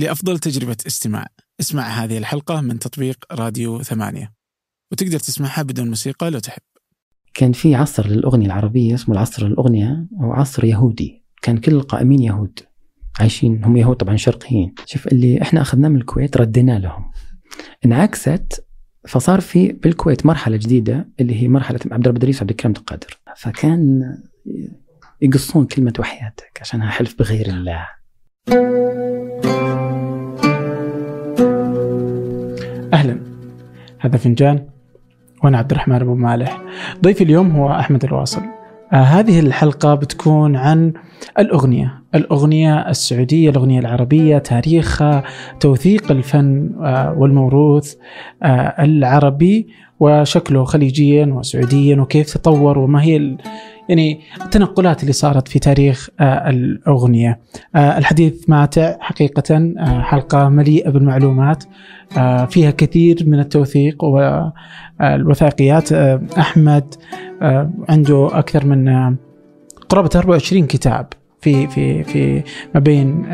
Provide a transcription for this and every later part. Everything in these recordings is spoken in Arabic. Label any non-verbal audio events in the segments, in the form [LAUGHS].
لأفضل تجربة استماع. اسمع هذه الحلقة من تطبيق راديو ثمانية. وتقدر تسمعها بدون موسيقى لو تحب. كان في عصر للأغنية العربية اسمه العصر الأغنية أو عصر يهودي. كان كل القائمين يهود. عايشين. هم يهود طبعا شرقيين. شوف اللي إحنا أخذناه من الكويت ردينا لهم. انعكست فصار في بالكويت مرحلة جديدة اللي هي مرحلة عبد الرب إدريس وعبد الكريم القادر. فكان يقصون كلمة وحياتك عشانها حلف بغير الله. أهلا. هذا فنجان وأنا عبد الرحمن أبو مالح. ضيفي اليوم هو أحمد الواصل. آه هذه الحلقة بتكون عن الأغنية. الأغنية السعودية الأغنية العربية تاريخها توثيق الفن آه والموروث آه العربي وشكله خليجيا وسعوديا وكيف تطور وما هي. يعني التنقلات اللي صارت في تاريخ آه الأغنية. آه الحديث ماتع حقيقة آه حلقة مليئة بالمعلومات فيها كثير من التوثيق والوثائقيات آه عنده أكثر من قرابة 24 كتاب في في في ما بين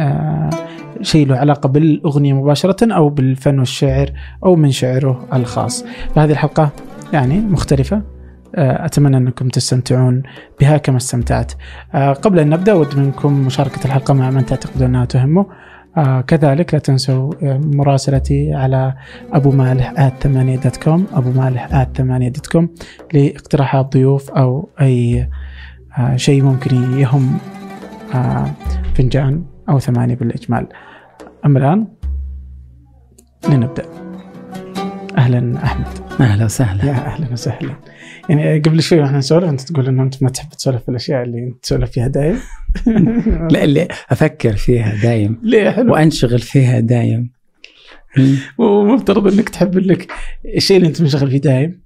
شيء له علاقة بالأغنية مباشرة أو بالفن والشعر أو من شعره الخاص. فهذه الحلقة يعني مختلفة. أتمنى أنكم تستمتعون بها كما استمتعت. قبل أن نبدأ أود منكم مشاركة الحلقة مع من تعتقدون أنها تهمه. آه كذلك لا تنسوا مراسلتي على ابو مالح at dot com ابو مالح at dot com لاقتراحات ضيوف أو أي آه شيء ممكن يهم آه فنجان أو ثمانية بالإجمال. أما الآن لنبدأ. أهلا أحمد. أهلا وسهلا. يا أهلا وسهلا. يعني قبل شوي وإحنا نسولف أنت تقول إنه أنت ما تحب تسولف في الأشياء اللي أنت تسولف فيها دايم. [LAUGHS] لا اللي أفكر فيها دايم. ليه؟ حلو. وأنشغل فيها دايم. ومفترض إنك تحب إنك الشيء اللي أنت منشغل فيه دايم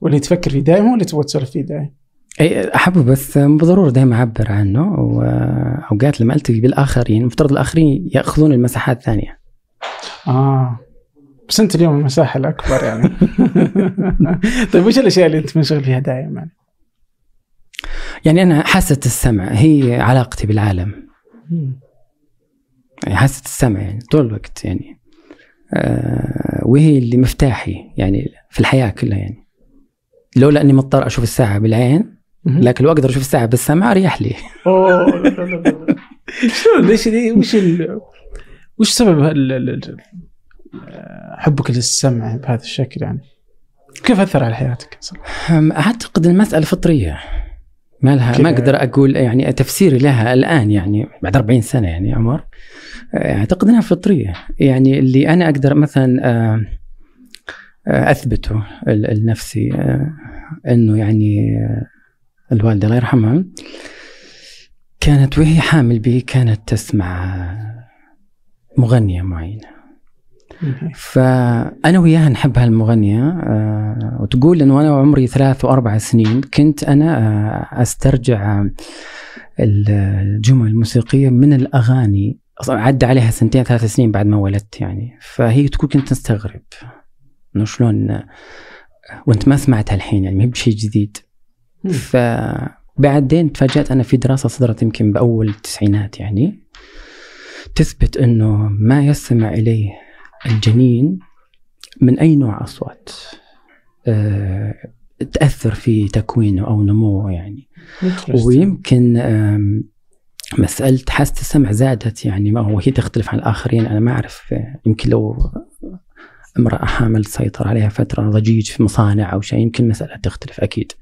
واللي تفكر فيه دايم هو اللي تبغى تسولف فيه دايم. أي أحبه بس بالضرورة دائما أعبر عنه. وأوقات لما ألتقي بالآخرين المفترض الآخرين يأخذون المساحات الثانية. آه. بس انت اليوم المساحة الأكبر يعني. [LAUGHS] طيب وش الأشياء اللي أنت منشغل فيها دائما؟ يعني أنا حاسة السمع هي علاقتي بالعالم. يعني حاسة السمع يعني طول الوقت يعني. آه وهي اللي مفتاحي يعني في الحياة كلها يعني. لولا اني مضطر أشوف الساعة بالعين لكن لو أقدر أشوف الساعة بالسمع أريح لي. أوه. [LAUGHS] شو ليش وش. وش سبب حبك للسمع بهذا الشكل يعني؟ كيف أثر على حياتك؟ أعتقد المسألة فطرية. ما لها ما أقدر أقول يعني تفسيري لها الآن يعني بعد 40 سنة يعني عمر. أعتقد إنها فطرية. يعني اللي أنا أقدر مثلا أثبته لنفسي إنه يعني الوالدة الله يرحمها كانت وهي حامل بي كانت تسمع مغنية معينة. فأنا وياها نحب هالمغنية أه وتقول إنه أنا وعمري ثلاث وأربع سنين كنت أنا أه أسترجع الجمل الموسيقية من الأغاني. عدى عليها سنتين ثلاث سنين بعد ما ولدت يعني. فهي تقول كنت أستغرب إنه شلون وأنت ما سمعتها الحين يعني ما هي بشيء جديد. فبعدين تفاجأت أنا في دراسة صدرت يمكن بأول التسعينات يعني. تثبت إنه ما يستمع إليه الجنين من أي نوع أصوات؟ أه تأثر في تكوينه أو نموه يعني. ويمكن مسألة حاسة السمع زادت يعني ما هو هي تختلف عن الآخرين أنا ما أعرف. يمكن لو امرأة حامل سيطر عليها فترة ضجيج في مصانع أو شيء يمكن مسألة تختلف أكيد.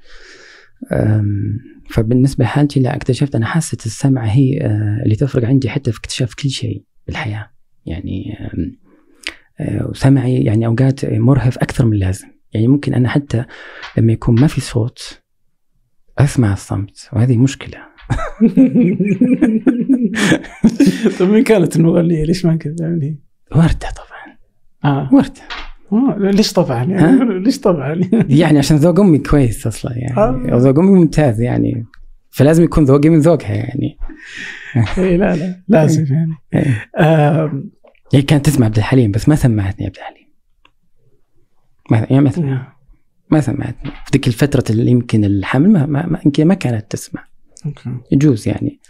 فبالنسبة لحالتي لا اكتشفت أنا حاسة السمع هي اللي تفرق عندي حتى في اكتشاف كل شيء بالحياة. يعني وسمعي يعني أوقات مرهف أكثر من اللازم. يعني ممكن أنا حتى لما يكون ما في صوت أسمع الصمت وهذه مشكلة. [LAUGHS] طيب مين كانت المغنية؟ ليش ما كنت يعني؟ وردة طبعا. آه. وردة. آه ليش طبعا؟ يعني [LAUGHS] ليش طبعا؟ يعني عشان ذوق أمي كويس أصلا يعني. آه. ذوق أمي ممتاز يعني. فلازم يكون ذوقي من ذوقها يعني. اي لا لا لازم يعني. [LAUGHS] آه هي كانت تسمع عبد الحليم بس ما سمعتني عبد الحليم. ما يعني ما ما سمعتني. في ذيك الفترة اللي يمكن الحمل ما ما, ما يمكن ما كانت تسمع. أوكي. يجوز يعني.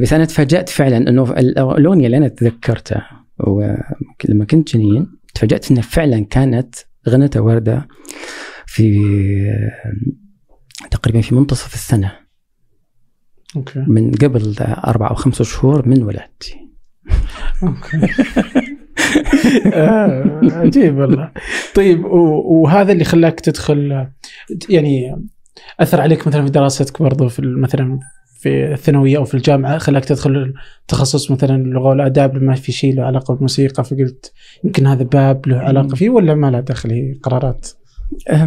بس أنا تفاجأت فعلا إنه الأغنية اللي أنا تذكرتها ولما كنت جنين تفاجأت إنها فعلا كانت غنتها وردة في تقريبا في منتصف السنة. أوكي. من قبل أربعة أو خمسة شهور من ولادتي. [LAUGHS] آه، عجيب والله. طيب وهذا اللي خلاك تدخل يعني أثر عليك مثلا في دراستك برضو في مثلا في الثانوية أو في الجامعة خلاك تدخل تخصص مثلا اللغة والاداب لما في شيء له علاقة بالموسيقى فقلت يمكن هذا باب له علاقة فيه ولا ما له دخل هي قرارات؟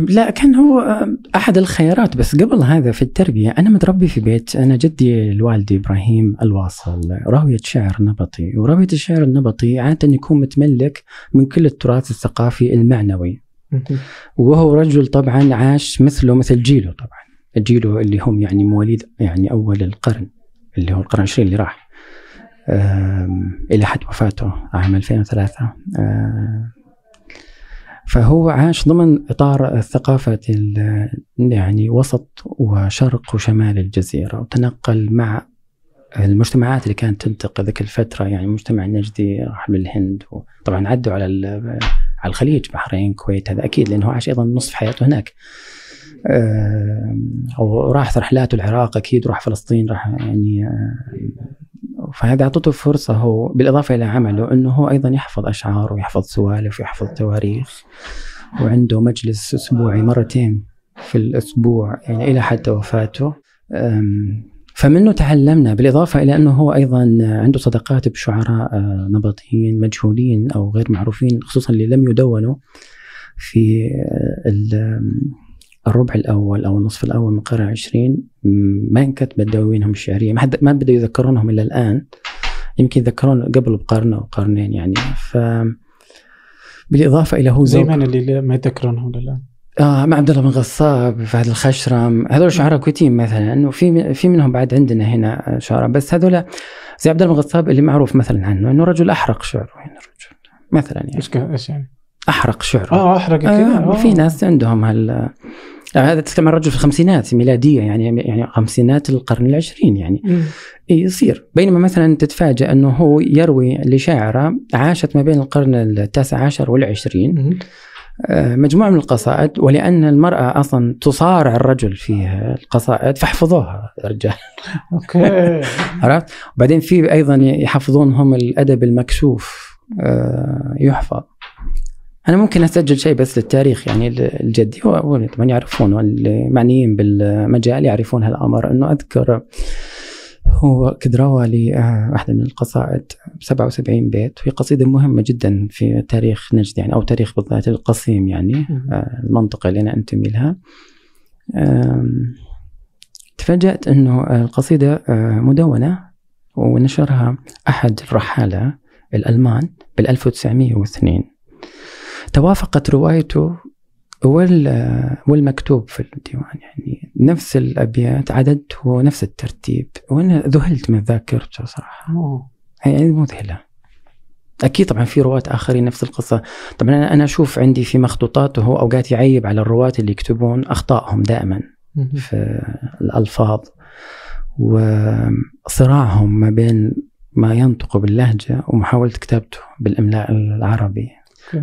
لا كان هو أحد الخيارات. بس قبل هذا في التربية أنا متربي في بيت أنا جدي الوالدي إبراهيم الواصل راوية شعر نبطي. وراوية الشعر النبطي عادة يكون متملك من كل التراث الثقافي المعنوي. وهو رجل طبعا عاش مثله مثل جيله طبعا. جيله اللي هم يعني مواليد يعني أول القرن اللي هو القرن العشرين اللي راح. إلى حد وفاته عام 2003 أم، فهو عاش ضمن إطار ثقافه يعني وسط وشرق وشمال الجزيرة وتنقل مع المجتمعات اللي كانت تنتقل ذيك الفترة يعني المجتمع النجدي راح للهند وطبعا عدوا على على الخليج بحرين الكويت هذا أكيد لأنه عاش أيضا نصف حياته هناك. آم، وراح رحلاته العراق أكيد وراح فلسطين راح يعني آم، فهذا اعطته فرصة هو بالإضافة إلى عمله إنه هو أيضا يحفظ اشعار ويحفظ سوالف ويحفظ تواريخ وعنده مجلس أسبوعي مرتين في الأسبوع يعني إلى حتى وفاته. فمنه تعلمنا بالإضافة إلى إنه هو أيضا عنده صداقات بشعراء آه، نبطيين مجهولين أو غير معروفين خصوصا اللي لم يدونوا في آه، الربع الأول أو النصف الأول من القرن العشرين ما انكتبت دواوينهم الشعرية ما حد ما بدأوا يذكرونهم الا الآن. يمكن يذكرون قبل بقرن أو قرنين يعني. ف بالإضافة إلى هو زي من اللي ما يتذكرونهم الآن. آه مع عبد الله بن غصاب فهد الخشرم هذول شعراء كويتيين مثلا وفي في منهم بعد عندنا هنا شعراء بس هذول زي عبد الله بن غصاب اللي معروف مثلا عنه إنه رجل أحرق شعره يعني رجل مثلا يعني. إيش إيش يعني؟ أحرق شعره. آه أحرق كذا آه آه. في ناس عندهم هال هذا تتكلم عن رجل في الخمسينات ميلادية يعني يعني خمسينات القرن العشرين يعني مم. إيه يصير بينما مثلا تتفاجأ أنه هو يروي لشاعرة عاشت ما بين القرن التاسع عشر والعشرين مم. آه، مجموعة من القصائد ولأن المرأة أصلا تصارع الرجل في القصائد فاحفظوها يا رجال أوكي [LAUGHS] عرفت؟ وبعدين في أيضا يحفظون هم الأدب المكشوف آه، يحفظ أنا ممكن أسجل شيء بس للتاريخ يعني الجدي طبعا يعرفون والمعنيين بالمجال يعرفون هالأمر. أنه أذكر هو كد روى لي آه، واحدة من القصائد 77 بيت وهي قصيدة مهمة جدا في تاريخ نجد يعني أو تاريخ بالذات القصيم يعني. آه، المنطقة اللي أنا أنتمي لها. تفاجأت أنه القصيدة آه، مدونة ونشرها أحد الرحالة الألمان بال 1902 توافقت روايته وال والمكتوب في الديوان يعني نفس الأبيات عددته نفس الترتيب وأنا ذهلت من ذاكرته صراحة أوه. يعني مذهلة أكيد طبعا في رواة آخرين نفس القصة طبعا أنا أنا أشوف عندي في مخطوطاته أوقات يعيب على الرواة اللي يكتبون أخطائهم دائما. في الألفاظ وصراعهم ما بين ما ينطق باللهجة ومحاولة كتابته بالإملاء العربي.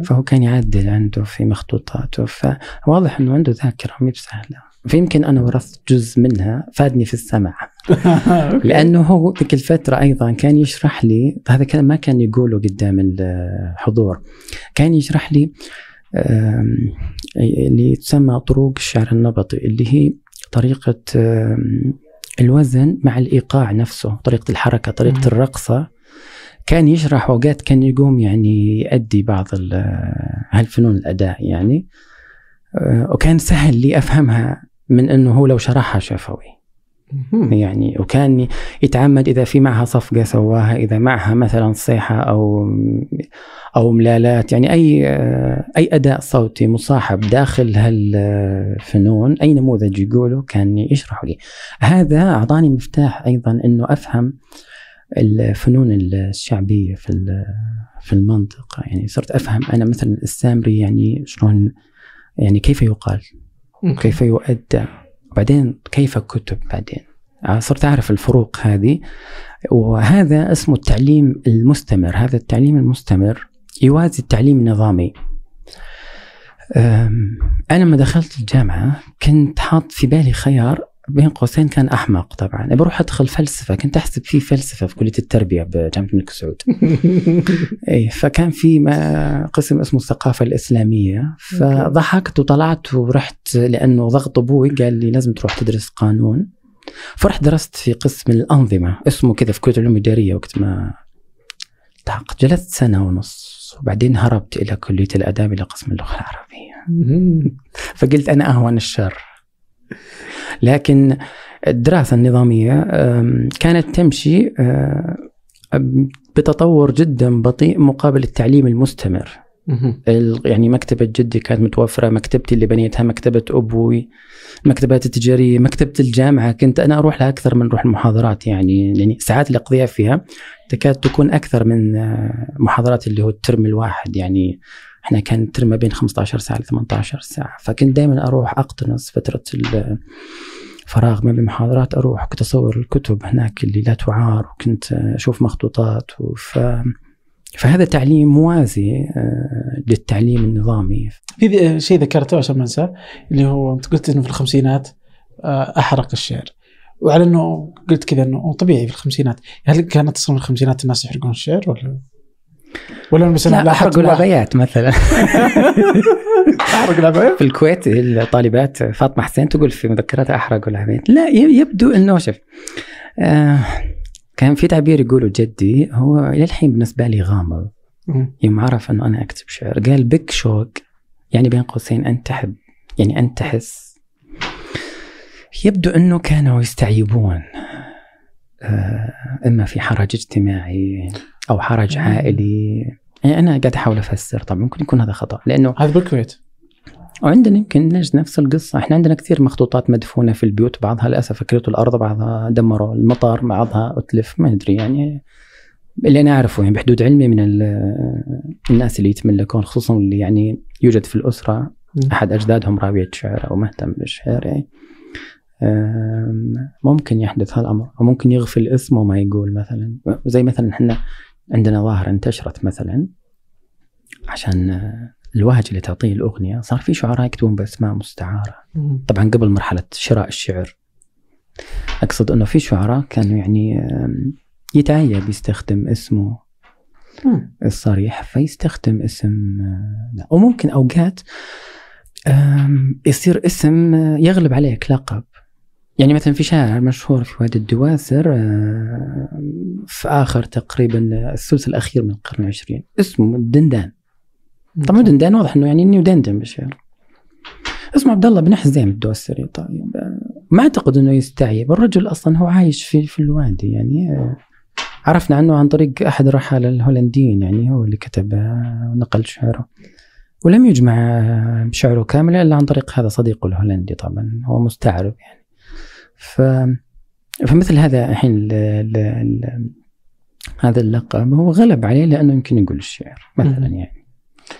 فهو كان يعدل عنده في مخطوطاته. فواضح أنه عنده ذاكرة مي بسهلة فيمكن أنا ورثت جزء منها فادني في السمع. [LAUGHS] لأنه هو ذيك الفترة أيضا كان يشرح لي هذا كان ما كان يقوله قدام الحضور كان يشرح لي اللي تسمى طروق الشعر النبطي اللي هي طريقة الوزن مع الإيقاع نفسه طريقة الحركة طريقة. الرقصة. كان يشرح اوقات كان يقوم يعني يؤدي بعض ال- هالفنون الأداء يعني. آه، وكان سهل لي أفهمها من إنه هو لو شرحها شفوي. يعني وكان يتعمد إذا في معها صفقة سواها إذا معها مثلا صيحة أو أو ملالات. يعني أي أي أداء صوتي مصاحب داخل هالفنون أي نموذج يقوله كان يشرح لي. هذا أعطاني مفتاح أيضا إنه أفهم الفنون الشعبية في ال- في المنطقة. يعني صرت أفهم أنا مثلا السامري يعني شلون يعني كيف يقال. كيف يؤدى؟ وبعدين كيف كتب بعدين؟ صرت أعرف الفروق هذه. وهذا اسمه التعليم المستمر. هذا التعليم المستمر يوازي التعليم النظامي. أنا لما دخلت الجامعة كنت حاط في بالي خيار بين قوسين كان أحمق طبعا. بروح أدخل فلسفة كنت أحسب في فلسفة في كلية التربية بجامعة الملك سعود. [LAUGHS] اي فكان في ما قسم اسمه الثقافة الإسلامية. فضحكت وطلعت ورحت لأنه ضغط أبوي قال لي لازم تروح تدرس قانون. فرحت درست في قسم الأنظمة اسمه كذا في كلية العلوم الإدارية وقت ما التحقت. جلست سنة ونص وبعدين هربت إلى كلية الآداب إلى قسم اللغة العربية. فقلت أنا أهون الشر. لكن الدراسة النظامية كانت تمشي بتطور جدا بطيء مقابل التعليم المستمر. يعني مكتبة جدي كانت متوفرة مكتبتي اللي بنيتها مكتبة أبوي مكتبات التجارية مكتبة الجامعة. كنت أنا أروح لها أكثر من أروح المحاضرات يعني يعني ساعات اللي أقضيها فيها تكاد تكون أكثر من آه، محاضرات اللي هو الترم الواحد يعني إحنا كان الترم ما بين 15 ساعة ل 18 ساعة. فكنت دائما أروح أقتنص فترة فراغ ما بين المحاضرات أروح كنت أصور الكتب هناك اللي لا تعار وكنت أشوف مخطوطات وف فهذا تعليم موازي آه، للتعليم النظامي. في شيء ذكرته عشان ما أنساه اللي هو أنت قلت إنه في الخمسينات آه، أحرق الشعر. وعلى إنه قلت كذا إنه طبيعي في الخمسينات. هل كانت أصلا في الخمسينات الناس يحرقون الشعر ولا؟ ولا مثلا [LAUGHS] لا احرقوا العبايات مثلا. احرقوا العبايات في الكويت الطالبات فاطمة حسين تقول في مذكراتها احرقوا العبايات لا يبدو إنه شوف آه كان في تعبير يقوله جدي هو إلى الحين بالنسبة لي غامض. يوم عرف إنه أنا أكتب شعر قال بك شوق يعني بين قوسين أنت تحب يعني أنت تحس يبدو إنه كانوا يستعيبون آه إما في حرج اجتماعي. أو حرج عائلي. يعني أنا قاعد أحاول أفسر. طبعا ممكن يكون هذا خطأ. لأنه هذا بالكويت. وعندنا يمكن نفس القصة. إحنا عندنا كثير مخطوطات مدفونة في البيوت. بعضها للأسف أكلته الأرض بعضها دمروا المطار بعضها أتلف. ما أدري يعني. اللي أنا أعرفه يعني بحدود علمي من الناس اللي يتملكون خصوصا اللي يعني يوجد في الأسرة. أحد أجدادهم راوية شعر أو مهتم بالشعر. يعني ممكن يحدث هالأمر أو ممكن يغفل اسمه وما يقول مثلا. زي مثلا إحنا عندنا ظاهرة انتشرت مثلا عشان الوهج اللي تعطيه الأغنية صار في شعراء يكتبون بأسماء مستعارة. طبعا قبل مرحلة شراء الشعر. أقصد أنه في شعراء كانوا يعني يتعيب يستخدم اسمه الصريح فيستخدم اسم لا وممكن أوقات يصير اسم يغلب عليك لقب يعني مثلا في شاعر مشهور في وادي الدواسر في آخر تقريبا الثلث الأخير من القرن العشرين. اسمه الدندان طبعا دندان واضح إنه يعني اني ودندن بالشعر اسمه عبد الله بن حزيم الدوسري طيب ما أعتقد إنه يستعيب الرجل أصلا هو عايش في في الوادي يعني عرفنا عنه عن طريق أحد الرحاله الهولنديين يعني هو اللي كتب ونقل شعره. ولم يجمع شعره كاملا إلا عن طريق هذا صديقه الهولندي طبعا هو مستعرب يعني. ف فمثل هذا الحين هذا اللقب هو غلب عليه لأنه يمكن يقول الشعر مثلا يعني.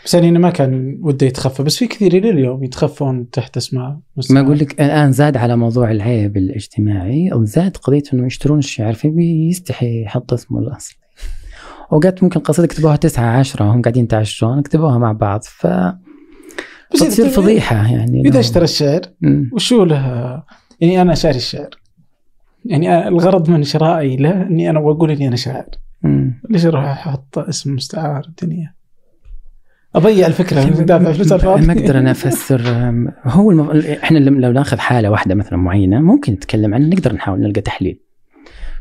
بس يعني ما كان وده يتخفى بس في كثير إلى اليوم يتخفون تحت أسماء ما أقول لك الآن زاد على موضوع العيب الاجتماعي أو زاد قضية إنه يشترون الشعر فبيستحي يحط اسمه الأصلي. اوقات ممكن قصيده يكتبوها تسعة عشرة وهم قاعدين يتعشون يكتبوها مع بعض ف بس تصير فضيحة يعني. إذا اشترى الشعر وشو له يعني أنا شاري الشعر. يعني الغرض من شرائي له إني أنا بقول إني أنا شاعر. ليش أروح أحط اسم مستعار الدنيا؟ أضيع الفكرة دافع فلوس ما أقدر أنا أفسر هو المف... إحنا لو ناخذ حالة واحدة مثلا معينة ممكن نتكلم عنها نقدر نحاول نلقى تحليل.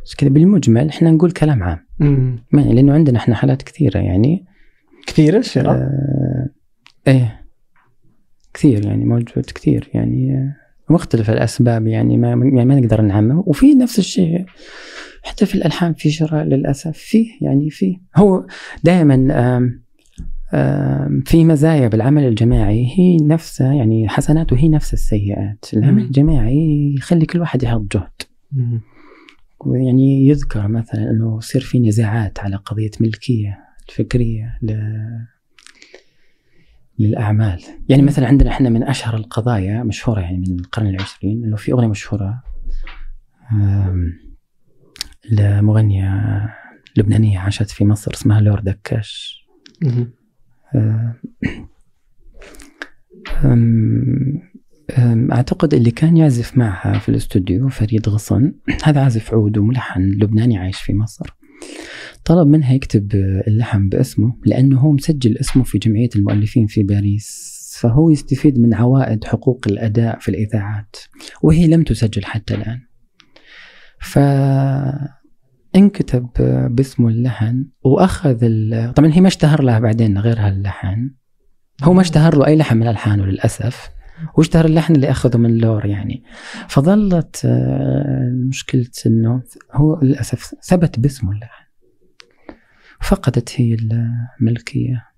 بس كذا بالمجمل إحنا نقول كلام عام. ما لأنه عندنا إحنا حالات كثيرة يعني. كثيرة شراء آه إيه. كثير يعني موجود كثير يعني. آه، مختلف الأسباب يعني ما يعني ما نقدر نعمم. وفي نفس الشيء حتى في الألحان في شراء للأسف فيه يعني فيه. هو دائما في مزايا بالعمل الجماعي. هي نفسها يعني حسناته هي نفس السيئات. العمل الجماعي يخلي كل واحد يحط جهد. يعني يذكر مثلا إنه يصير في نزاعات على قضية ملكية الفكرية ل... للأعمال. يعني مثلا عندنا إحنا من أشهر القضايا مشهورة يعني من القرن العشرين إنه في أغنية مشهورة آم، لمغنية لبنانية عاشت في مصر اسمها لور دكاش. مهم. آم، آم، آم، أعتقد اللي كان يعزف معها في الاستوديو فريد غصن هذا عازف عود وملحن لبناني عايش في مصر. طلب منها يكتب اللحن باسمه لأنه هو مسجل اسمه في جمعية المؤلفين في باريس فهو يستفيد من عوائد حقوق الأداء في الإذاعات وهي لم تسجل حتى الآن. ف انكتب باسمه اللحن وأخذ ال... طبعا هي ما اشتهر لها بعدين غير هاللحن هو ما اشتهر له أي لحن من الحانه للاسف واشتهر اللحن اللي اخذه من لور يعني فظلت آه، مشكلة إنه هو للأسف ثبت باسمه اللحن فقدت هي الملكية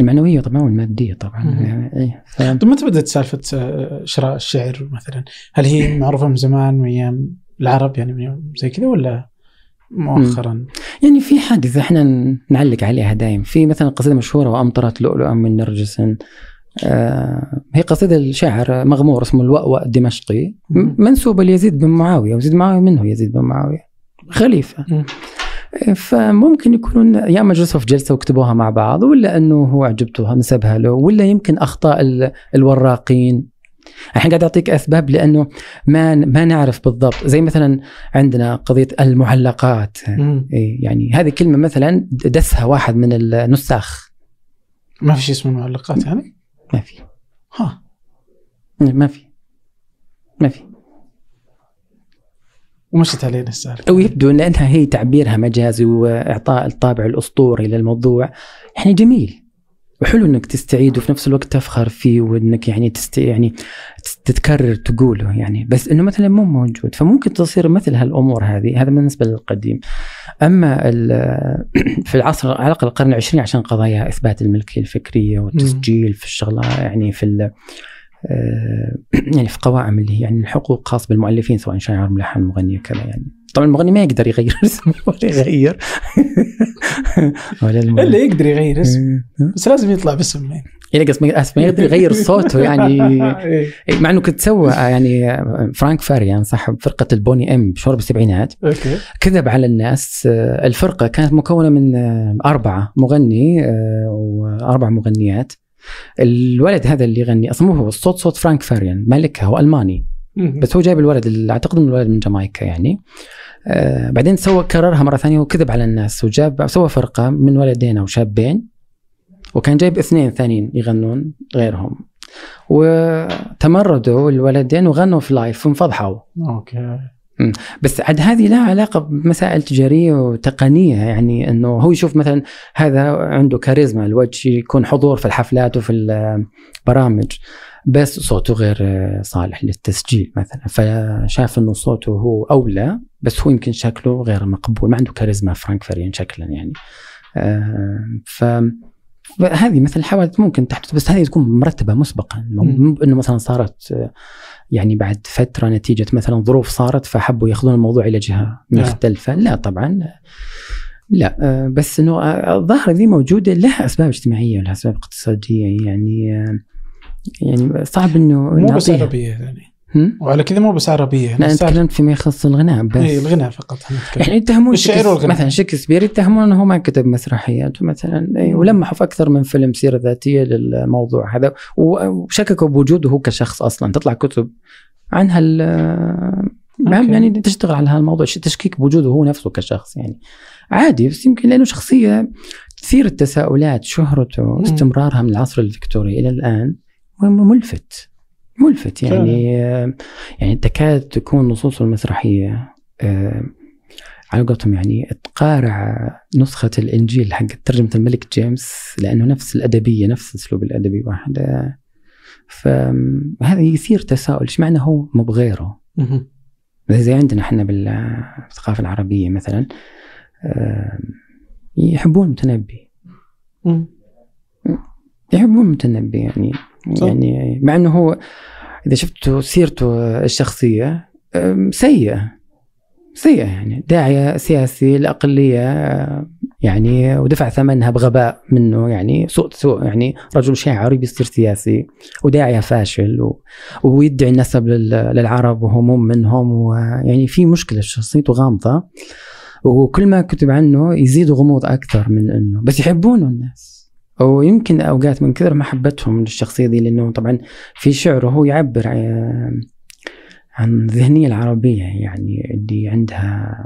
المعنوية طبعا والمادية طبعا مم. يعني إيه. ف... طب متى بدأت سالفة آه، شراء الشعر مثلا؟ هل هي معروفة من زمان من أيام العرب يعني من زي كذا ولا مؤخرا؟ يعني في حادثة إحنا نعلق عليها دايم في مثلا قصيدة مشهورة وأمطرت لؤلؤا من نرجس هي قصيدة الشاعر مغمور اسمه الوأوأ الدمشقي. منسوبة ليزيد بن معاوية ويزيد معاوية منه يزيد بن معاوية خليفة مم. فممكن يكونون يا اما جلسوا في جلسة وكتبوها مع بعض ولا أنه هو عجبته نسبها له ولا يمكن أخطاء ال- الوراقين الحين قاعد أعطيك أسباب لأنه ما ما نعرف بالضبط زي مثلا عندنا قضية المعلقات. إيه، يعني هذه كلمة مثلا دسها واحد من النساخ ما في شيء اسمه معلقات يعني؟ ما في. ها. ما في. ما في. ومشت علينا السالفة. أو يبدو ان إنها هي تعبيرها مجازي وإعطاء الطابع الأسطوري للموضوع. يعني جميل. وحلو إنك تستعيد وفي نفس الوقت تفخر فيه وإنك يعني تست يعني تتكرر تقوله يعني. بس إنه مثلا مو موجود فممكن تصير مثل هالأمور هذه. هذا بالنسبة للقديم. أما [COUGHS] في العصر على الأقل القرن العشرين عشان قضايا إثبات الملكية الفكرية والتسجيل في الشغله يعني في آه، [COUGHS] يعني في قوائم اللي هي يعني الحقوق خاص بالمؤلفين سواء شاعر ملحن مغني كذا يعني. طبعا المغني ما يقدر يغير [LAUGHS] اسمه ولا يغير. ولا. إلا يقدر يغير اسم بس لازم يطلع باسم يعني يعني قصدي ما أسف ما يقدر يغير صوته يعني. [LAUGHS] إيه. مع إنه كنت سوى يعني فرانك فاريان صاحب فرقة البوني إم مشهور بالسبعينات okay. كذب على الناس آه، الفرقة كانت مكونة من آه، أربعة مغني آه، وأربع مغنيات. الولد هذا اللي يغني أصلا هو الصوت صوت فرانك فاريان مالكها هو ألماني. بس هو جايب الولد اللي أعتقد إنه الولد من جامايكا يعني. آه بعدين سوى كررها مرة ثانية وكذب على الناس وجاب سوى فرقة من ولدين أو شابين وكان جايب اثنين ثانيين يغنون غيرهم. وتمردوا الولدين وغنوا في live وانفضحوا. okay. بس عاد هذه لها علاقة بمسائل تجارية وتقنية يعني إنه هو يشوف مثلا هذا عنده كاريزما الوجه يكون حضور في الحفلات وفي البرامج بس صوته غير صالح للتسجيل مثلا. فشاف إنه صوته هو أولى بس هو يمكن شكله غير مقبول. ما عنده كاريزما فرانك فاريان شكلا يعني. آه، ف هذه مثل الحوادث ممكن تحدث بس هذه تكون مرتبة مسبقا. إنه مثلا صارت آه، يعني بعد فترة نتيجة مثلا ظروف صارت فحبوا يأخذون الموضوع إلى جهة نعم. مختلفة. لا طبعا. لا آه، بس إنه الظاهره ذي موجودة لها أسباب اجتماعية ولها أسباب اقتصادية يعني آه، يعني صعب إنه مو بس. عربية يعني؟ وعلى كذا مو بس عربية أنا تكلمت فيما يخص الغناء بس إيه، الغناء فقط. يعني يتهمون الشعر والغناء. مثلا شكسبير يتهمون إنه هو ما كتب مسرحيات مثلا إيه،. ولمحوا في أكثر من فيلم سيرة ذاتية للموضوع هذا وشككوا بوجوده هو كشخص أصلا تطلع كتب عن هال. يعني تشتغل على هالموضوع تشكيك بوجوده هو نفسه كشخص يعني عادي بس يمكن لأنه شخصية تثير التساؤلات شهرته واستمرارها من العصر الفكتوري إلى الآن ملفت ملفت يعني يعني تكاد تكون نصوصه المسرحية آه، على قولتهم يعني تقارع نسخة الإنجيل حق ترجمة الملك جيمس لأنه نفس الأدبية نفس الأسلوب الأدبي واحد. آه، فهذا يثير تساؤل إيش معنى هو مو بغيره. زي عندنا إحنا بالثقافة العربية مثلا آه، يحبون المتنبي. يحبون المتنبي يعني. يعني مع إنه هو إذا شفتوا سيرته الشخصية سيئة. سيئة يعني. داعية سياسي الاقليه أه، يعني ودفع ثمنها بغباء منه يعني. سوء سوء يعني رجل شاعر بيصير سياسي وداعية فاشل و... ويدعي النسب لل... للعرب وهو مو منهم ويعني في مشكلة شخصيته غامضة. وكل ما كتب عنه يزيد غموض أكثر من أنه. بس يحبونه الناس. ويمكن أوقات من كثر محبتهم للشخصية دي لأنه طبعا في شعره هو يعبر عن الذهنية العربية يعني اللي عندها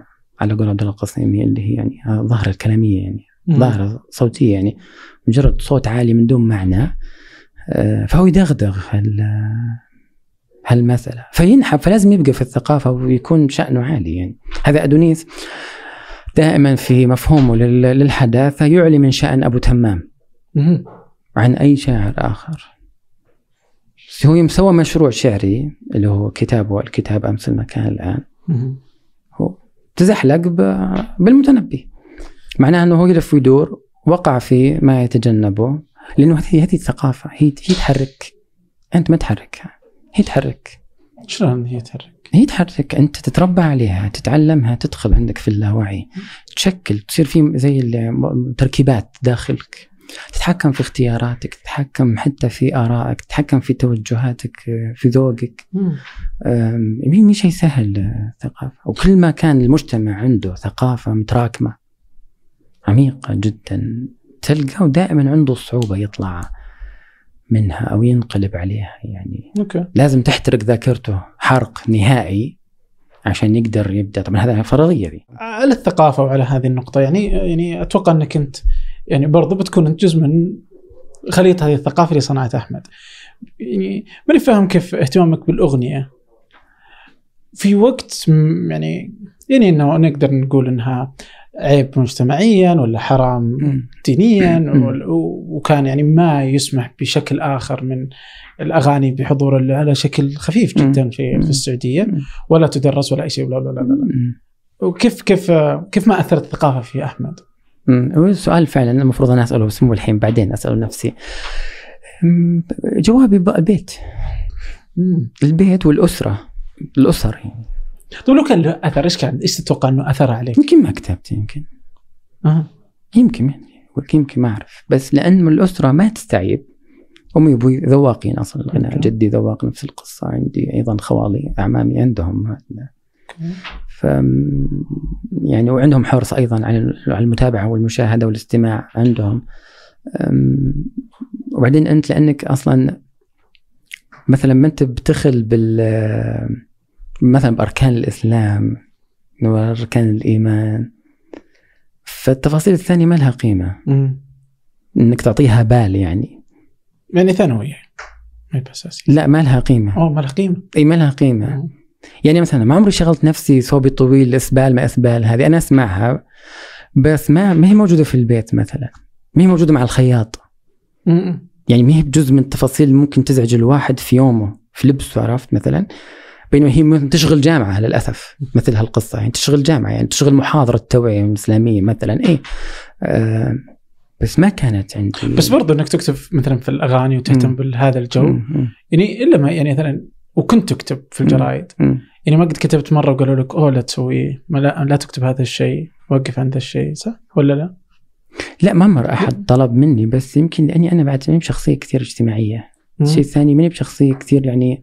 على قول عبد الله القصيمي اللي هي يعني ظاهرة الكلامية يعني ظاهرة صوتية يعني مجرد صوت عالي من دون معنى آه، فهو يدغدغ هالمسألة فينحب فلازم يبقى في الثقافة ويكون شأنه عالي يعني. هذا أدونيس دائما في مفهومه للحداثة يعلي من شأن أبو تمام. عن أي شاعر آخر؟ هو مسوى مشروع شعري اللي هو كتابه الكتاب أمس المكان الآن. هو تزحلق بالمتنبي. معناه أنه هو يلف ويدور وقع في ما يتجنبه لأنه هذه هذه الثقافة هي هي تحرك. أنت ما تحركها هي تحرك. شلون هي تحرك؟ هي تحرك. أنت تتربى عليها تتعلمها تدخل عندك في اللاوعي. تشكل تصير في زي التركيبات داخلك. تتحكم في اختياراتك تتحكم حتى في آرائك تتحكم في توجهاتك في ذوقك. مش شيء سهل الثقافه وكل ما كان المجتمع عنده ثقافة متراكمة عميقة جدا تلقاه دائما عنده صعوبة يطلع منها أو ينقلب عليها. يعني أوكي. لازم تحترق ذاكرته حرق نهائي عشان يقدر يبدأ. طبعا هذا فرضية ذي. على الثقافة وعلى هذه النقطة يعني يعني أتوقع أنك أنت يعني برضو بتكون أنت جزء من خليط هذه الثقافة اللي صنعت أحمد. يعني ماني فاهم كيف اهتمامك بالأغنية. في وقت يعني يعني إنه نقدر نقول إنها عيب مجتمعيا ولا حرام دينيا وكان يعني ما يسمح بشكل آخر من الأغاني بحضور على شكل خفيف جدا في في السعودية. ولا تدرس ولا أي شيء ولا لا لا لا وكيف كيف كيف ما أثرت الثقافة في أحمد؟ هو سؤال فعلا المفروض أنا أسأله بس مو الحين بعدين أسأله نفسي. جوابي البيت. البيت والأسرة الأسر. يعني طيب لو كان له أثر إيش كان؟ إيش تتوقع إنه أثر عليك؟ يمكن ما كتبت يمكن. أه. يمكن يعني يمكن ما أعرف. بس لأن الأسرة ما تستعيب. امي وابوي ذواقين أصلا. الغناء جدي ذواق نفس القصة عندي أيضا خوالي أعمامي عندهم. ف يعني وعندهم حرص أيضا على المتابعة والمشاهدة والاستماع عندهم. وبعدين أنت لأنك أصلا مثلا ما أنت بتخل بال مثلا بأركان الإسلام وأركان الإيمان فالتفاصيل الثانية ما لها قيمة. مم. إنك تعطيها بال يعني. يعني ثانوية ما اساسي لا ما لها قيمة. أوه ما لها قيمة. إي ما لها قيمة. مم. يعني مثلا ما عمري شغلت نفسي صوبي طويل إسبال ما إسبال هذه أنا أسمعها بس ما ما هي موجودة في البيت مثلا. ما هي موجودة مع الخياط. يعني ما هي بجزء من التفاصيل اللي ممكن تزعج الواحد في يومه في لبسه عرفت مثلا؟ بينما هي تشغل جامعة للأسف مثل هالقصة. يعني تشغل جامعة يعني تشغل محاضرة توعية إسلامية مثلا. اي آه بس ما كانت عندي. بس برضو إنك تكتب مثلا في الأغاني وتهتم بهذا الجو. يعني إلا ما يعني مثلا وكنت تكتب في الجرايد. يعني ما قد كتبت مرة وقالوا لك أوه لا تسوي لا, لا تكتب هذا الشيء وقف عند الشيء. صح؟ ولا لا؟ لا ما مر أحد طلب مني بس يمكن لأني أنا بعد ماني بشخصية كثير اجتماعية. الشيء الثاني ماني بشخصية كثير يعني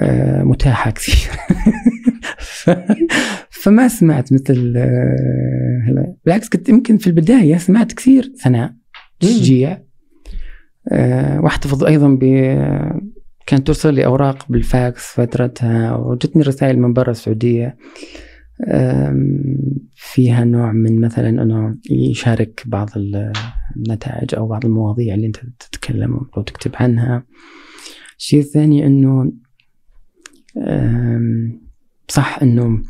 آه، متاحة كثير. [LAUGHS] فما سمعت مثل آه، بالعكس كنت يمكن في البداية سمعت كثير ثناء تشجيع آه، واحتفظ أيضا ب كانت ترسل لي أوراق بالفاكس فترتها وجتني رسائل من برا السعودية فيها نوع من مثلا أنه يشارك بعض النتائج أو بعض المواضيع اللي أنت تتكلم أو تكتب عنها. الشيء الثاني أنه صح أنه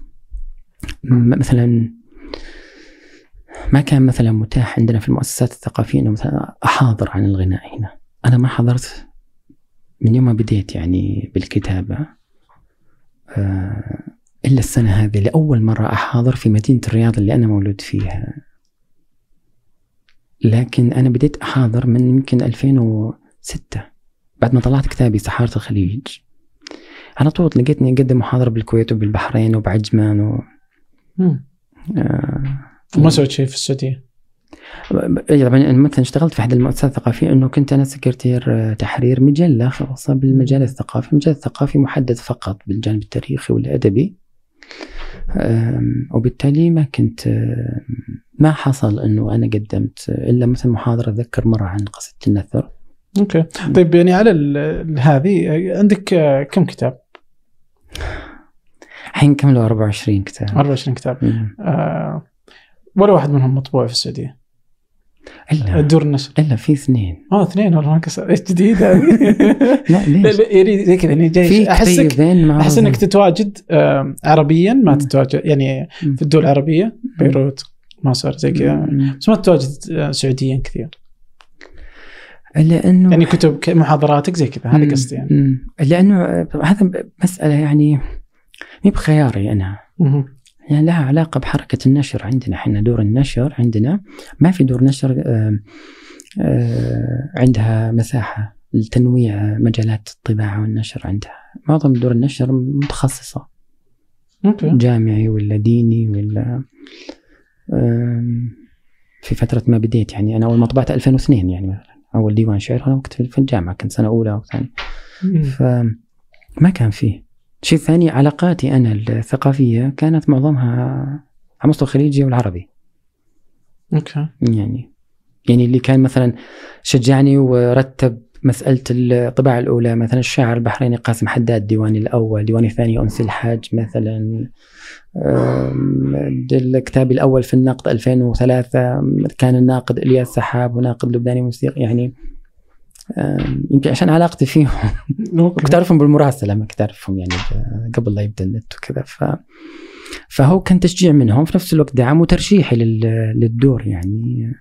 مثلا ما كان مثلا متاح عندنا في المؤسسات الثقافية إنه مثلا أحاضر عن الغناء هنا أنا ما حضرت من يوم ما بديت يعني بالكتابة آه، إلا السنة هذه لأول مرة أحاضر في مدينة الرياض اللي أنا مولود فيها. لكن أنا بديت أحاضر من يمكن 2006 بعد ما طلعت كتابي سحاره الخليج. على طول لقيتني أقدم محاضرة بالكويت وبالبحرين وبعجمان و آه وما سويت شيء في السعودية؟ طبعا أنا مثلا اشتغلت في أحد المؤسسات الثقافية إنه كنت أنا سكرتير تحرير مجلة خاصه بالمجال الثقافي، المجال الثقافي محدد فقط بالجانب التاريخي والأدبي. وبالتالي ما كنت ما حصل إنه أنا قدمت إلا مثلا محاضرة أتذكر مرة عن قصيدة النثر. أوكي طيب يعني على ال- هذه عندك آه، كم كتاب؟ الحين كملوا 24 كتاب. 24 كتاب. آه ولا واحد منهم مطبوع في السعودية الا دور النشر إلا في اثنين آه اثنين والله ما كسر إيش جديد هذه [LAUGHS] [LAUGHS] لا ليش؟ يعني زي كذا يعني جاي في احسك أحس انك تتواجد عربيا ما. تتواجد يعني. في الدول العربية بيروت مصر زي كذا. بس ما تتواجد آه، سعوديا كثير لأنه يعني كتب محاضراتك زي كذا هذا. قصدي يعني. لأنه آه، هذا مسألة يعني مي بخياري أنا. يعني لها علاقة بحركة النشر عندنا. إحنا دور النشر عندنا ما في دور نشر آه، آه، عندها مساحة لتنويع مجالات الطباعة والنشر عندها. معظم دور النشر متخصصة. okay. جامعي ولا ديني ولا في فترة ما بديت يعني. أنا أول ما طبعت 2002 يعني مثلا. أول ديوان شعر أنا وقت في الجامعة كنت سنة أولى أو ثانية. فما كان فيه. شيء ثاني علاقاتي أنا الثقافية كانت معظمها على مستوى الخليجي والعربي. okay. يعني يعني اللي كان مثلا شجعني ورتب مسألة الطباعة الأولى مثلا الشاعر البحريني قاسم حداد ديواني الأول ديواني الثاني أنس الحاج مثلا. الكتاب الأول في النقد 2003 كان الناقد إلياس سحاب وناقد لبناني موسيقي يعني يمكن عشان علاقتي فيهم. [LAUGHS] كنت أعرفهم بالمراسلة ما كنت أعرفهم يعني قبل لا يبدأ النت وكذا. ف فهو كان تشجيع منهم في نفس الوقت دعم وترشيحي لل- للدور يعني.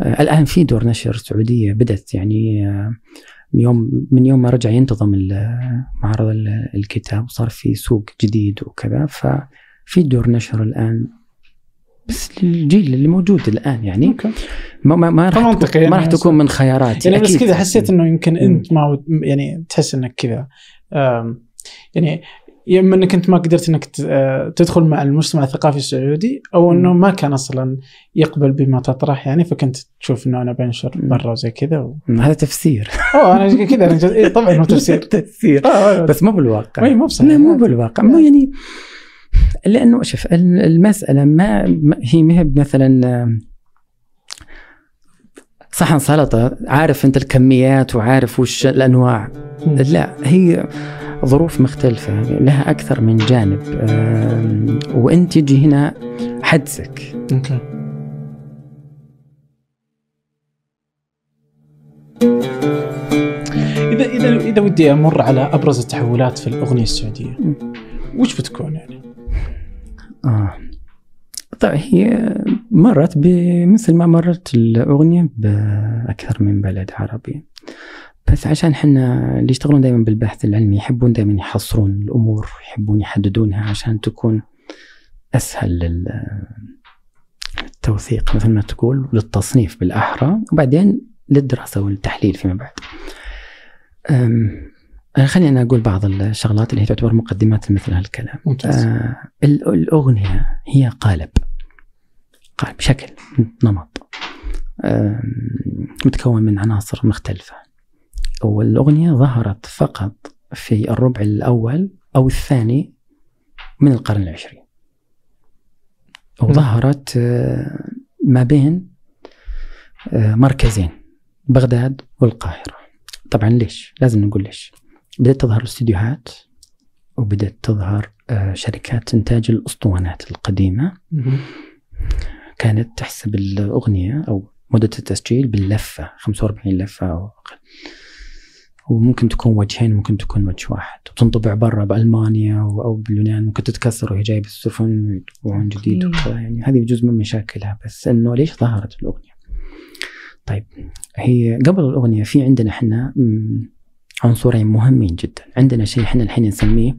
آه، الآن في دور نشر سعودية بدأت يعني آه، يوم من يوم ما رجع ينتظم معرض ال- الكتاب وصار في سوق جديد وكذا. ففي دور نشر الآن بس للجيل اللي موجود الآن يعني ما ما, ما راح تكون يعني ما راح تكون من خياراتي يعني بس. كذا حسيت إنه يمكن. أنت ما يعني تحس إنك كذا يعني يا اما إنك أنت ما قدرت إنك آه، تدخل مع المجتمع الثقافي السعودي أو إنه. ما كان أصلا يقبل بما تطرح يعني فكنت تشوف إنه أنا بنشر. برا وزي كذا و... هذا تفسير اوه أنا كذا أنا. إيه طبعا هو [LAUGHS] تفسير تفسير آه، آه، بس مو بالواقع اي مو بصحيح مو بالواقع مو يعني لأنه شوف ال- المسألة ما هي ما هي مثلا صحن سلطة عارف أنت الكميات وعارف وش الأنواع. لا هي ظروف مختلفة لها أكثر من جانب وأنت تجي هنا حدسك إذا إذا إذا ودي أمر على أبرز التحولات في الأغنية السعودية مم. وش بتكون يعني؟ آه. طيب هي مرت بمثل ما مرت الأغنية بأكثر من بلد عربي بس عشان حنا اللي يشتغلون دائما بالبحث العلمي يحبون دائما يحصرون الأمور يحبون يحددونها عشان تكون أسهل لل- التوثيق مثل ما تقول للتصنيف بالأحرى وبعدين للدراسة والتحليل فيما بعد خليني أنا أقول بعض الشغلات اللي هي تعتبر مقدمات مثل هالكلام. ممتاز. آه ال- الأغنية هي قالب. قالب شكل نمط. آه متكون من عناصر مختلفة. والأغنية ظهرت فقط في الربع الأول أو الثاني من القرن العشرين. وظهرت آه ما بين آه مركزين بغداد والقاهرة. طبعا ليش؟ لازم نقول ليش. بدأت تظهر الاستديوهات وبدأت تظهر آه، شركات إنتاج الأسطوانات القديمة. كانت تحسب الأغنية أو مدة التسجيل باللفة 45 لفة أو أقل. وممكن تكون وجهين ممكن تكون وجه واحد. وتنطبع برا بألمانيا و- أو باليونان. ممكن تتكسر وهي جاية بالسفن ويطبعون جديد. يعني هذه جزء من مشاكلها. بس إنه ليش ظهرت الأغنية؟ طيب هي قبل الأغنية في عندنا إحنا مم، عنصرين مهمين جدا. عندنا شيء إحنا الحين نسميه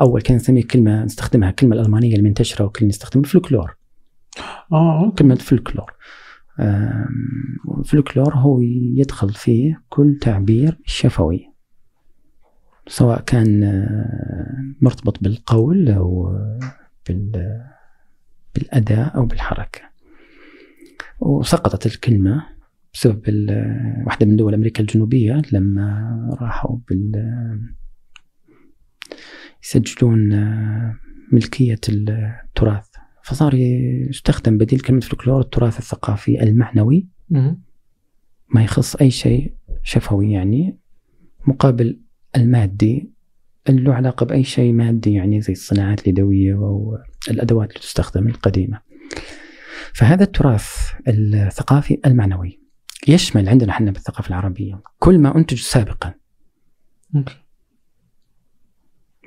أول كان نسميه كلمة نستخدمها الكلمة الألمانية المنتشرة وكل نستخدمها فلكلور. آه كلمة فلكلور. الفلكلور هو يدخل فيه كل تعبير شفوي سواء كان آه، مرتبط بالقول أو بال بالأداء أو بالحركة. وسقطت الكلمة. بسبب واحدة من دول أمريكا الجنوبية لما راحوا بال يسجلون ملكية التراث. فصار يستخدم بديل كلمة فلكلور التراث الثقافي المعنوي. ما يخص أي شيء شفوي يعني مقابل المادي اللي له علاقة بأي شيء مادي يعني زي الصناعات اليدوية أو الأدوات اللي تستخدم القديمة. فهذا التراث الثقافي المعنوي. يشمل عندنا إحنا بالثقافة العربية كل ما أنتج سابقا.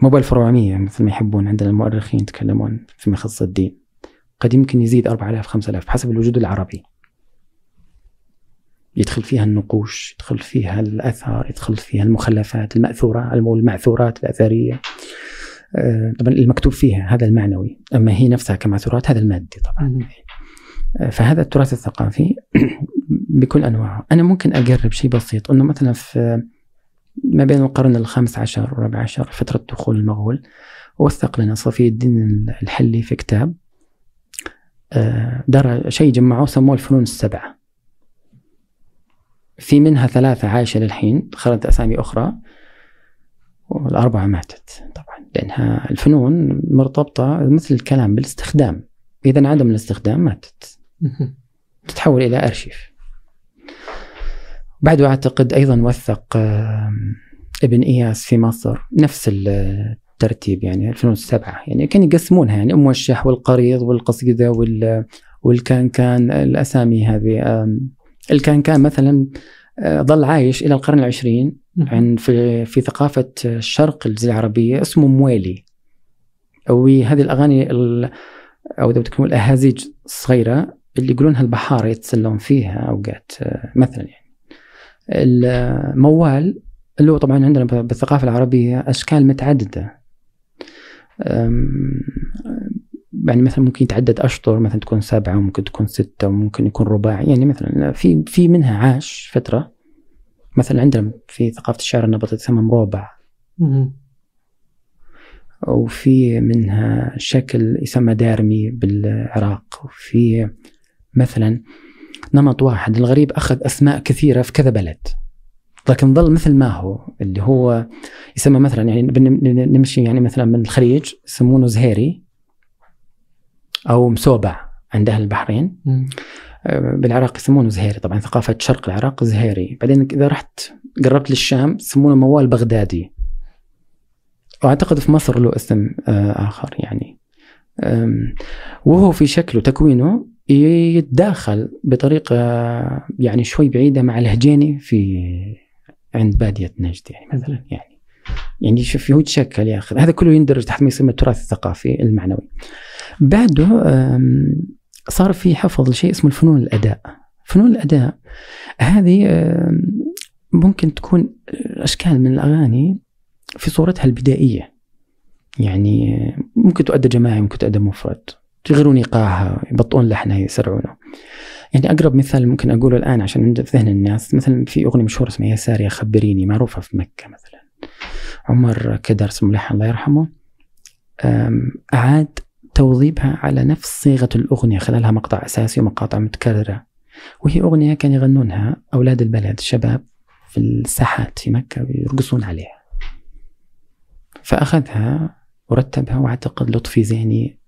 مو بالفروعية مثل ما يحبون عندنا المؤرخين يتكلمون فيما يخص الدين. قد يمكن يزيد 4000 5000 حسب الوجود العربي. يدخل فيها النقوش يدخل فيها الأثار يدخل فيها المخلفات المأثورة المعثورات الأثرية. آه، طبعا المكتوب فيها هذا المعنوي أما هي نفسها كمعثورات هذا المادي طبعا. آه، فهذا التراث الثقافي بكل أنواعه. أنا ممكن أقرب شيء بسيط أنه مثلا في ما بين القرن الخامس عشر والرابع عشر فترة دخول المغول وثق لنا صفي الدين الحلي في كتاب آه، دار شيء جمعوه سموه الفنون السبعة. في منها ثلاثة عايشة للحين خلت أسامي أخرى والأربعة ماتت طبعا لأنها الفنون مرتبطة مثل الكلام بالاستخدام. إذا انعدم الاستخدام ماتت. [LAUGHS] تتحول إلى أرشيف. بعده أعتقد أيضا وثق ابن إياس في مصر. نفس الترتيب يعني الفنون السبعة يعني كانوا يقسمونها يعني الموشح والقريض والقصيدة وال والكان الأسامي هذه. الكان مثلا آه، ظل عايش إلى القرن العشرين عن في, في ثقافة الشرق الجزيرة العربية اسمه مويلي وهذه الأغاني أو إذا تكون الأهازيج الصغيرة اللي يقولونها البحارة يتسلون فيها أوقات آه، مثلا يعني. الموال اللي هو طبعا عندنا بالثقافة العربية أشكال متعددة. يعني مثلا ممكن يتعدد أشطر مثلا تكون سبعة وممكن تكون ستة وممكن يكون رباعي. يعني مثلا في في منها عاش فترة. مثلا عندنا في ثقافة الشعر النبطي تسمى مربع وفي منها شكل يسمى دارمي بالعراق. وفي مثلا نمط واحد. الغريب أخذ أسماء كثيرة في كذا بلد. لكن ظل مثل ما هو اللي هو يسمى مثلا يعني نمشي يعني مثلا من الخليج يسمونه زهيري أو مسوبع عند أهل البحرين. آه، بالعراق يسمونه زهيري. طبعا ثقافة شرق العراق زهيري. بعدين إذا رحت قربت للشام يسمونه موال بغدادي. وأعتقد في مصر له اسم آه، آخر يعني. وهو في شكله تكوينه يتداخل بطريقة يعني شوي بعيدة مع الهجيني في عند بادية نجد يعني مثلا يعني. يعني شوف هو تشكل ياخذ هذا كله يندرج تحت ما يسمى التراث الثقافي المعنوي. بعده صار في حفظ لشيء اسمه الفنون الأداء. فنون الأداء هذه ممكن تكون أشكال من الأغاني في صورتها البدائية. يعني ممكن تؤدى جماعي ممكن تؤدى مفرد. يغيرون ايقاعها يبطئون لحنها يسرعونه. يعني أقرب مثال ممكن أقوله الآن عشان في ذهن الناس مثلا في أغنية مشهورة اسمها يا سارية خبريني معروفة في مكة مثلا. عمر كدرس ملحن الله يرحمه. أعاد توظيفها على نفس صيغة الأغنية خلالها مقطع أساسي ومقاطع متكررة. وهي أغنية كان يغنونها أولاد البلد الشباب في الساحات في مكة ويرقصون عليها. فأخذها ورتبها وأعتقد لطفي زيني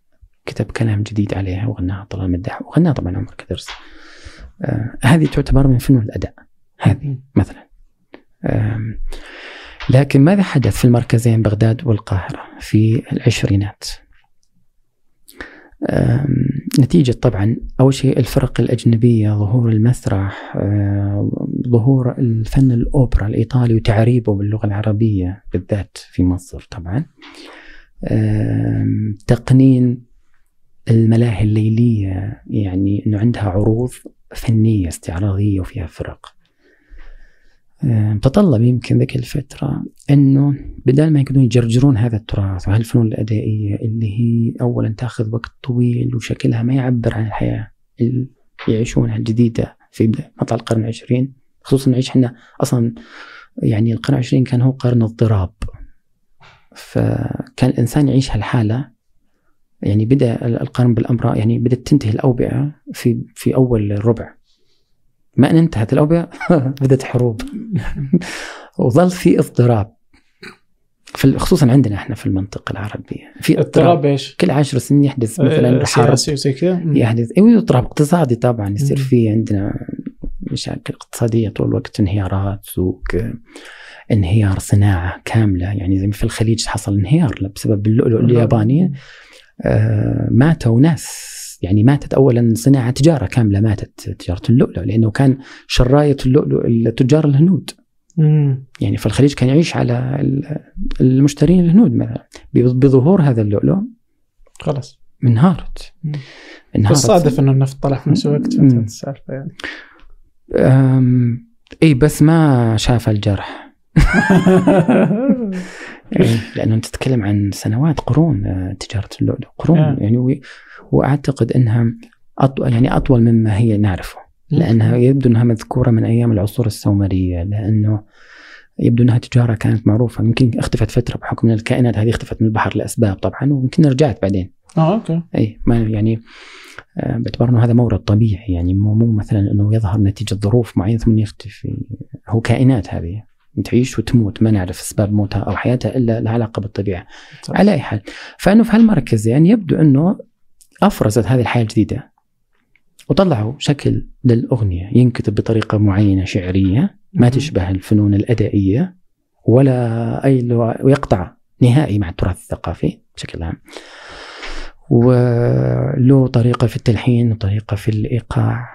كتب كلام جديد عليها وغناها طلال مداح وغناها طبعا عمر كدرس. آه هذه تعتبر من فنون الأداء هذه مثلا. آه لكن ماذا حدث في المركزين بغداد والقاهرة في العشرينات؟ نتيجة طبعا أول شيء الفرق الأجنبية ظهور المسرح ظهور الفن الأوبرا الإيطالي وتعريبه باللغة العربية بالذات في مصر طبعا. تقنين الملاهي الليلية يعني أنه عندها عروض فنية استعراضية وفيها فرق. تطلب يمكن ذيك الفترة إنه بدل ما يقدرون يجرجرون هذا التراث وهالفنون الأدائية اللي هي اولا تأخذ وقت طويل وشكلها ما يعبر عن الحياة اللي يعيشونها الجديدة في مطلع القرن العشرين خصوصا نعيش إحنا أصلا يعني القرن العشرين كان هو قرن اضطراب. فكان الإنسان يعيش هالحالة يعني بدأ القرن بالامراض يعني بدأت تنتهي الأوبئة في في أول ربع. ما إن انتهت الأوبئة [LAUGHS] بدأت حروب. وظل في اضطراب. في خصوصا عندنا إحنا في المنطقة العربية. في اضطراب. إيش؟ كل عشر سنين يحدث مثلا آه، حرب. سياسي كذا. يحدث. أيوه اضطراب اقتصادي طبعا يصير. في عندنا مشاكل اقتصادية طول الوقت. انهيارات سوق انهيار صناعة كاملة. يعني زي ما في الخليج حصل انهيار بسبب اللؤلؤ الياباني آه، ماتوا ناس. يعني ماتت اولا صناعة تجارة كاملة ماتت تجارة اللؤلؤ لأنه كان شرايه اللؤلؤ التجار الهنود. مم. يعني في الخليج كان يعيش على ال- المشترين الهنود بظهور هذا اللؤلؤ خلاص. انهارت. انهارت. بس صادف إنه النفط طلع في نفس الوقت السالفة يعني. إي بس ما شاف الجرح. [LAUGHS] يعني لأنه أنت تتكلم عن سنوات قرون آه، تجارة اللؤلؤ. قرون آه. يعني وأعتقد إنها أطول يعني أطول مما هي نعرفه. لأنها يبدو أنها مذكورة من أيام العصور السومرية لأنه يبدو أنها تجارة كانت معروفة. يمكن اختفت فترة بحكم أن الكائنات هذه اختفت من البحر لأسباب طبعا ويمكن رجعت بعدين. آه أوكي. اي ما يعني آه، باعتبار إنه هذا مورد طبيعي. يعني مو مو مثلا إنه يظهر نتيجة ظروف معينة ثم يختفي. هو كائنات هذه. تعيش وتموت ما نعرف أسباب موتها أو حياتها إلا لها علاقة بالطبيعة صح. على أي حال فأنه في هالمركز يعني يبدو أنه أفرزت هذه الحياة الجديدة وطلعوا شكل للأغنية ينكتب بطريقة معينة شعرية ما. تشبه الفنون الأدائية ولا أي لغة ويقطع نهائي مع التراث الثقافي بشكل عام. وله طريقة في التلحين وطريقة في الإيقاع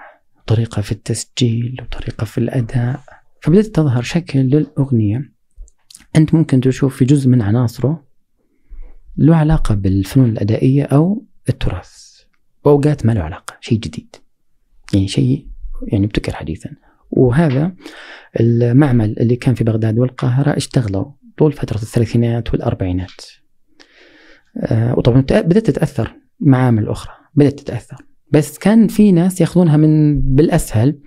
طريقه في التسجيل وطريقة في الأداء فبدأت تظهر شكل للأغنية. أنت ممكن تشوف في جزء من عناصره له علاقة بالفنون الأدائية أو التراث. واوقات ما له علاقة شيء جديد. يعني شيء يعني ابتكر حديثا. وهذا المعمل اللي كان في بغداد والقاهرة اشتغلوا طول فترة الثلاثينات والأربعينات. آه، وطبعا بدأت تتأثر معامل أخرى بدأت تتأثر. بس كان في ناس يأخذونها من بالأسهل.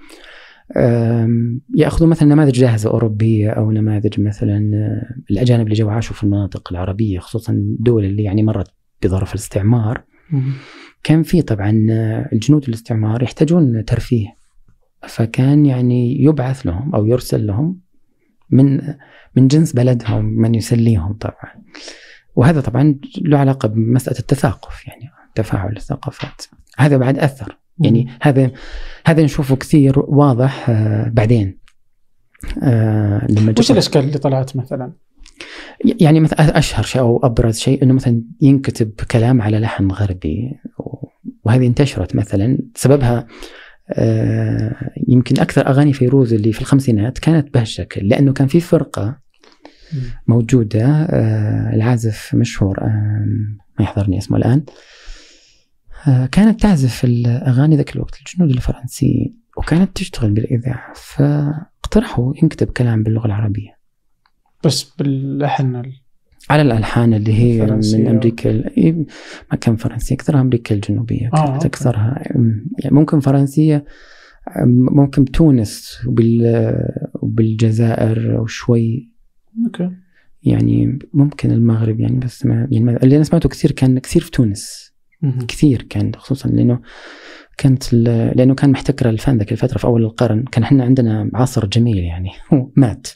يأخذوا مثلا نماذج جاهزة أوروبية أو نماذج مثلا آه، الأجانب اللي جو عاشوا في المناطق العربية خصوصا الدول اللي يعني مرت بظرف الاستعمار. كان في طبعا آه، الجنود الاستعمار يحتاجون ترفيه. فكان يعني يبعث لهم أو يرسل لهم من من جنس بلدهم من يسليهم طبعا. وهذا طبعا له علاقة بمسألة التثاقف يعني تفاعل الثقافات. هذا بعد أثر. يعني هذا هذا نشوفه كثير واضح آه، بعدين. آه، لما وش الأشكال اللي طلعت مثلا؟ يعني مثلا أشهر شيء أو أبرز شيء إنه مثلا ينكتب كلام على لحن غربي وهذه انتشرت مثلا. سببها آه، يمكن أكثر أغاني فيروز اللي في الخمسينات كانت بهالشكل لأنه كان في فرقة موجودة العازف مشهور ما يحضرني اسمه الآن. كانت تعزف الأغاني ذاك الوقت الجنود الفرنسيين وكانت تشتغل بالإذاعة فاقترحوا ينكتب كلام باللغة العربية بس باللحن ال- على الألحان اللي هي. من أمريكا ال- ما كان فرنسية أكثرها أمريكا الجنوبية آه، كانت okay. أكثرها أم، يعني ممكن فرنسية أم، ممكن بتونس وبال وبالجزائر وشوي okay يعني ممكن المغرب يعني بس ما يعني اللي أنا سمعته كثير كان كثير في تونس. كثير كان خصوصا لأنه كانت لأنه كان محتكر الفن ذاك الفترة في أول القرن. كان إحنا عندنا عصر جميل يعني [LAUGHS] هو مات.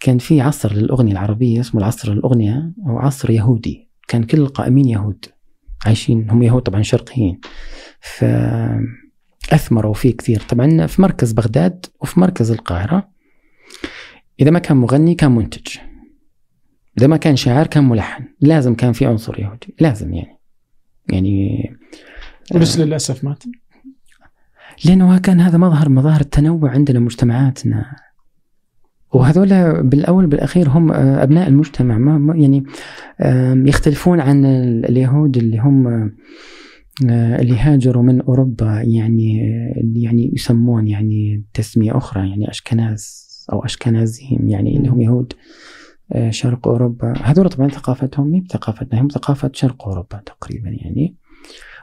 كان في عصر للأغنية العربية اسمه العصر الأغنية أو عصر يهودي. كان كل القائمين يهود عايشين هم يهود طبعا شرقيين. ف اثمروا فيه كثير. طبعا في مركز بغداد وفي مركز القاهرة إذا ما كان مغني كان منتج. إذا ما كان شاعر كان ملحن. لازم كان في عنصر يهودي. لازم يعني. يعني وليش للأسف مات؟ لأنه كان هذا مظهر مظاهر التنوع عندنا مجتمعاتنا. وهذول بالأول بالأخير هم آه، أبناء المجتمع. ما يعني يختلفون عن ال- اليهود اللي هم آه، اللي هاجروا من أوروبا يعني اللي يعني يسمون يعني تسمية أخرى يعني أشكناز أو أشكنازيم يعني اللي هم يهود. آه، شرق أوروبا. هذول طبعا ثقافتهم مي بثقافتنا هم ثقافة شرق أوروبا تقريبا يعني.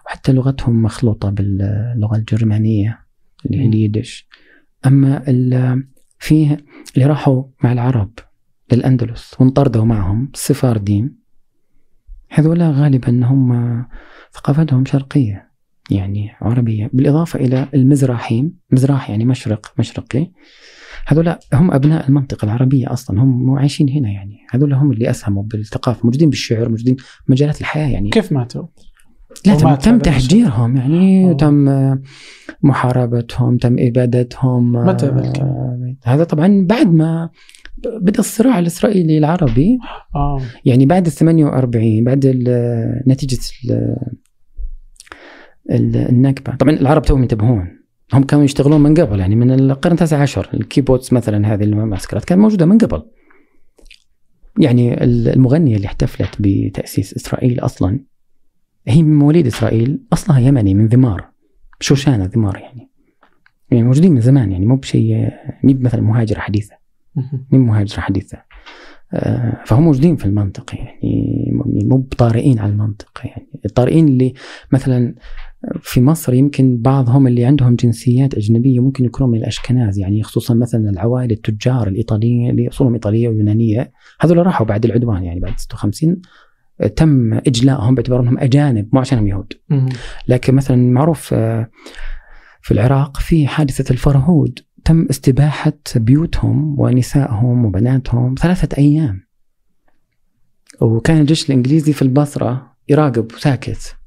وحتى لغتهم مخلوطة باللغة الجرمانية اللي هي. اليدش أما ال- فيه اللي راحوا مع العرب للأندلس وانطردوا معهم السفارديم هذولا غالبا هم ثقافتهم شرقية يعني عربية. بالإضافة إلى المزراحيم مزراح يعني مشرق مشرقي. هذولا هم أبناء المنطقة العربية أصلا هم عايشين هنا يعني. هذولا هم اللي أسهموا بالثقافة موجودين بالشعر موجودين مجالات الحياة يعني. كيف ماتوا؟ لا تم, تم هذا تهجيرهم يعني أوه. تم آه، محاربتهم تم إبادتهم آه، متى الكلام؟ هذا طبعا بعد ما بدأ الصراع الإسرائيلي العربي. آه. يعني بعد ال 48 بعد ال- نتيجة ال- ال- النكبة. طبعا العرب توهم ينتبهون هم كانوا يشتغلون من قبل يعني من القرن التاسع عشر الكيبوتس مثلا هذه المعسكرات كانت موجودة من قبل. يعني ال- المغنية اللي احتفلت بتأسيس إسرائيل أصلا هي من مواليد إسرائيل أصلها يمني من ذمار شوشانة ذمار يعني. يعني موجودين من زمان يعني مو بشيء مو مثلا مهاجرة حديثة. من مهاجرة حديثة. آه، فهم موجودين في المنطقة يعني مو بطارئين على المنطقة يعني الطارئين اللي مثلا في مصر يمكن بعضهم اللي عندهم جنسيات أجنبية ممكن يكونوا من الأشكناز يعني خصوصا مثلا العوائل التجار الإيطاليين اللي أصولهم إيطالية ويونانية هذول راحوا بعد العدوان يعني بعد 56 آه، تم إجلائهم باعتبار أنهم أجانب مو عشانهم يهود. لكن مثلا معروف آه، في العراق في حادثة الفرهود تم استباحة بيوتهم ونسائهم وبناتهم ثلاثة أيام. وكان الجيش الإنجليزي في البصرة يراقب وساكت.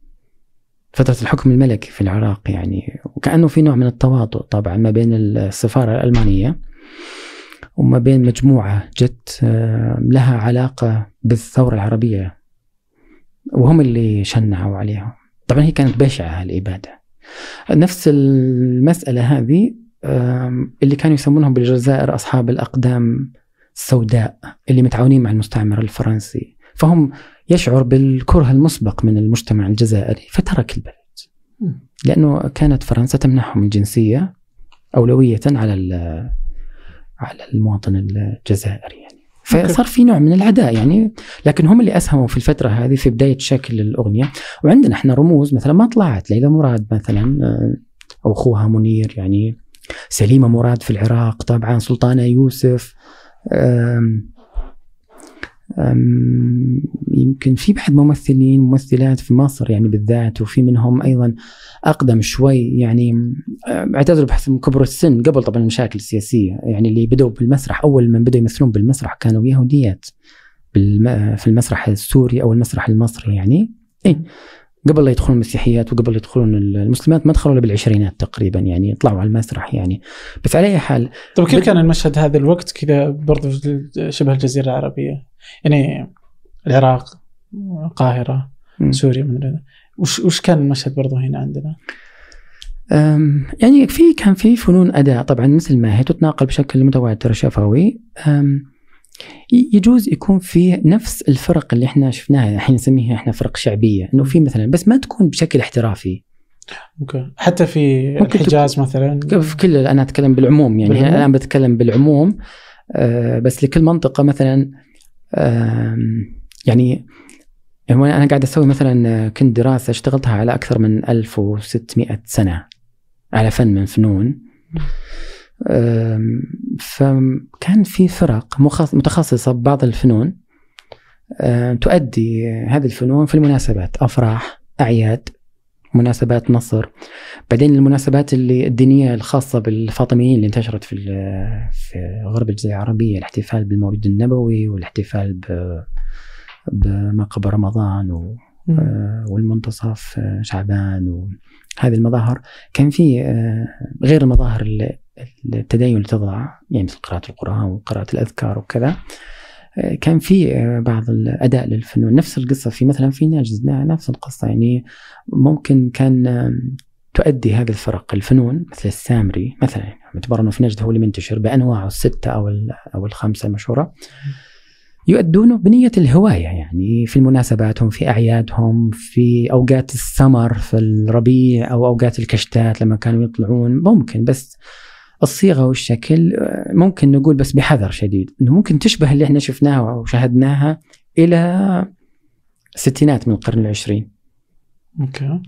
فترة الحكم الملكي في العراق يعني وكأنه في نوع من التواطؤ طبعا ما بين السفارة الألمانية وما بين مجموعة جت لها علاقة بالثورة العربية وهم اللي شنعوا عليهم طبعا هي كانت بشعة الإبادة. نفس المسألة هذه اللي كانوا يسمونهم بالجزائر أصحاب الأقدام السوداء اللي متعاونين مع المستعمر الفرنسي. فهم يشعر بالكره المسبق من المجتمع الجزائري فترك البلد. لأنه كانت فرنسا تمنحهم الجنسية أولوية على على المواطن الجزائري يعني. فصار في نوع من العداء يعني لكن هم اللي أسهموا في الفترة هذه في بداية شكل الأغنية. وعندنا إحنا رموز مثلا ما طلعت ليلى مراد مثلا آه، أو أخوها منير يعني سليمة مراد في العراق طبعا سلطانة يوسف يمكن في بعد ممثلين ممثلات في مصر يعني بالذات وفي منهم أيضا أقدم شوي يعني اعتذروا بحسب كبر السن قبل طبعا المشاكل السياسية يعني اللي بدأوا بالمسرح أول من بدأوا يمثلون بالمسرح كانوا يهوديات. في المسرح السوري أو المسرح المصري يعني. اي قبل لا يدخلون المسيحيات وقبل يدخلون المسلمات ما دخلوا إلا بالعشرينات تقريبا يعني يطلعوا على المسرح يعني. بس على أي حال طيب كيف بد- كان المشهد هذا الوقت كذا برضو شبه الجزيرة العربية؟ يعني العراق القاهرة م. سوريا من وش وش كان المشهد برضو هنا عندنا؟ يعني في كان في فنون أداء. طبعا مثل ما هي تتناقل بشكل متواتر شفوي. يجوز يكون في نفس الفرق اللي إحنا شفناها. الحين نسميها إحنا فرق شعبية. إنه في مثلا بس ما تكون بشكل احترافي. أوكي. حتى في الحجاز مثلا؟ في كل أنا أتكلم بالعموم. يعني بالعموم؟ الآن بتكلم بالعموم. آه، بس لكل منطقة مثلا يعني أنا قاعد أسوي مثلا كنت دراسة اشتغلتها على أكثر من 1600 سنة على فن من فنون. فكان في فرق متخصصة ببعض الفنون. تؤدي هذه الفنون في المناسبات أفراح أعياد. مناسبات نصر. بعدين المناسبات اللي الدينية الخاصة بالفاطميين اللي انتشرت في في غرب الجزيرة العربية الاحتفال بالمولد النبوي والاحتفال ب بما قبل رمضان و. آه، والمنتصف آه، شعبان وهذه المظاهر. كان في آه، غير المظاهر ال- التدين اللي تضع يعني مثل قراءة القرآن وقراءة الأذكار وكذا. كان في بعض الأداء للفنون نفس القصة في مثلا في نجد نفس القصة يعني ممكن كان تؤدي هذه الفرق الفنون مثل السامري مثلا باعتبار أنه في نجد هو اللي منتشر بأنواعه الستة أو أو الخمسة المشهورة. يؤدونه بنية الهواية يعني في المناسباتهم في أعيادهم في أوقات السمر في الربيع أو أوقات الكشتات لما كانوا يطلعون ممكن بس الصيغة والشكل آه، ممكن نقول بس بحذر شديد إنه ممكن تشبه اللي إحنا شفناها وشاهدناها إلى الستينات من القرن العشرين. أوكي.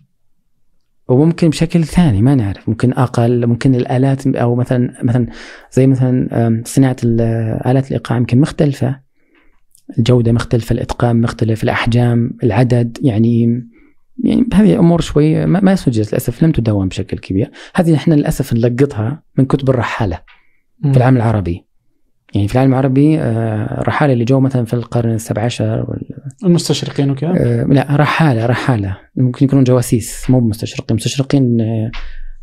وممكن بشكل ثاني ما نعرف ممكن أقل ممكن الآلات أو مثلا مثلا زي مثلا صناعة ال- آلات الايقاع يمكن مختلفة الجودة مختلفة الإتقان مختلف الأحجام العدد يعني يعني هذه أمور شوي ما, ما سجلت للأسف لم تدون بشكل كبير. هذه إحنا للأسف نلقطها من كتب الرحالة في العالم العربي. يعني في العالم العربي آه، رحالة اللي جو مثلا في القرن السابع عشر المستشرقين وكذا؟ آه، لا رحالة رحالة. ممكن يكونون جواسيس مو مستشرقين. مستشرقين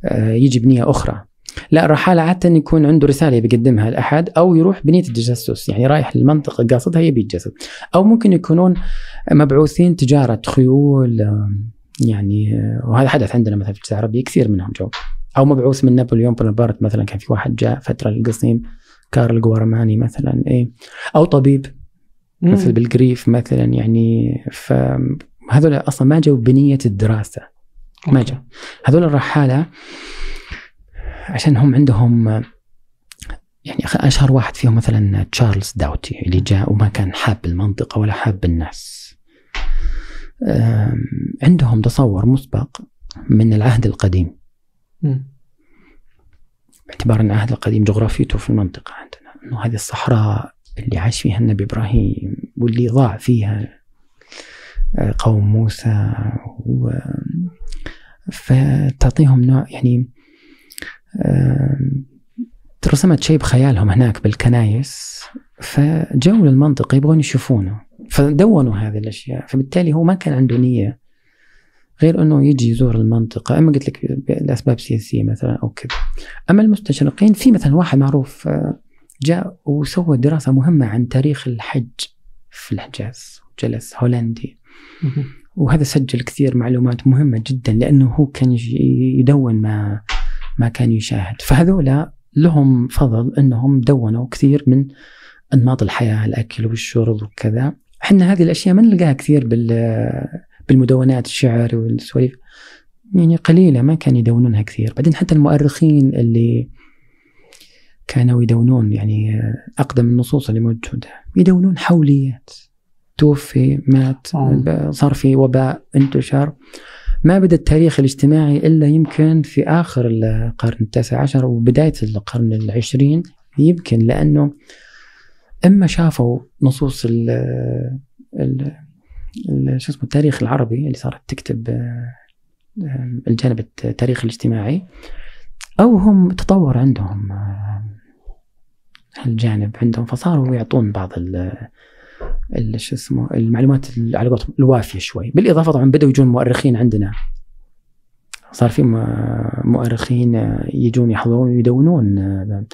آه، يجي بنية أخرى. لا الرحالة عادة يكون عنده رسالة بيقدمها لأحد أو يروح بنية التجسس يعني رايح للمنطقة قاصدها يبي يتجسس أو ممكن يكونون مبعوثين تجارة خيول يعني وهذا حدث عندنا مثلا في الجزيرة العربية كثير منهم جو. أو مبعوث من نابليون بونابرت مثلا كان في واحد جاء فترة القصيم كارل جوارماني مثلا إيه. أو طبيب مثل بالجريف مثلا يعني فهذول أصلا ما جو بنية الدراسة. ما جو. هذول الرحالة عشان هم عندهم يعني أشهر واحد فيهم مثلا تشارلز داوتي اللي جاء وما كان حاب المنطقة ولا حاب الناس. عندهم تصور مسبق من العهد القديم. باعتبار إن العهد القديم جغرافيته في المنطقة عندنا إنه هذه الصحراء اللي عاش فيها النبي إبراهيم واللي ضاع فيها آه، قوم موسى و فتعطيهم نوع يعني ترسمت شيء بخيالهم هناك بالكنايس فجو للمنطقة يبغون يشوفونه. فدونوا هذه الأشياء. فبالتالي هو ما كان عنده نية غير أنه يجي يزور المنطقة. أما قلت لك لأسباب سياسية مثلا أو كذا. أما المستشرقين في مثلا واحد معروف آه، جاء وسوى دراسة مهمة عن تاريخ الحج في الحجاز جلس هولندي. وهذا سجل كثير معلومات مهمة جدا لأنه هو كان يدون ما ما كان يشاهد. فهذولا لهم فضل إنهم دونوا كثير من أنماط الحياة الأكل والشرب وكذا. إحنا هذه الأشياء ما نلقاها كثير بال بالمدونات الشعر والسواليف. يعني قليلة ما كانوا يدونونها كثير. بعدين حتى المؤرخين اللي كانوا يدونون يعني أقدم النصوص اللي موجودة. يدونون حوليات. توفي مات صار في وباء انتشر ما بدا التاريخ الاجتماعي إلا يمكن في آخر القرن التاسع عشر وبداية القرن العشرين يمكن لأنه إما شافوا نصوص ال ال شو اسمه التاريخ العربي اللي صارت تكتب الجانب التاريخ الاجتماعي أو هم تطور عندهم آه، الجانب عندهم فصاروا يعطون بعض شو اسمه المعلومات على قولتهم الوافية شوي. بالإضافة طبعا بدأوا يجون مؤرخين عندنا. صار في مؤرخين يجون يحضرون ويدونون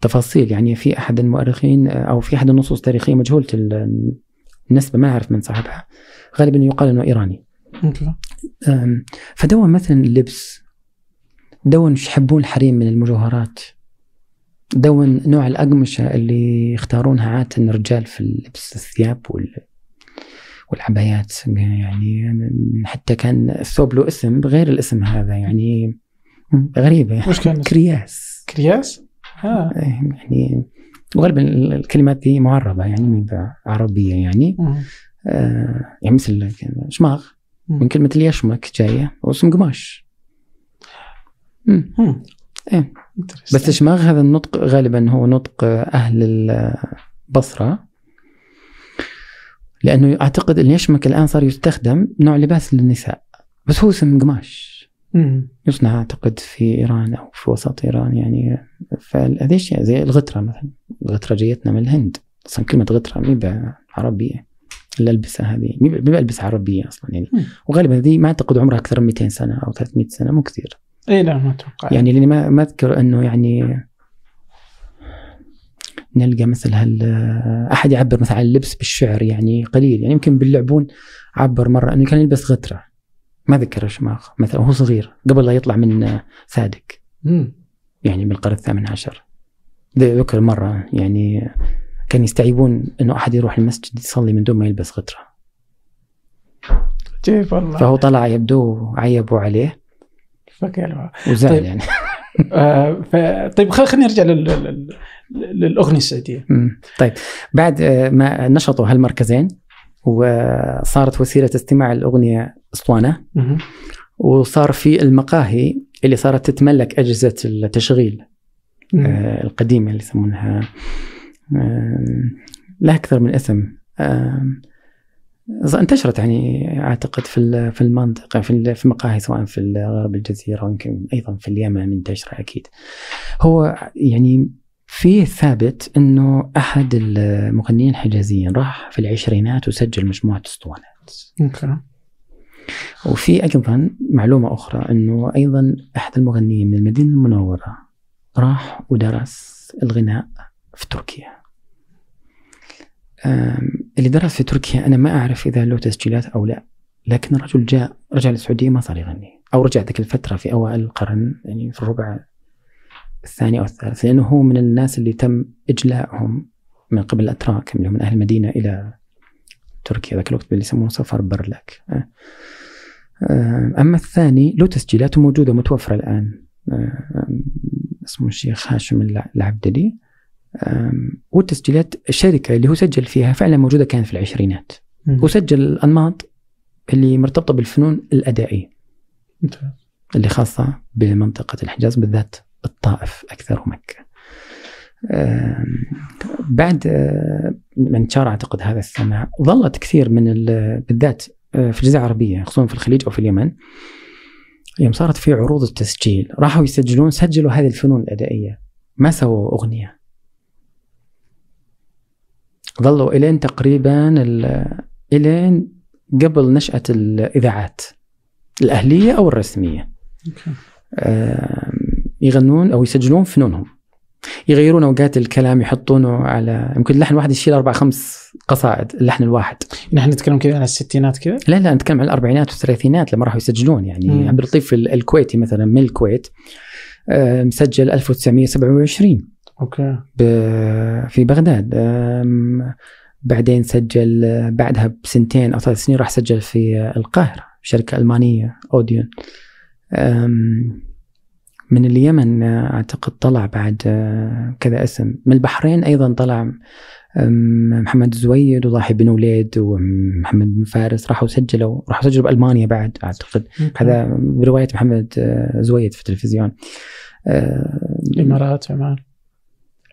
تفاصيل يعني في أحد المؤرخين أو في أحد النصوص التاريخيه مجهولة النسبة ما أعرف من صاحبها. غالبا يقال إنه إيراني. فدون مثلا اللبس دون يحبون الحريم من المجوهرات. دون نوع الأقمشة اللي يختارونها عادة الرجال في لبس الثياب وال والعبايات يعني حتى كان الثوب له اسم غير الاسم هذا يعني غريبة. وش كان كرياس. كرياس؟ آه. يعني وغالبا الكلمات دي معربة يعني عربية يعني. آه يعني مثل شماغ. من كلمة اليشمك جاية واسم قماش. إيه. بس شماغ هذا النطق غالبا هو نطق أهل البصرة. لأنه أعتقد ان يشمك الآن صار يستخدم نوع لباس للنساء. بس هو اسم قماش. يصنع أعتقد في إيران أو في وسط إيران يعني. فهذه أشياء زي الغتره مثلا. الغتره جيتنا من الهند. أصلا كلمة غتره مي عربية. الالبسه هذه. مي بلبس عربية أصلا يعني. وغالبا هذه ما أعتقد عمرها أكثر من 200 سنة أو 300 سنة مو كثير. اي لا ما أتوقع. يعني لأني ما ما أذكر أنه يعني نلقى مثل هال أحد يعبر مثلا عن اللبس بالشعر يعني قليل. يعني يمكن باللعبون عبر مرة أنه كان يلبس غترة. ما ذكر شماغ مثلا وهو صغير قبل لا يطلع من سادق يعني بالقرن الثامن عشر. ذكر مرة يعني كان يستعيبون أنه أحد يروح المسجد يصلي من دون ما يلبس غترة. كيف والله فهو طلع يبدو عيبوا عليه. فكان وزعل طيب. يعني. [LAUGHS] آه ف... طيب خلينا نرجع لل... للأغنية السعودية. طيب بعد آه، ما نشطوا هالمركزين وصارت وسيلة استماع الأغنية أسطوانة وصار في المقاهي اللي صارت تتملك أجهزة التشغيل آه القديمة اللي يسمونها آه لها أكثر من اسم انتشرت يعني أعتقد في في المنطقة في في مقاهي سواء في غرب الجزيرة ويمكن أيضا في اليمن منتشره أكيد. هو يعني في ثابت إنه أحد المغنيين الحجازيين راح في العشرينات وسجل مجموعة أسطوانات. وفي أيضا معلومة أخرى إنه أيضا أحد المغنيين من المدينة المنورة راح ودرس الغناء في تركيا. اللي درس في تركيا أنا ما أعرف إذا له تسجيلات أو لا. لكن الرجل جاء رجع للسعوديه ما صار يغني. أو رجع ذيك الفترة في أوائل القرن يعني في الربع الثاني أو الثالث لأنه هو من الناس اللي تم اجلائهم من قبل الأتراك اللي هم من أهل المدينة إلى تركيا. ذاك الوقت اللي يسمونه سفر برلك أه. أه، أما الثاني له تسجيلاته موجودة متوفرة الآن. أه، اسمه الشيخ هاشم الع- العبدلي. والتسجيلات الشركة اللي هو سجل فيها فعلا موجودة كانت في العشرينات مم. وسجل الأنماط اللي مرتبطة بالفنون الأدائية ممتاز. اللي خاصة بمنطقة الحجاز بالذات الطائف أكثر ومكه. أم، بعد أه، من انتشار أعتقد هذا السماع ظلت كثير من ال- بالذات أه، في الجزيرة العربية خصوصا في الخليج أو في اليمن يوم صارت في عروض التسجيل راحوا يسجلون سجلوا هذه الفنون الأدائية ما سووا أغنية ظلوا إلين تقريبا ال- إلين قبل نشأة الإذاعات الأهلية أو الرسمية. آم، يغنون أو يسجلون فنونهم. يغيرون أوقات الكلام يحطونه على يمكن اللحن الواحد يشيل أربع خمس قصائد اللحن الواحد. نحن نتكلم كذا عن الستينات كذا؟ لا لا نتكلم عن الأربعينات والثلاثينات لما راحوا يسجلون. يعني مم. عبد اللطيف ال- الكويتي مثلا من الكويت مسجل 1927 أوكي. ب- في بغداد بعدين سجل بعدها بسنتين أو ثلاث سنين راح سجل في القاهرة شركة ألمانية أوديون. من اليمن أعتقد طلع بعد كذا اسم. من البحرين أيضا طلع محمد زويد وضاحي بن وليد ومحمد بن فارس راحوا سجلوا راحوا سجلوا بألمانيا بعد أعتقد. هذا برواية محمد آه، زويد في التلفزيون. الإمارات عمان.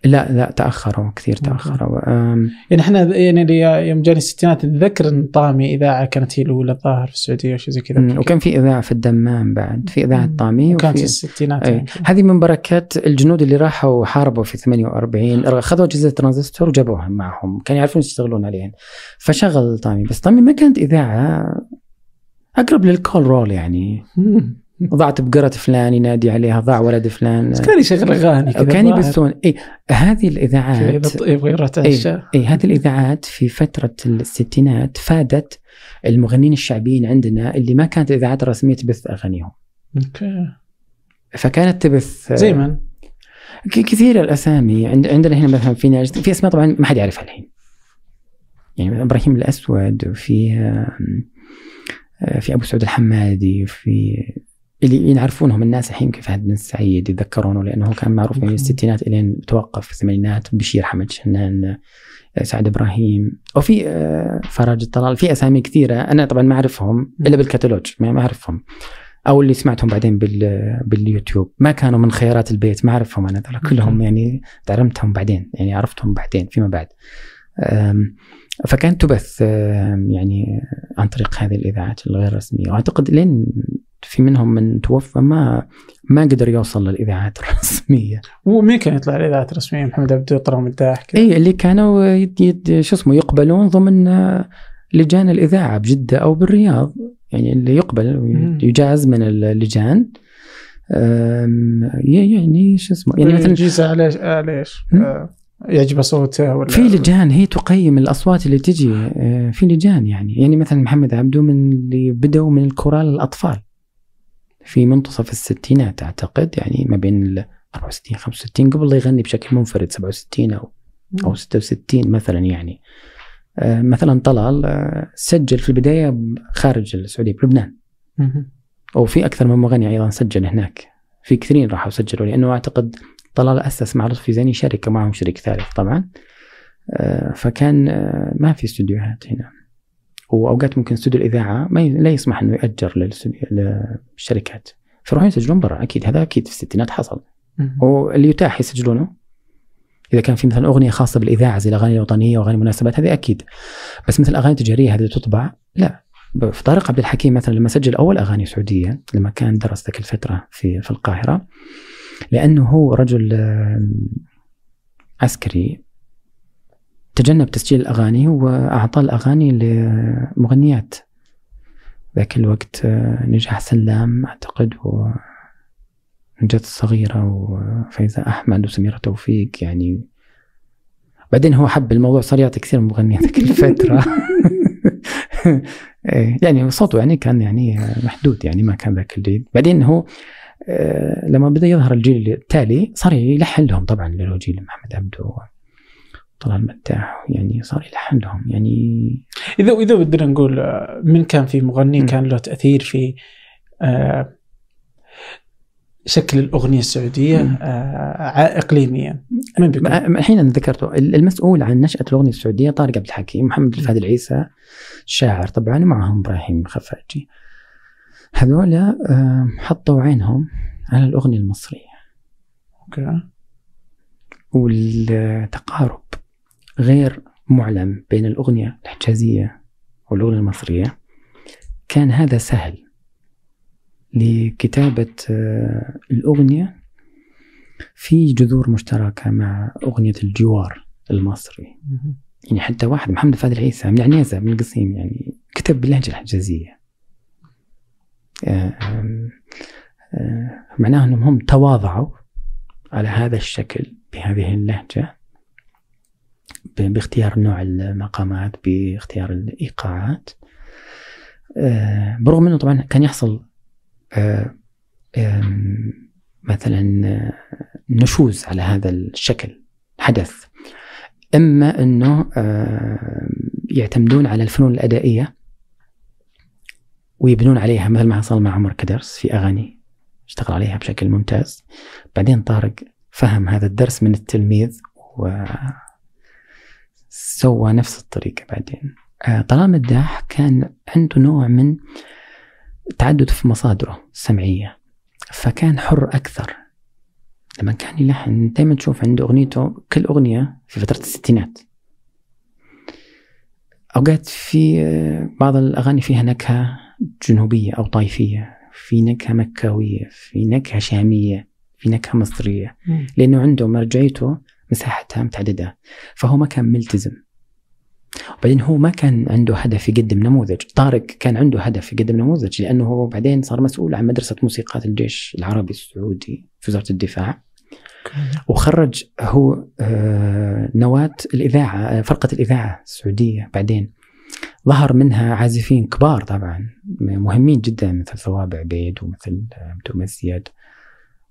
لا لا تأخروا كثير تأخروا يعني إحنا يعني اللي يوم جاني الستينات اتذكر إن طامي إذاعة كانت هي الأولى الظاهر في السعودية أو شيء زي كذا وكان في إذاعة في الدمام بعد في إذاعة. طامي كانت في الستينات أي. يعني. هذه من بركات الجنود اللي راحوا حاربوا في 48 اخذوا أجهزة ترانزستور وجابوها معهم كانوا يعرفون يشتغلون عليها فشغل طامي بس طامي ما كانت إذاعة أقرب لل call roll يعني. ضاعت بقرة فلان ينادي عليها ضاع ولد فلان. كان يشغل أغاني كان. يبثون. اي هذه الإذاعات اذا يبغى يروح اي اي هذه الإذاعات في فترة الستينات فادت المغنين الشعبيين عندنا اللي ما كانت الاذاعات الرسميه تبث أغانيهم. okay. فكانت تبث زي من؟ كثير الأسامي. عند عندنا هنا مثلا في ناس في أسماء طبعا ما حد يعرفها الحين. يعني إبراهيم الأسود وفي آه، في أبو سعود الحمادي في اللي يعرفونهم الناس الحين كيف فهد بن سعيد يتذكرونه لأنه كان معروف من. الستينات إلين توقف في الثمانينات بشير حمد شنان سعد إبراهيم وفي آه، فراج الطلال في أسامي كثيرة أنا طبعا ما أعرفهم إلا بالكتالوج ما أعرفهم. أو اللي سمعتهم بعدين بال باليوتيوب. ما كانوا من خيارات البيت ما أعرفهم أنا ترى كلهم. يعني تعلمتهم بعدين يعني عرفتهم بعدين فيما بعد. فكانت تبث يعني عن طريق هذه الإذاعات الغير رسمية. وأعتقد لين في منهم من توفى ما ما قدر يوصل للإذاعات الرسمية. ومين كان يطلع الإذاعات الرسمية؟ محمد عبده طلال مداح اي اللي كانوا يد يد شو اسمه يقبلون ضمن آه، لجان الإذاعة بجدة أو بالرياض. يعني اللي يقبل مم. ويجاز من اللجان. يعني شو اسمه يعني مثلا جيزه على؟ مم. آه، يعجبه صوته ولا في لجان هي تقيم الأصوات اللي تجي آه، في لجان يعني. يعني مثلا محمد عبده من اللي بدأوا من الكورال الأطفال. في منتصف الستينات أعتقد يعني ما بين ال 64 65 قبل لا يغني بشكل منفرد 67 أو أو 66 مثلا يعني. آه، مثلا طلال آه، سجل في البداية خارج السعودية بلبنان. وفي أكثر من مغني أيضا سجل هناك. في كثيرين راحوا سجلوا لأنه أعتقد طلال أسس مع لطفي زيني شركة معهم شريك ثالث طبعا. آه، فكان ما في استديوهات هنا. وأوقات ممكن استوديو الإذاعة ما ي- لا يسمح إنه يأجر للشركات. فيروحون يسجلون برا أكيد. هذا أكيد في الستينات حصل. واللي يتاح يسجلونه. إذا كان في مثلا أغنية خاصة بالإذاعة زي الأغاني الوطنية وأغاني المناسبات هذه أكيد. بس مثل الأغاني التجارية هذه تطبع لا. في طارق عبد الحكيم مثلا لما سجل أول أغاني سعودية لما كان درس ذيك الفترة في في القاهرة لأنه هو رجل عسكري تجنب تسجيل الأغاني وأعطى الأغاني لمغنيات. ذاك الوقت نجاح سلام أعتقد و نجاة الصغيرة وفايزة أحمد وسميرة توفيق يعني بعدين هو حب الموضوع صار يعطي كثير من مغنيات ذيك الفترة. [LAUGHS] إيه، يعني صوته يعني كان يعني محدود يعني ما كان ذاك الجيل بعدين هو آه، لما بدأ يظهر الجيل التالي صار يلحن لهم طبعا جيل محمد عبده. طلال مداح يعني صار يلحن لهم يعني إذا إذا بدنا نقول آه، من كان في مغني كان له تأثير في آه شكل الأغنية السعودية آه اقليميا. من بيكون؟ الحين أنا ذكرته المسؤول عن نشأة الأغنية السعودية طارق عبد الحكيم محمد الفهد العيسى شاعر طبعا ومعهم إبراهيم خفاجي. هذولا آه حطوا عينهم على الأغنية المصرية. أوكي. والتقارب. غير معلم بين الأغنية الحجازيه والأغنية المصرية كان هذا سهل لكتابة آه، الأغنية في جذور مشتركة مع أغنية الجوار المصري. يعني حتى واحد محمد فهد العيسى من عنيزة من القصيم يعني كتب باللهجة الحجازية آه، آه، معناه أنهم هم تواضعوا على هذا الشكل بهذه اللهجة. باختيار نوع المقامات باختيار الإيقاعات. برغم أنه طبعا كان يحصل آه، مثلا آه، نشوز على هذا الشكل حدث. إما إنه آه، يعتمدون على الفنون الأدائية ويبنون عليها مثل ما حصل مع عمر كدرس في أغاني اشتغل عليها بشكل ممتاز. بعدين طارق فهم هذا الدرس من التلميذ و سوى نفس الطريقة بعدين. طلال مداح كان عنده نوع من تعدد في مصادره السمعية فكان حر أكثر. لما كان يلحن دائما تشوف عنده أغنيته كل أغنية في فترة الستينات. أوقات في بعض الأغاني فيها نكهة جنوبية أو طائفية في نكهة مكاوية في نكهة شامية في نكهة مصرية. لأنه عنده مرجعيته مساحتها متعددة فهو ما كان ملتزم. وبعدين هو ما كان عنده هدف يقدم نموذج. طارق كان عنده هدف يقدم نموذج لأنه هو بعدين صار مسؤول عن مدرسة موسيقات الجيش العربي السعودي في وزارة الدفاع. وخرج هو آه، نواة الإذاعة آه، فرقة الإذاعة السعودية بعدين. ظهر منها عازفين كبار طبعا مهمين جدا مثل ثواب عبيد ومثل عبد المزيد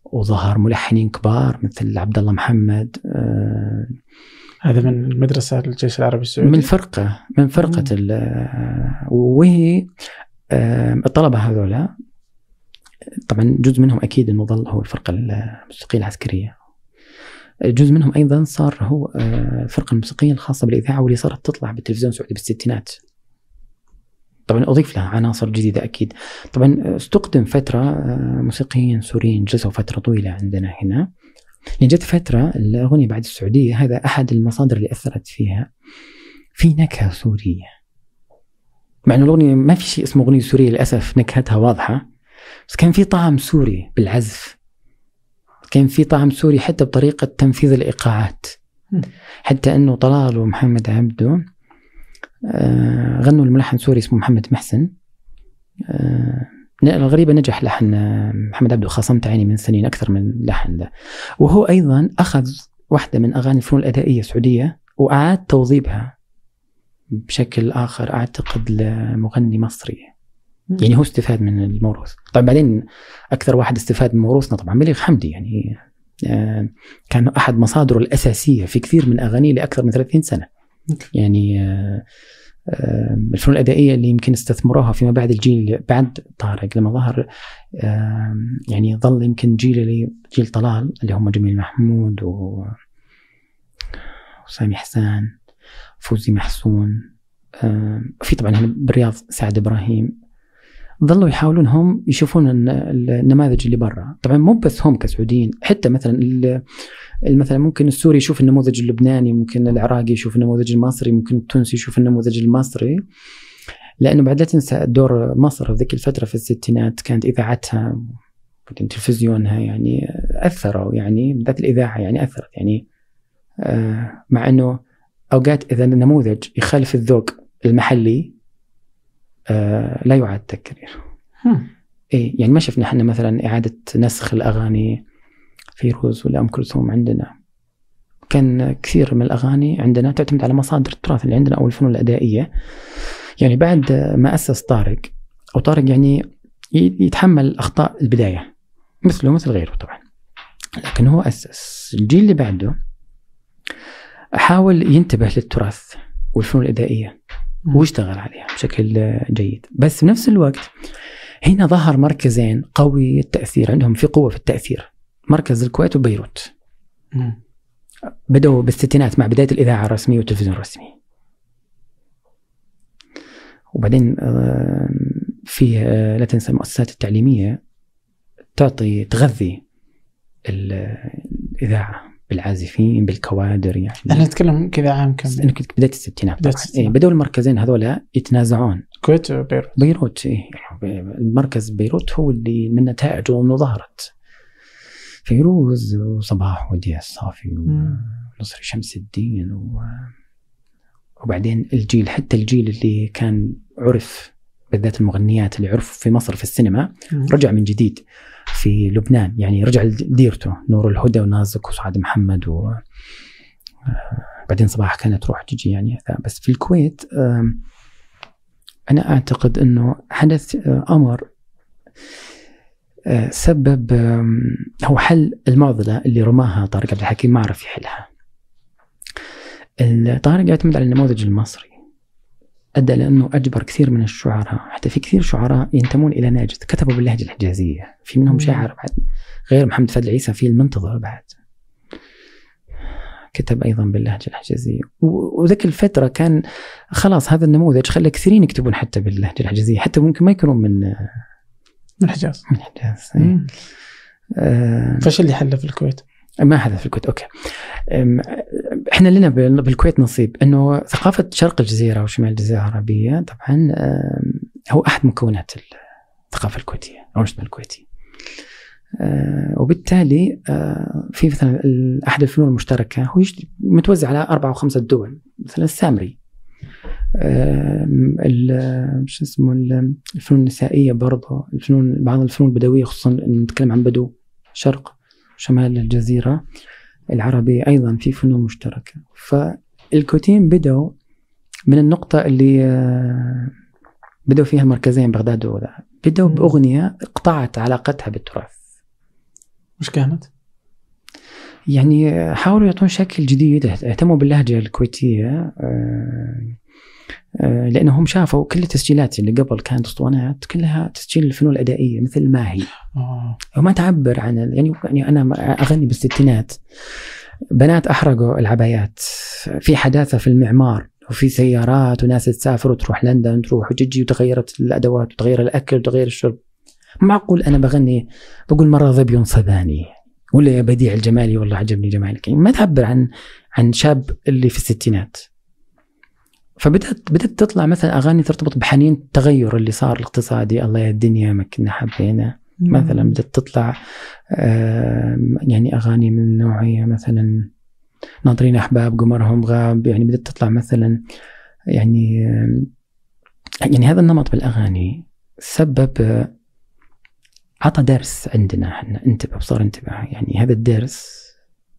وظهر ملحنين كبار مثل عبد الله محمد آه، هذا من المدرسة الجيش العربي السعودي. من فرقة من فرقة وهي الطلبة هذولا طبعا جزء منهم أكيد أنه ظل هو الفرقة الموسيقية العسكرية. جزء منهم أيضا صار هو آه، الفرقة الموسيقية الخاصة بالإذاعة واللي صارت تطلع بالتلفزيون السعودي بالستينات. طبعا أضيف لها عناصر جديدة أكيد. طبعا استقدم فترة آه، موسيقيين سوريين جلسوا فترة طويلة عندنا هنا. يعني جت فترة الأغنية بعد السعودية هذا أحد المصادر اللي أثرت فيها. في نكهة سورية. مع أن الأغنية ما في شيء اسمه أغنية سورية للأسف نكهتها واضحة. بس كان في طعم سوري بالعزف. كان في طعم سوري حتى بطريقة تنفيذ الإيقاعات. حتى أنه طلال ومحمد عبده آه، غنوا الملحن سوري اسمه محمد محسن. آه، الغريبة نجح لحن محمد عبده خاصمت عيني من سنين أكثر من لحن ده. وهو أيضا أخذ واحدة من أغاني الفنون الأدائية السعودية وأعاد توظيفها بشكل آخر أعتقد لمغني مصري. يعني هو استفاد من الموروث. طبعا بعدين أكثر واحد استفاد من موروثنا طبعا بليغ حمدي يعني آه، كان أحد مصادره الأساسية في كثير من أغانيه لأكثر من 30 سنة. يعني آه، الفنون الأدائية اللي يمكن استثمروها فيما بعد الجيل بعد طارق لما ظهر يعني ظل يمكن جيل جيل طلال اللي هم جميل محمود و وسامي حسان فوزي محسون في طبعا هنا بالرياض سعد إبراهيم. ظلوا يحاولون هم يشوفون الن- النماذج اللي برا. طبعا مو بس هم كسعوديين حتى مثلا مثلا ممكن السوري يشوف النموذج اللبناني ممكن العراقي يشوف النموذج المصري ممكن التونسي يشوف النموذج المصري لأنه بعد لا تنسى دور مصر ذيك الفترة في الستينات كانت إذاعتها تلفزيونها يعني أثروا يعني بالذات الإذاعة يعني أثرت يعني آه، مع إنه أوقات إذا النموذج يخالف الذوق المحلي آه، لا يعاد تكرير. إيه يعني ما شفنا إحنا مثلا إعادة نسخ الأغاني فيروز ولا أم كلثوم عندنا. كان كثير من الأغاني عندنا تعتمد على مصادر التراث اللي عندنا أو الفنون الأدائية. يعني بعد ما أسس طارق أو طارق يعني يتحمل أخطاء البداية مثله مثل غيره طبعا. لكن هو أسس. الجيل اللي بعده حاول ينتبه للتراث والفنون الأدائية واشتغل عليها بشكل جيد. بس في نفس الوقت هنا ظهر مركزين قوي التأثير عندهم في قوة في التأثير. مركز الكويت وبيروت. بدأوا بالستينات مع بداية الإذاعة الرسمية والتلفزيون الرسمي. وبعدين آه، في آه، لا تنسى المؤسسات التعليمية تعطي تغذي ال- الإذاعة بالعازفين بالكوادر يعني. إحنا نتكلم كذا عام كم؟ بداية الستينات بداية. الستينات. إيه بدأوا المركزين هذولا يتنازعون. الكويت وبيروت. بيروت إيه المركز بيروت هو اللي من نتائجه انه ظهرت. فيروز وصباح وديع الصافي. ونصر شمس الدين و... وبعدين الجيل حتى الجيل اللي كان عرف بالذات المغنيات اللي عرفوا في مصر في السينما مم. رجع من جديد في لبنان يعني رجع لديرته نور الهدى ونازك وسعاد محمد و آه، بعدين صباح كانت تروح تجي يعني بس في الكويت أنا أعتقد إنه حدث آه، أمر سبب هو حل المعضلة اللي رماها طارق عبد الحكيم ما عرف يحلها. طارق يعتمد على النموذج المصري أدى لأنه أجبر كثير من الشعراء حتى في كثير شعراء ينتمون إلى ناجد كتبوا باللهجة الحجازية في منهم مم. شاعر بعد غير محمد فضل عيسى في المنتظر بعد كتب أيضا باللهجة الحجازية و- وذيك الفترة كان خلاص هذا النموذج خلى كثيرين يكتبون حتى باللهجة الحجازية حتى ممكن ما يكونون من من من الحجاز الحجاز إيه. مم. آه، فايش اللي حله في الكويت؟ ما هذا في الكويت okay إحنا لنا بال- بالكويت نصيب إنه ثقافة شرق الجزيرة وشمال الجزيرة العربية طبعا هو أحد مكونات الثقافة الكويتية أو المجتمع الكويتي أه، وبالتالي أه، في مثلا أحد الفنون المشتركة هو متوزع على أربع أو خمسة دول مثلا السامري شو اسمه ال- الفنون النسائية برضه الفنون بعض الفنون البدوية خصوصا نتكلم عن بدو شرق شمال الجزيرة العربية أيضا في فنون مشتركة فالكويتيين بدأوا من النقطة اللي آه، بدأوا فيها المركزين بغداد وذا بدأوا مم. بأغنية قطعت علاقتها بالتراث وش كانت؟ يعني آه، حاولوا يعطون شكل جديد اهتموا باللهجة الكويتية آه، لأنهم شافوا كل التسجيلات اللي قبل كانت أسطوانات كلها تسجيل الفنون الأدائية مثل ماهي آه. وما تعبر عن ال- يعني يعني أنا أغني بالستينات. بنات أحرقوا العبايات. في حداثة في المعمار وفي سيارات وناس تسافر وتروح لندن تروح وتجي وتغيرت الأدوات وتغير الأكل وتغير الشرب. معقول أنا بغني بقول مرة ظبي صباني ولا يا بديع الجمالي والله عجبني جمالك. يعني ما تعبر عن عن شاب اللي في الستينات. فبدأت بدأت تطلع مثلا أغاني ترتبط بحنين التغير اللي صار الاقتصادي. الله يا الدنيا ما كنا حبينا مثلا بدأت تطلع يعني أغاني من نوعية مثلا ناطرين أحباب قمرهم غاب. يعني بدأت تطلع مثلا يعني يعني هذا النمط بالأغاني سبب آه، عطى درس عندنا إحنا انتبه بصار انتبه يعني هذا الدرس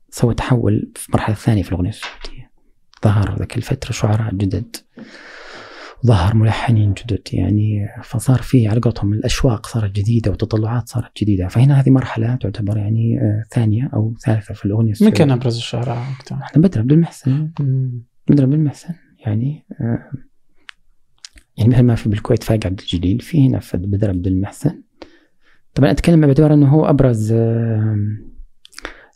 سوى تحول في المرحلة الثانية في الأغنية السعودية. ظهر ذاك الفترة شعراء جدد ظهر ملحنين جدد يعني فصار في على قولتهم الأشواق صارت جديدة والتطلعات صارت جديدة فهنا هذه مرحلة تعتبر يعني آه، ثانية أو ثالثة في الأغنية من السعوديه كان أبرز الشعراء وقتها؟ إحنا بدر عبد المحسن. بدر عبد المحسن يعني آه، يعني مثل ما في بالكويت فايق عبد الجليل في هنا في بدر عبد المحسن طبعا أتكلم باعتبار أنه هو أبرز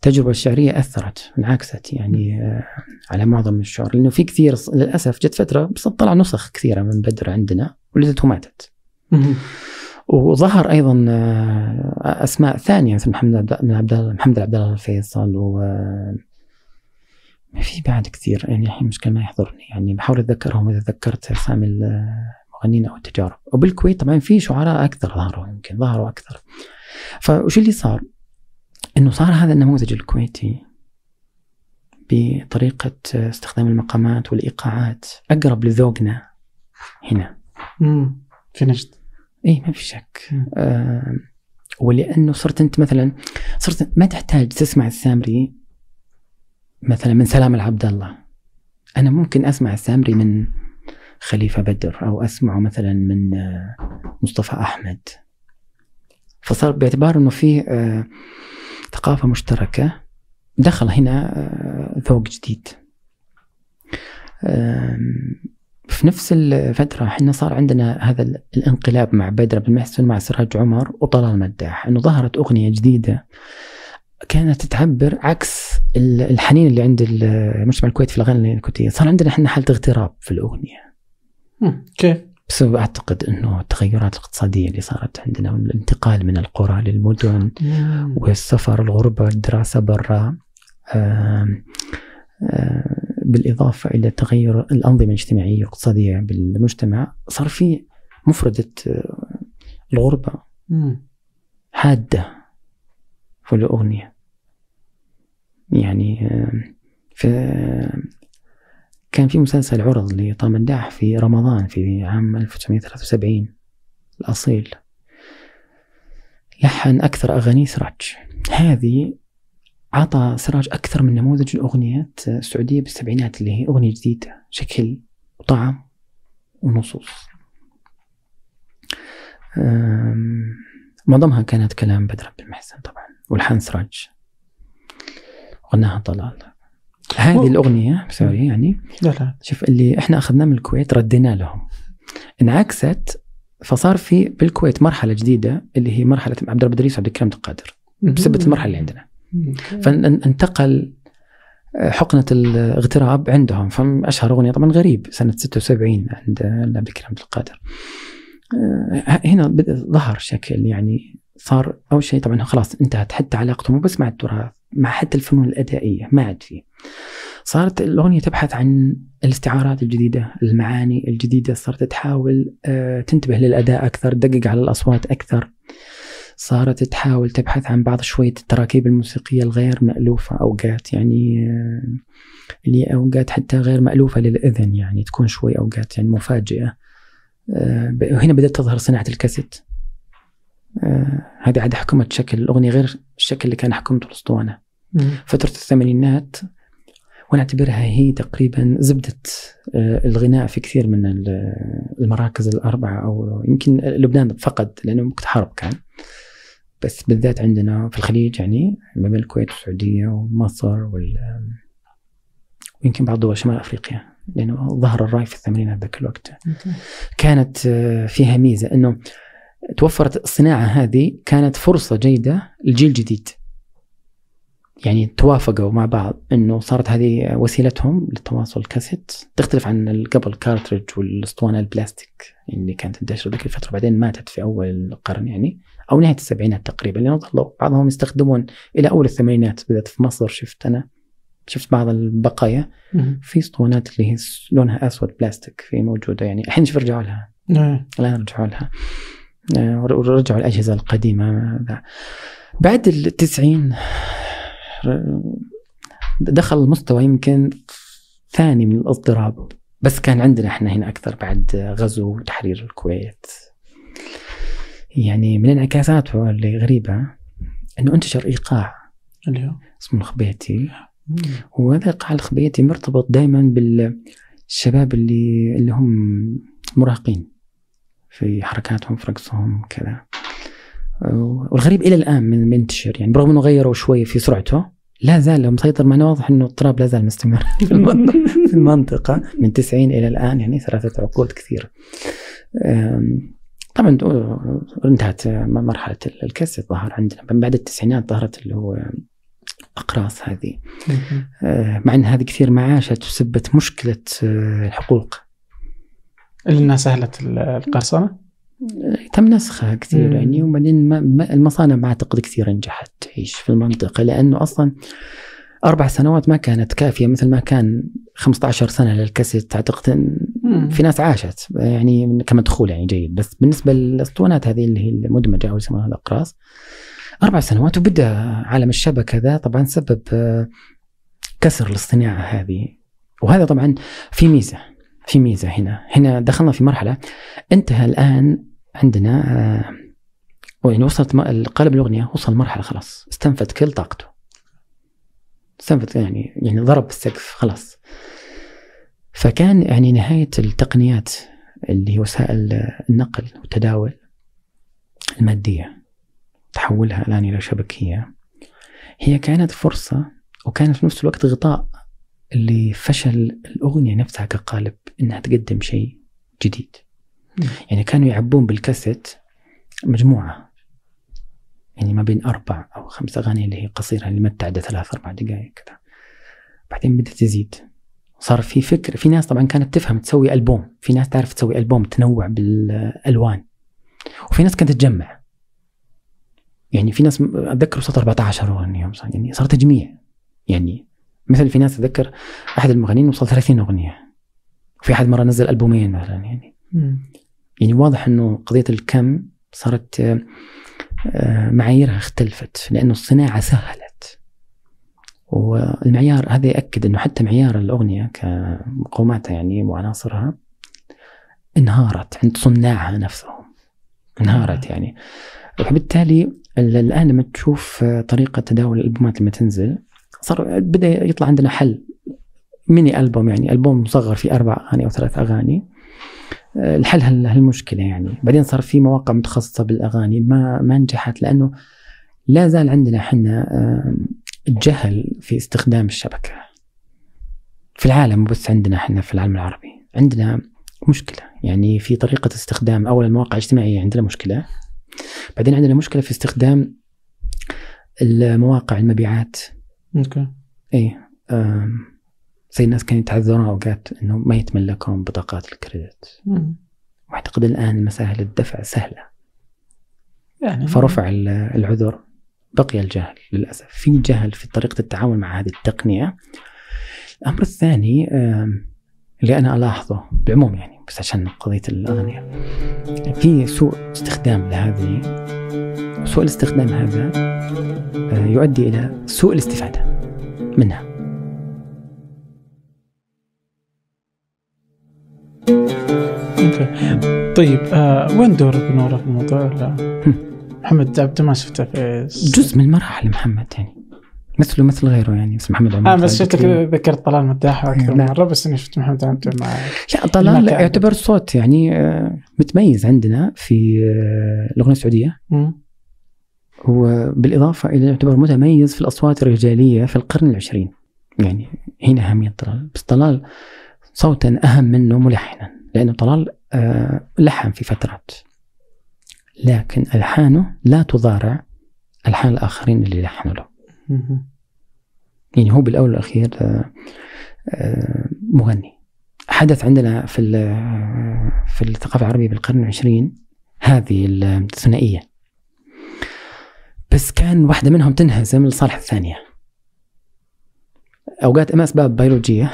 التجربة الشعرية أثرت انعكست يعني آه، على معظم الشعر. لأنه في كثير للأسف جت فترة بس طلع نسخ كثيرة من بدر عندنا ولدت وماتت. مم. وظهر أيضا آه، أسماء ثانية مثل محمد بن عبد الله محمد عبد الله الفيصل و في بعد كثير يعني الحين مشكلة ما يحضرني يعني بحاول أتذكرهم إذا تذكرت اسامي المغنيين أو التجارب. وبالكويت طبعا في شعراء أكثر ظهروا يمكن ظهروا أكثر. فوش اللي صار؟ إنه صار هذا النموذج الكويتي بطريقة استخدام المقامات والإيقاعات أقرب لذوقنا هنا. مم. في نجد اي ما في شك. آه ولأنه صرت أنت مثلا صرت ما تحتاج تسمع السامري مثلا من سلام العبد الله. أنا ممكن أسمع السامري من خليفة بدر أو أسمعه مثلا من آه، مصطفى أحمد. فصار باعتبار إنه في آه ثقافة مشتركة دخل هنا آه ذوق جديد. في نفس الفترة إحنا صار عندنا هذا الانقلاب مع بدر بن محسن مع سراج عمر وطلال مداح إنه ظهرت أغنية جديدة كانت تعبر عكس الحنين اللي عند المجتمع الكويتي في الأغاني الكويتية. صار عندنا إحنا حالة اغتراب في الأغنية. كيف؟ بسبب أعتقد إنه التغيرات الاقتصادية اللي صارت عندنا والانتقال من القرى للمدن والسفر الغربة الدراسة برا بالإضافة إلى تغير الأنظمة الاجتماعية والاقتصادية بالمجتمع صار في مفردة آه، الغربة حادة في الأغنية. يعني في كان في مسلسل عرض لطام الداح في رمضان في عام 1973 الأصيل. لحن أكثر أغاني سراج. هذه عطى سراج أكثر من نموذج الأغنيات السعودية بالسبعينات اللي هي أغنية جديدة شكل وطعم ونصوص. معظمها كانت كلام بدر عبد المحسن طبعا والحان سراج غناها طلال هذه الأغنية سوري يعني. لا لا. شوف اللي إحنا أخذناه من الكويت ردينا لهم. انعكست فصار في بالكويت مرحلة جديدة اللي هي مرحلة عبد الرب وعبد الكريم القادر بسبب المرحلة اللي عندنا فانتقل آه، حقنة الاغتراب عندهم. فأشهر أغنية طبعا غريب سنة 76 عند عبد الكريم عبد القادر. آه، هنا ظهر شكل يعني صار أول شيء طبعا خلاص انتهت حتى علاقته مو بس مع التراث مع حتى الفنون الأدائية ما عاد فيه صارت الأغنية تبحث عن الاستعارات الجديدة المعاني الجديدة صارت تحاول آه، تنتبه للأداء أكثر تدقق على الأصوات أكثر. صارت تحاول تبحث عن بعض شوية التراكيب الموسيقية الغير مألوفة أوقات يعني آه، اللي أوقات حتى غير مألوفة للإذن يعني تكون شوي أوقات يعني مفاجئة. وهنا آه، بدأت تظهر صناعة الكاسيت. هذه عاد حكمت شكل الأغنية غير الشكل اللي كان حكمته الأسطوانة. فترة الثمانينات وأنا اعتبرها هي تقريبا زبدة الغناء في كثير من المراكز الأربعة أو يمكن لبنان فقد لأنه وقت حرب كان. بس بالذات عندنا في الخليج يعني ما بين الكويت والسعودية ومصر وال ويمكن بعض دول شمال أفريقيا لأنه ظهر الراي في الثمانينات ذاك الوقت. كانت آه، فيها ميزة إنه توفرت الصناعة هذه كانت فرصة جيدة للجيل الجديد يعني توافقوا مع بعض إنه صارت هذه وسيلتهم للتواصل الكاسيت. تختلف عن قبل ال cartridge والأسطوانة البلاستيك اللي كانت تنتشر ذيك الفترة بعدين ماتت في أول القرن يعني أو نهاية السبعينات تقريبا لأنه ظلوا بعضهم يستخدمون إلى أول الثمانينات بالذات في مصر شفت أنا؟ شفت بعض البقايا في أسطوانات اللي هي لونها أسود بلاستيك في موجودة يعني. الحين شوف رجعوا لها. نعم. الآن رجعوا لها. ورجعوا الأجهزة القديمة. بعد التسعين دخل المستوى يمكن ثاني من الاضطراب بس كان عندنا إحنا هنا أكثر بعد غزو وتحرير الكويت. يعني من انعكاساته اللي غريبة إنه انتشر إيقاع اللي هو؟ اسمه الخبيتي. وهذا الايقاع الخبيتي مرتبط دائما بالشباب اللي اللي هم مراهقين. في حركاتهم في رقصهم كذا. والغريب إلى الآن من منتشر يعني برغم إنه غيروا شوي في سرعته لا زال مسيطر معنا واضح إنه الاضطراب لا زال مستمر [LAUGHS] في المنطقة في المنطقة من 90 إلى الآن يعني ثلاثة عقود كثير طبعا انتهت مرحلة الكاسيت ظهر عندنا. من بعد التسعينات ظهرت اللي هو أقراص هذه. آه، مع إن هذه كثير معاشت وسبت مشكلة آه، الحقوق. اللي انها سهله القرصنة. تم نسخها كثير مم. يعني وبعدين ما- المصانع ما أعتقد كثير نجحت تعيش في المنطقة لأنه أصلا أربع سنوات ما كانت كافية مثل ما كان 15 سنة للكاسيت. أعتقد. في ناس عاشت يعني كمدخول يعني جيد. بس بالنسبة للأسطوانات هذه اللي هي المدمجة أو يسمونها الأقراص أربع سنوات وبدأ عالم الشبكة ذا طبعا سبب آه، كسر الصناعه هذه. وهذا طبعا في ميزة. في ميزة هنا. هنا دخلنا في مرحلة. انتهى الآن عندنا آه، يعني وصلت القالب الأغنية وصل مرحلة خلاص. استنفد كل طاقته. استنفد يعني يعني ضرب السقف خلاص. فكان يعني نهاية التقنيات اللي هي وسائل النقل والتداول المادية تحولها الآن إلى شبكية. هي كانت فرصة وكانت في نفس الوقت غطاء. لفشل الأغنية نفسها كقالب إنها تقدم شيء جديد. مم. يعني كانوا يعبون بالكاسيت مجموعة. يعني ما بين أربع أو خمس أغاني اللي هي قصيرة اللي ما تتعدى ثلاث أربع دقائق كذا. بعدين بدأت تزيد. صار في فكر في ناس طبعا كانت تفهم تسوي ألبوم. في ناس تعرف تسوي ألبوم تنوع بالألوان. وفي ناس كانت تجمع يعني في ناس أتذكر وصلت 14 أغنية مثلاً، يعني صار تجميع. يعني مثل في ناس أتذكر أحد المغنيين وصل 30 أغنية. وفي أحد مرة نزل ألبومين مثلا يعني. مم. يعني واضح إنه قضية الكم صارت آه، آه، معاييرها اختلفت لأنه الصناعة سهلت. والمعيار هذا يأكد إنه حتى معيار الأغنية كمقوماتها يعني وعناصرها انهارت عند صناعها نفسهم. انهارت يعني. وبالتالي ال- الآن لما تشوف آه، طريقة تداول الألبومات لما تنزل صار بدأ يطلع عندنا حل ميني ألبوم يعني ألبوم مصغر فيه أربع أغاني أو ثلاث أغاني. آه، الحل هال- هالمشكلة يعني. بعدين صار في مواقع متخصصة بالأغاني ما ما نجحت لأنه لا زال عندنا إحنا جهل في استخدام الشبكة. في العالم بس عندنا إحنا في العالم العربي عندنا مشكلة. يعني في طريقة استخدام أولا المواقع الاجتماعية عندنا مشكلة. بعدين عندنا مشكلة في استخدام المواقع المبيعات. أوكي آم، زي الناس كانوا يتعذرون اوقات إنه ما يتملكون بطاقات الكريدت. وأعتقد الآن مسائل الدفع سهلة. يعني فرفع ال- العذر بقي الجهل للأسف. في جهل في طريقة التعامل مع هذه التقنية. الأمر الثاني اللي أنا ألاحظه بعموم يعني بس عشان قضية الأغنية. في سوء استخدام لهذه سوء الاستخدام هذا آه، يؤدي إلى سوء الاستفادة منها. طيب آه وين دور بنوره في الموضوع. محمد عبده ما شفته في جزء من مراحل محمد يعني. مثله مثل غيره يعني اسمه محمد عمر آه، بس شفتك. ذكرت طلال مداح أكثر من نعم. مرة بس إني شفت محمد عبده مع لا طلال. يعتبر صوت يعني آه، متميز عندنا في آه، الأغنية السعودية. وبالاضافه إلى يعتبر متميز في الأصوات الرجالية في القرن العشرين يعني هنا أهمية طلال بس طلال صوتا أهم منه ملحنا لأنه طلال آه، لحن في فترات لكن ألحانه لا تضارع ألحان الآخرين اللي لحنوا له. يعني هو بالأول والأخير آه، آه، مغني. حدث عندنا في ال- في الثقافة العربية بالقرن العشرين هذه الثنائية. بس كان واحدة منهم تنهزم لصالح الثانية. أوقات اما اسباب بيولوجية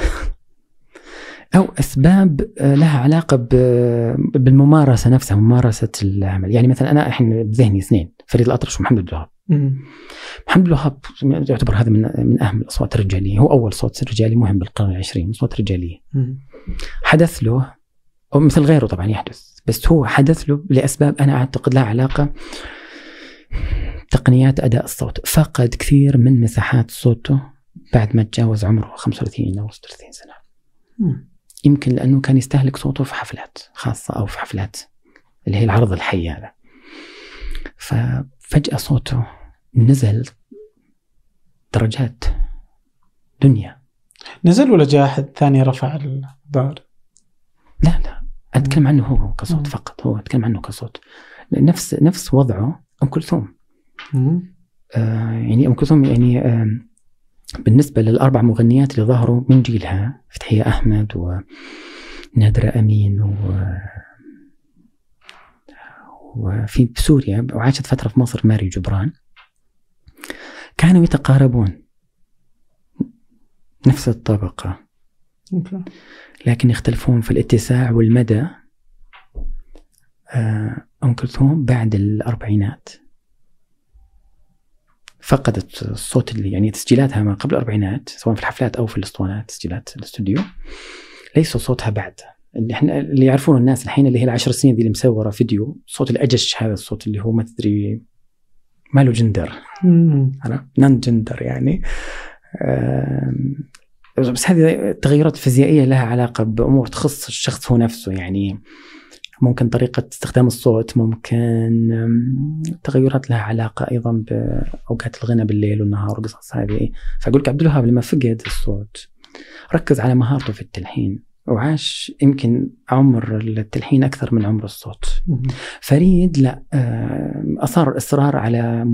أو أسباب آه، لها علاقة بالممارسة نفسها ممارسة العمل. يعني مثلا أنا الحين بذهني اثنين. فريد الأطرش ومحمد الوهاب. محمد الوهاب يعتبر هذا من من أهم الأصوات الرجالية هو أول صوت رجالي مهم بالقرن العشرين اصوات رجالية. حدث له أو مثل غيره طبعا يحدث بس هو حدث له لأسباب أنا أعتقد لها علاقة تقنيات أداء الصوت فقد كثير من مساحات صوته بعد ما تجاوز عمره 35 أو 36 سنة مم. يمكن لأنه كان يستهلك صوته في حفلات خاصة أو في حفلات اللي هي العرض الحي هذا ففجأة صوته نزل درجات دنيا نزل ولا جاء أحد ثاني رفع الظهر؟ لا لا أتكلم عنه هو كصوت مم. فقط هو أتكلم عنه كصوت نفس نفس وضعه أم كلثوم. آه يعني أم كلثوم يعني آه بالنسبة للأربع مغنيات اللي ظهروا من جيلها فتحية أحمد ونادره أمين و وفي سوريا وعاشت فترة في مصر ماري جبران. كانوا يتقاربون نفس الطبقة أوكي. لكن يختلفون في الاتساع والمدى آه، أم كلثوم بعد الأربعينات. فقدت الصوت اللي يعني تسجيلاتها ما قبل الأربعينات سواء في الحفلات أو في الأسطوانات تسجيلات الأستوديو. ليس صوتها بعد. اللي إحنا اللي يعرفون الناس الحين اللي هي العشر سنين دي اللي مصوره فيديو صوت الأجش هذا الصوت اللي هو ما تدري ما له جندر. عرفت نان جندر يعني. بس هذه تغيرات فيزيائية لها علاقة بأمور تخص الشخص هو نفسه يعني. ممكن طريقة استخدام الصوت ممكن تغيرات لها علاقة أيضا بأوقات الغنى بالليل والنهار والقصص هذه. فأقول لك عبد الوهاب لما فقد الصوت ركز على مهارته في التلحين. وعاش يمكن عمر التلحين أكثر من عمر الصوت. فريد لا آم، أصر إصرار على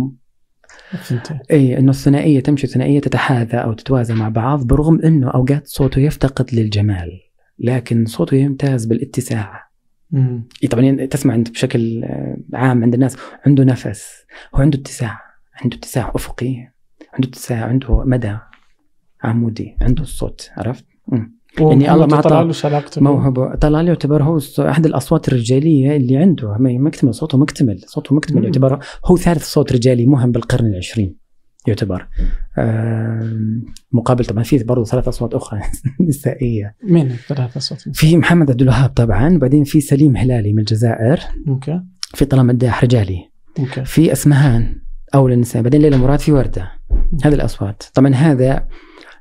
اي إنه الثنائية تمشي ثنائيه تتحاذى أو تتوازى مع بعض برغم إنه أوقات صوته يفتقد للجمال لكن صوته يمتاز بالاتساع مم. إي طبعا تسمع أنت بشكل آه، عام عند الناس عنده نفس هو عنده اتساع عنده اتساع أفقي عنده اتساع عنده مدى عمودي عنده الصوت عرفت؟ مم. يعني الله ما طلع له موهبة. طلال يعتبر هو أحد الأصوات الرجالية اللي عنده. مكتمل صوته مكتمل. صوته مكتمل مم. يعتبر هو ثالث صوت رجالي مهم بالقرن العشرين يعتبر. مقابل طبعا في برضه ثلاث أصوات أخرى [LAUGHS] نسائية. مين الثلاثة صوت في محمد عبد الوهاب طبعا بعدين في سليم هلالي من الجزائر. okay. في طلال مداح رجالي. okay. في أسمهان أو للنساء بعدين ليلى مراد في وردة. هذه الأصوات. طبعا هذا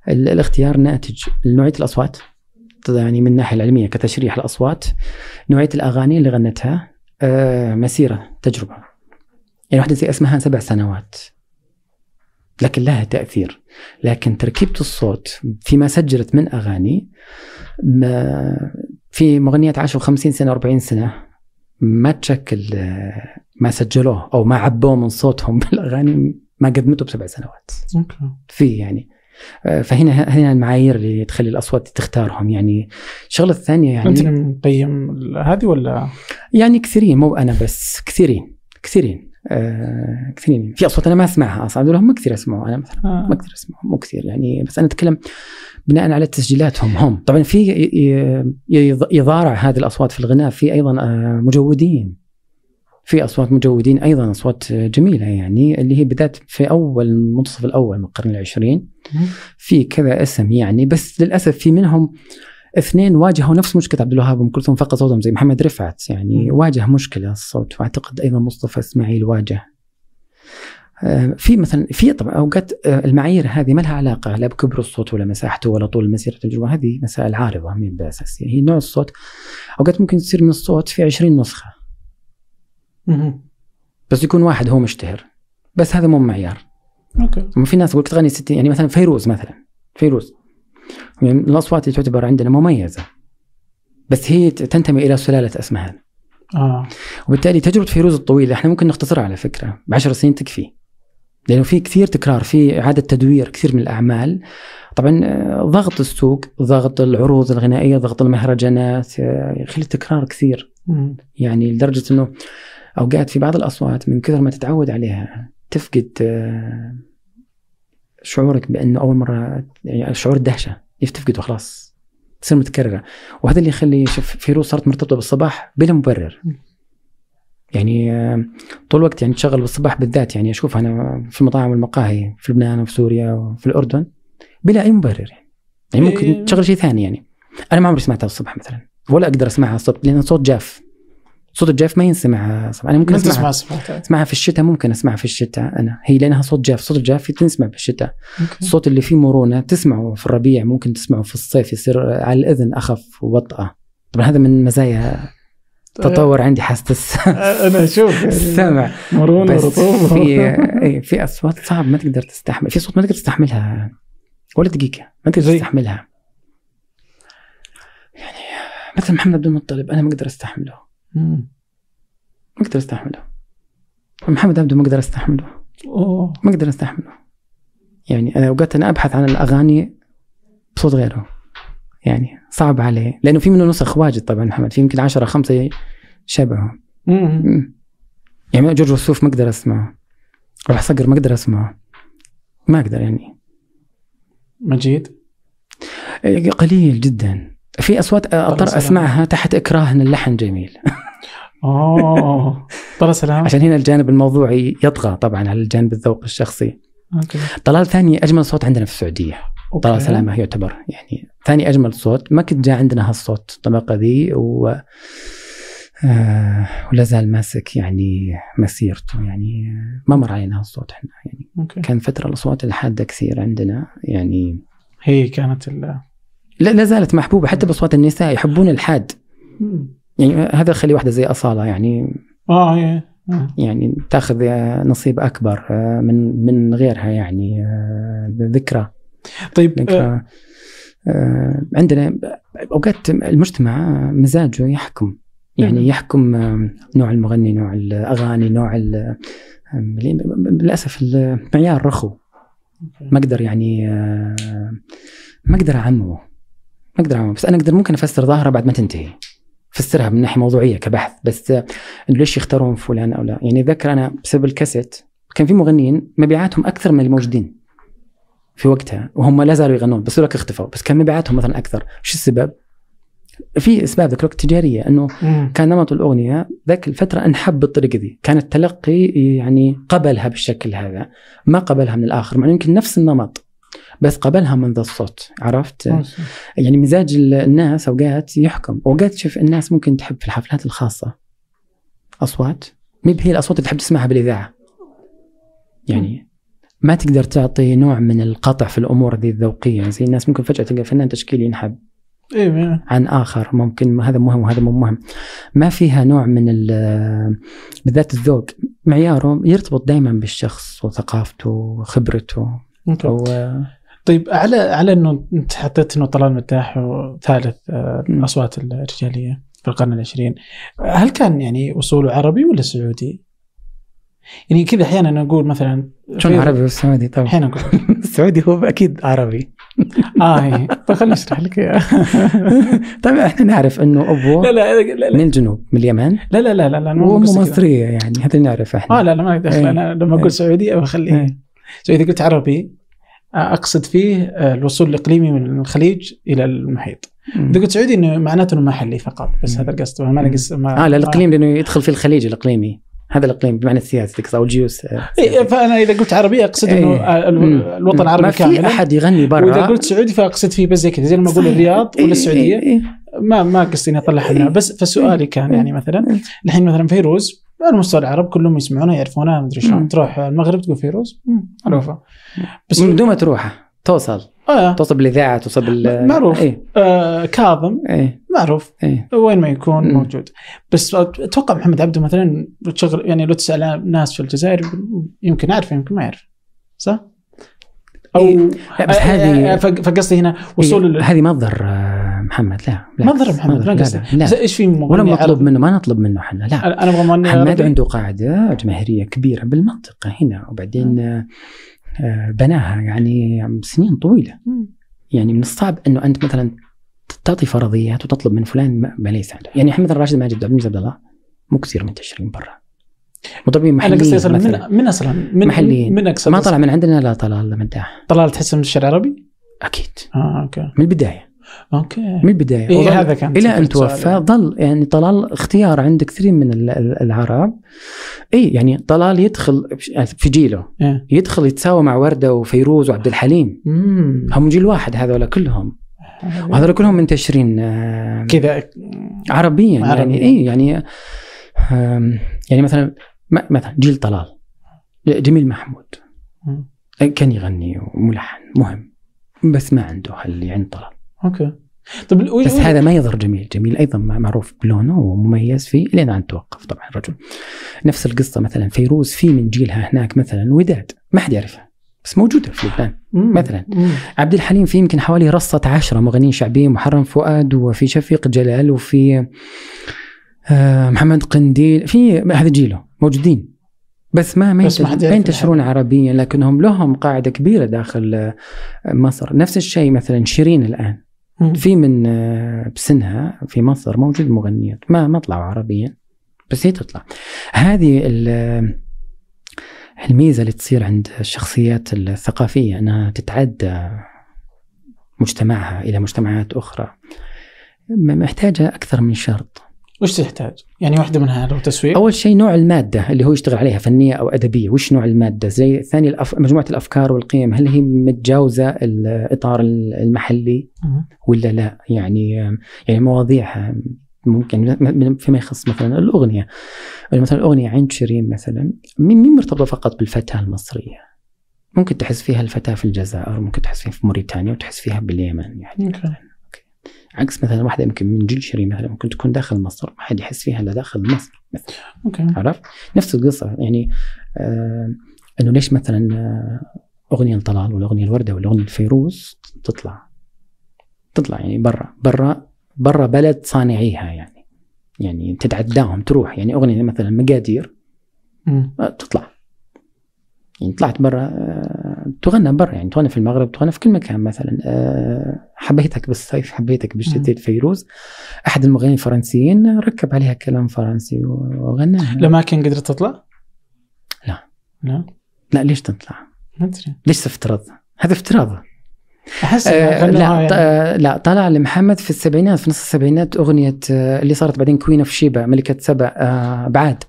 الاختيار ناتج لنوعية الأصوات. يعني من الناحية العلمية كتشريح الأصوات نوعية الأغاني اللي غنتها آه، مسيرة تجربة. يعني واحدة زي اسمهان سبع سنوات. لكن لها تأثير. لكن تركيبة الصوت فيما سجلت من أغاني ما في مغنيات عاشوا 50 سنة 40 سنة ما تشكل آه، ما سجلوه أو ما عبوه من صوتهم [LAUGHS] بالأغاني ما قدمته بسبع سنوات. أوكي. في يعني فهنا هنا المعايير اللي تخلي الأصوات تختارهم. يعني الشغلة الثانية انت يعني اللي مقيم هذه ولا؟ يعني كثيرين مو أنا بس كثيرين كثيرين آه كثيرين. في أصوات أنا ما أسمعها أصلا. عبد ما كثير اسمعه أنا مثلا. آه. ما كثير اسمعه مو كثير يعني. بس أنا أتكلم بناء على تسجيلاتهم هم. طبعا في يضارع هذه الأصوات في الغناء. في أيضا آه، مجودين. في أصوات مجودين أيضا أصوات جميلة يعني اللي هي بالذات في أول المنتصف الأول من القرن العشرين. في كذا اسم يعني بس للأسف في منهم اثنين واجهوا نفس مشكلة عبد الوهاب وأم كلثوم فقد صوتهم زي محمد رفعت يعني. واجه مشكلة الصوت وأعتقد أيضا مصطفى إسماعيل واجه آه، في مثلا في طبعا أوقات آه، المعايير هذه ما لها علاقة لا بكبر الصوت ولا مساحته ولا طول مسيرة التجربه هذه مسائل عارضة من بالاساس هي نوع الصوت أوقات ممكن تصير من الصوت في 20 نسخة. بس يكون واحد هو مشتهر. بس هذا مو معيار. okay. ما في ناس تقول تغني 60 يعني مثلا فيروز مثلا. فيروز. يعني من الأصوات اللي تعتبر عندنا مميزة. بس هي تنتمي إلى سلالة اسمهان آه. وبالتالي تجربة فيروز الطويلة إحنا ممكن نختصرها على فكرة. بعشر سنين تكفي. لأنه في كثير تكرار في إعادة تدوير كثير من الأعمال. طبعا آه، ضغط السوق ضغط العروض الغنائية ضغط المهرجانات آه، يخلي التكرار كثير. مم. يعني لدرجة إنه اوقات في بعض الأصوات من كثر ما تتعود عليها تفقد آه، شعورك بأنه أول مرة يعني شعور الدهشة تفقده خلاص تصير متكررة. وهذا اللي يخلي شوف فيروز صارت مرتبطة بالصباح بلا مبرر. يعني آه، طول الوقت يعني تشغل بالصباح بالذات يعني أشوف أنا في المطاعم والمقاهي في لبنان وفي سوريا وفي الأردن بلا أي مبرر. يعني, يعني إيه. ممكن تشغل شيء ثاني يعني. أنا ما عمري سمعتها الصبح مثلا ولا أقدر أسمعها الصبح لأن صوت جاف. صوت الجاف ما ينسمع. الصبح أنا ممكن أسمعها. أسمعها في الشتاء ممكن أسمعها في الشتاء أنا. هي لأنها صوت جاف صوت الجاف تنسمع في الشتاء. أوكي. الصوت اللي فيه مرونة تسمعه في الربيع ممكن تسمعه في الصيف يصير على الإذن أخف وبطأة. طبعا هذا من مزايا تطور عندي حاسه أنا أشوف. [LAUGHS] السمع مرونة ورطوبه في إيه، في أصوات صعب ما تقدر تستحمل. في صوت ما تقدر تستحملها. ولا دقيقة. ما تقدر زي؟ تستحملها. يعني مثل محمد عبد المطلب أنا ما أقدر أستحمله. ما أقدر أستحمله. محمد عبده ما أقدر أستحمله. أوه. ما أقدر أستحمله. يعني أوقات أنا أبحث عن الأغاني بصوت غيره. يعني صعب عليه. لأنه في منه نسخ واجد طبعا محمد. في يمكن 10 خمسة شبهه. مم. مم. يعني جورج وسوف ما أقدر أسمعه. راح صقر ما أقدر أسمعه. ما أقدر يعني. مجيد؟ إيه، قليل جدا. في أصوات أضطر. أسمعها تحت اكراه ان اللحن جميل. اوه طلال سلامة. [LAUGHS] عشان هنا الجانب الموضوعي يطغى طبعا على الجانب الذوق الشخصي. okay. طلال ثاني أجمل صوت عندنا في السعودية. okay. طلال سلامه يعتبر يعني ثاني أجمل صوت. ما كنت جاء عندنا هالصوت الطبقه ذي و آه ولا زال ماسك يعني مسيرته يعني ما مر علينا هالصوت إحنا يعني. okay. كان فترة الأصوات الحادة كثير عندنا يعني. هي كانت ال لا, لا زالت محبوبة حتى بأصوات النساء يحبون الحاد. يعني هذا يخلي واحدة زي أصالة يعني آه هي آه. يعني تأخذ نصيب أكبر آه، من من غيرها يعني آه، ذكرى. طيب ذكرى. آه، عندنا أوقات المجتمع مزاجه يحكم. يعني مم. يحكم نوع المغني نوع الأغاني نوع للأسف المعيار رخو. ما أقدر يعني ما أقدر أعممه. ما أقدر اعممه بس أنا أقدر ممكن أفسر ظاهرة بعد ما تنتهي. أفسرها من ناحية موضوعية كبحث. بس إنه ليش يختارون فلان أو لا؟ يعني أتذكر أنا بسبب الكاسيت كان في مغنيين مبيعاتهم أكثر من اللي موجودين في وقتها وهم لا زالوا يغنون بس لك اختفوا. بس كان مبيعاتهم مثلا أكثر. شو السبب؟ في إسباب ذاك الوقت تجارية إنه مم. كان نمط الأغنية ذاك الفترة أنحب بالطريقة ذي، كان التلقي يعني قبلها بالشكل هذا، ما قبلها من الآخر، مع يمكن نفس النمط. بس قبلها من ذا الصوت، عرفت؟ يعني مزاج ال- الناس أوقات يحكم، أوقات تشوف الناس ممكن تحب في الحفلات الخاصة. أصوات؟ ما هي الأصوات اللي تحب تسمعها بالإذاعة. يعني ما تقدر تعطي نوع من القطع في الأمور ذي الذوقية، زي الناس ممكن فجأة تلقى فنان تشكيلي ينحب. إيه عن آخر ممكن هذا مهم وهذا مو مهم. ما فيها نوع من ال- بالذات الذوق. معياره يرتبط دائما بالشخص وثقافته وخبرته. أوكي و... طيب على على انه انت حطيت انه طلال مداح ثالث آه،. الاصوات الرجالية في القرن العشرين هل كان يعني أصوله عربي ولا سعودي؟ يعني كذا أحيانا نقول مثلا شلون عربي والسعودي طبعا أحيانا نقول السعودي [LAUGHS] هو أكيد عربي [LAUGHS] آه هي طيب خليني أشرح لك إياه. [LAUGHS] طبعا إحنا نعرف إنه أبوه لا لا لا من لا الجنوب من اليمن لا لا لا لا, لا وأمه. مصرية يعني هذا نعرف إحنا آه لا لا ما دخل إيه. أنا لما أقول إيه. سعودي بخليه إيه. سو إذا قلت عربي آه، أقصد فيه آه، الوصول الإقليمي من الخليج إلى المحيط. إذا قلت سعودي إنه معناته إنه محلي فقط بس مم. هذا القصد ما نقص ما آه لا الإقليم لأنه يدخل في الخليج الإقليمي هذا الإقليم بمعنى السياسي تقصد أو الجيوس إيه فأنا إذا قلت عربي أقصد إنه إيه. آه، ال- مم. الوطن ما العربي في أحد يغني وإذا برا قلت سعودي فأقصد فيه بس زي كذا زي لما أقول. الرياض ولا السعودية إيه، إيه. ما ما قصدي إني أطلعها منها بس فسؤالي كان. يعني مثلا الحين مثلا فيروز على مستوى العرب كلهم يسمعونها يعرفونها مدري شلون. مم. تروح المغرب تقول فيروز؟ معروفة. بس من دون ما تروح توصل. آه. توصل بالإذاعة توصل بال معروف. إيه. آه كاظم. إيه. معروف. إيه. وين ما يكون مم. موجود. بس أتوقع محمد عبده مثلا لو تشغل يعني لو تسأل ناس في الجزائر يمكن أعرف يمكن ما يعرف. صح؟ أو لا بس آه، آه، هذه فق- فقصدي هنا وصول هي- ال- هذه ما تضر آه، محمد لا ما ضر محمد ما لا قصدي لا. إيش في ولا مطلوب؟ منه ما نطلب منه إحنا لا أنا أبغى مغني محمد. عنده قاعدة جماهيريه كبيرة بالمنطقة هنا وبعدين آه، بناها يعني سنين طويلة. يعني من الصعب إنه أنت مثلا تعطي فرضيات وتطلب من فلان ما- ليس عنده يعني محمد راشد ماجد عبد المجيد عبد الله مو كثير منتشرين برا مطربين أنا قصدي محليين أصلا مثلا من, من أصلا من محليين. من أقصد ما طلع من عندنا لا طلال مداح طلال تحس من الشعر العربي؟ أكيد آه okay من البداية okay. من البداية. إيه هذا كان إلى أن. توفى. ظل يعني طلال اختيار عند كثير من ال- ال- العرب. اي يعني طلال يدخل في جيله. إيه. يدخل يتساوى مع وردة وفيروز وعبد الحليم. مم. هم جيل واحد هذول كلهم. وهذول كلهم منتشرين آه، كذا. عربيا. يعني. اي يعني يعني مثلا مثلا جيل طلال. جميل محمود. مم. كان يغني وملحن مهم. بس ما عنده اللي عند طلال. أوكي. طب ال- بس هذا ما يضر جميل. جميل أيضا معروف بلونه ومميز فيه لين أن توقف. طبعا الرجل نفس القصة مثلا. فيروز في من جيلها هناك مثلا. وداد. ما حد يعرفها. بس موجودة في لبنان. مثلاً. مم. عبد الحليم في يمكن حوالي رصة عشرة مغنيين شعبيين. محرم فؤاد وفي شفيق جلال وفي آه، محمد قنديل. في هذا جيله. موجودين. بس ما ما ينتشرون عربيا. لكنهم لهم قاعدة كبيرة داخل آه، مصر. نفس الشيء مثلا شيرين الآن. في من آه، بسنها في مصر موجود مغنيات ما ما طلعوا عربيا بس هي تطلع. هذه ال- الميزة اللي تصير عند الشخصيات الثقافية أنها تتعدى مجتمعها إلى مجتمعات أخرى. م- محتاجة أكثر من شرط. وش تحتاج؟ يعني واحدة منها لو تسويق أول شيء نوع المادة اللي هو يشتغل عليها فنية أو أدبية وش نوع المادة؟ زي ثاني الأف... مجموعة الأفكار والقيم هل هي متجاوزة الاطار المحلي. ولا لا؟ يعني يعني مواضيعها ممكن م- فيما يخص مثلا الأغنية. مثلا الأغنية عند شيرين مثلا مين مين مرتبطة فقط بالفتاة المصرية؟ ممكن تحس فيها الفتاة في الجزائر ممكن تحس فيها في موريتانيا وتحس فيها باليمن يعني. أوكي. عكس مثلا واحدة يمكن من جيل شيرين مثلا ممكن تكون داخل مصر ما حد يحس فيها إلا داخل مصر مثلا. أوكي. عرفت؟ نفس القصة يعني آه إنه ليش مثلا آه أغنية الطلال ولا أغنية الوردة ولا أغنية الفيروز تطلع؟ تطلع يعني برا برا برا بلد صانعيها يعني. يعني تتعداهم تروح. يعني أغنية مثلا مقادير. آه، تطلع. يعني طلعت برا آه، تغنى برا يعني تغنى في المغرب تغنى في كل مكان مثلا آه، حبيتك بالصيف حبيتك بالشتاء فيروز أحد المغنيين الفرنسيين ركب عليها كلام فرنسي وغناها الاماكن قدرت تطلع؟ لا. لا لا ليش تطلع؟ ما أدري ليش تفترض؟ هذا افتراض أحس آه لا يعني. آه لا طلع لمحمد في السبعينات في نص السبعينات أغنية آه اللي صارت بعدين Queen of Sheba ملكة سبا آه بعاد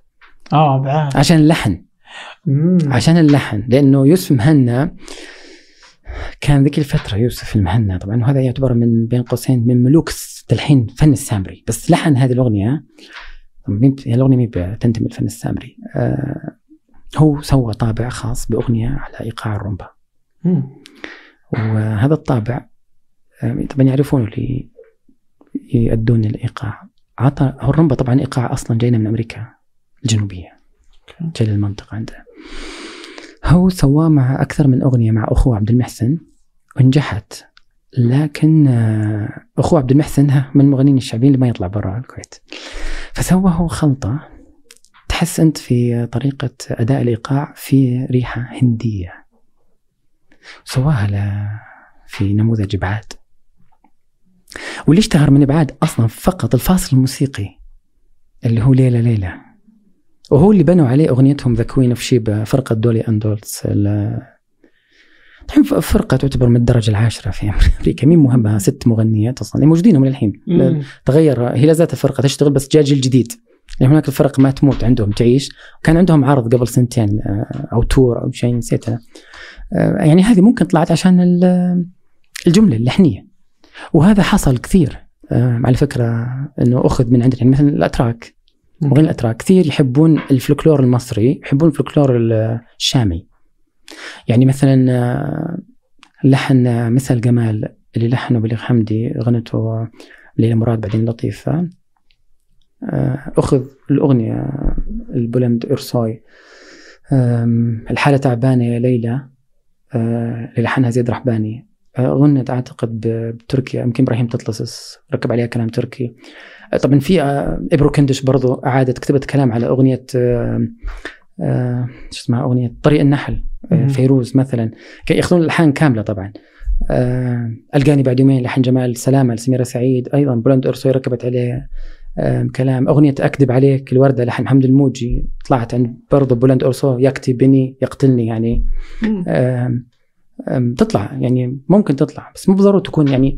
آه بعد عشان اللحن مم. عشان اللحن لأنه يوسف مهنا كان ذيك الفترة يوسف المهنا طبعا وهذا يعتبر من بين قوسين من ملوك تلحين فن السامري بس لحن هذه الأغنية هي الأغنية مي تنتمي للفن السامري آه هو سوى طابع خاص بأغنية على إيقاع الرومبا. وهذا الطابع آه، طبعا يعرفون اللي يؤدون الإيقاع عطى هو الرمبا طبعا إيقاع أصلا جاينا من أمريكا الجنوبية. جاي للمنطقة عنده هو سواه مع أكثر من أغنية مع اخوه عبد المحسن ونجحت. لكن آه، اخوه عبد المحسن من المغنيين الشعبيين اللي ما يطلع برا الكويت. فسوى هو خلطة. تحس أنت في طريقة أداء الإيقاع في ريحة هندية. سواها في نموذج أبعاد. واللي اشتهر من أبعاد أصلا فقط الفاصل الموسيقي اللي هو ليله ليله وهو اللي بنوا عليه أغنيتهم The Queen of Sheba فرقة Dolly Dots ال- طبعا فرقة تعتبر من الدرجة العاشرة في أمريكا. مين مهمة؟ ست مغنيات أصلا. موجودين هم للحين. تغير هي لا زالت الفرقة تشتغل بس جاء جيل جديد. يعني هناك الفرق ما تموت عندهم تعيش. كان عندهم عرض قبل سنتين آه، أو tour أو شيء نسيتها. آه، يعني هذه ممكن طلعت عشان ال- الجملة اللحنية. وهذا حصل كثير. آه، على فكرة إنه أخذ من عندنا. يعني مثلا الأتراك. مغنيين الأتراك. كثير يحبون الفلكلور المصري يحبون الفلكلور ال- الشامي. يعني مثلا آه، لحن آه، مثل جمال اللي لحنه بليغ حمدي غنته ليلى مراد بعدين لطيفة. آه، أخذ الأغنية ال Bülent Ersoy آم، الحالة تعبانة يا ليلى. آه، اللي لحنها زياد رحباني. آه، غنت أعتقد ب- بتركيا. يمكن إبراهيم تاتليسس ركب عليها كلام تركي. آه، طبعا في آه، Ebru Gündeş برضو أعادت كتبت كلام على أغنية آه، آه، شو اسمها أغنية طريق النحل. فيروز مثلا كي ياخذون الألحان كاملة طبعا القاني بعد يومين لحن جمال سلامة لسميرة سعيد أيضا Bülent Ersoy ركبت عليه كلام أغنية أكذب عليك لوردة لحن محمد الموجي طلعت عند برضه Bülent Ersoy يكتبني يقتلني يعني. آم، آم، تطلع يعني ممكن تطلع بس مو بالضروره تكون يعني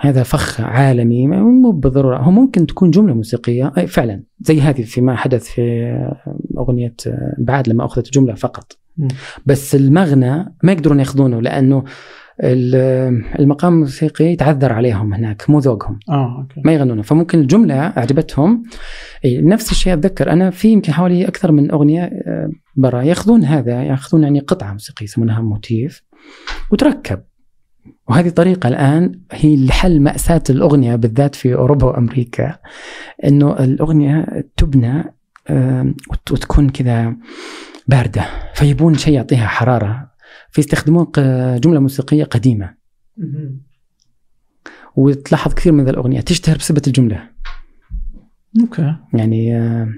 هذا فخ عالمي مو بالضرورة. هو ممكن تكون جملة موسيقية. أي فعلا. زي هذه فيما حدث في أغنية آه، بعد لما أخذت جملة فقط. بس المغنى ما يقدرون ياخذونه لأنه ال- المقام الموسيقي تعذر عليهم هناك مو ذوقهم. آه okay. ما يغنونه. فممكن الجملة أعجبتهم. نفس الشيء أتذكر. أنا في يمكن حوالي أكثر من أغنية آه، برا ياخذون هذا ياخذون يعني قطعة موسيقية يسمونها موتيف وتركب. وهذه طريقة الآن هي لحل مأساة الأغنية بالذات في أوروبا وأمريكا إنه الأغنية تبنى آه، وت- وتكون كذا باردة فيبون شيء يعطيها حرارة فيستخدمون جملة موسيقية قديمة. وتلاحظ كثير من الأغنية تشتهر بسبب الجملة. okay. يعني آه،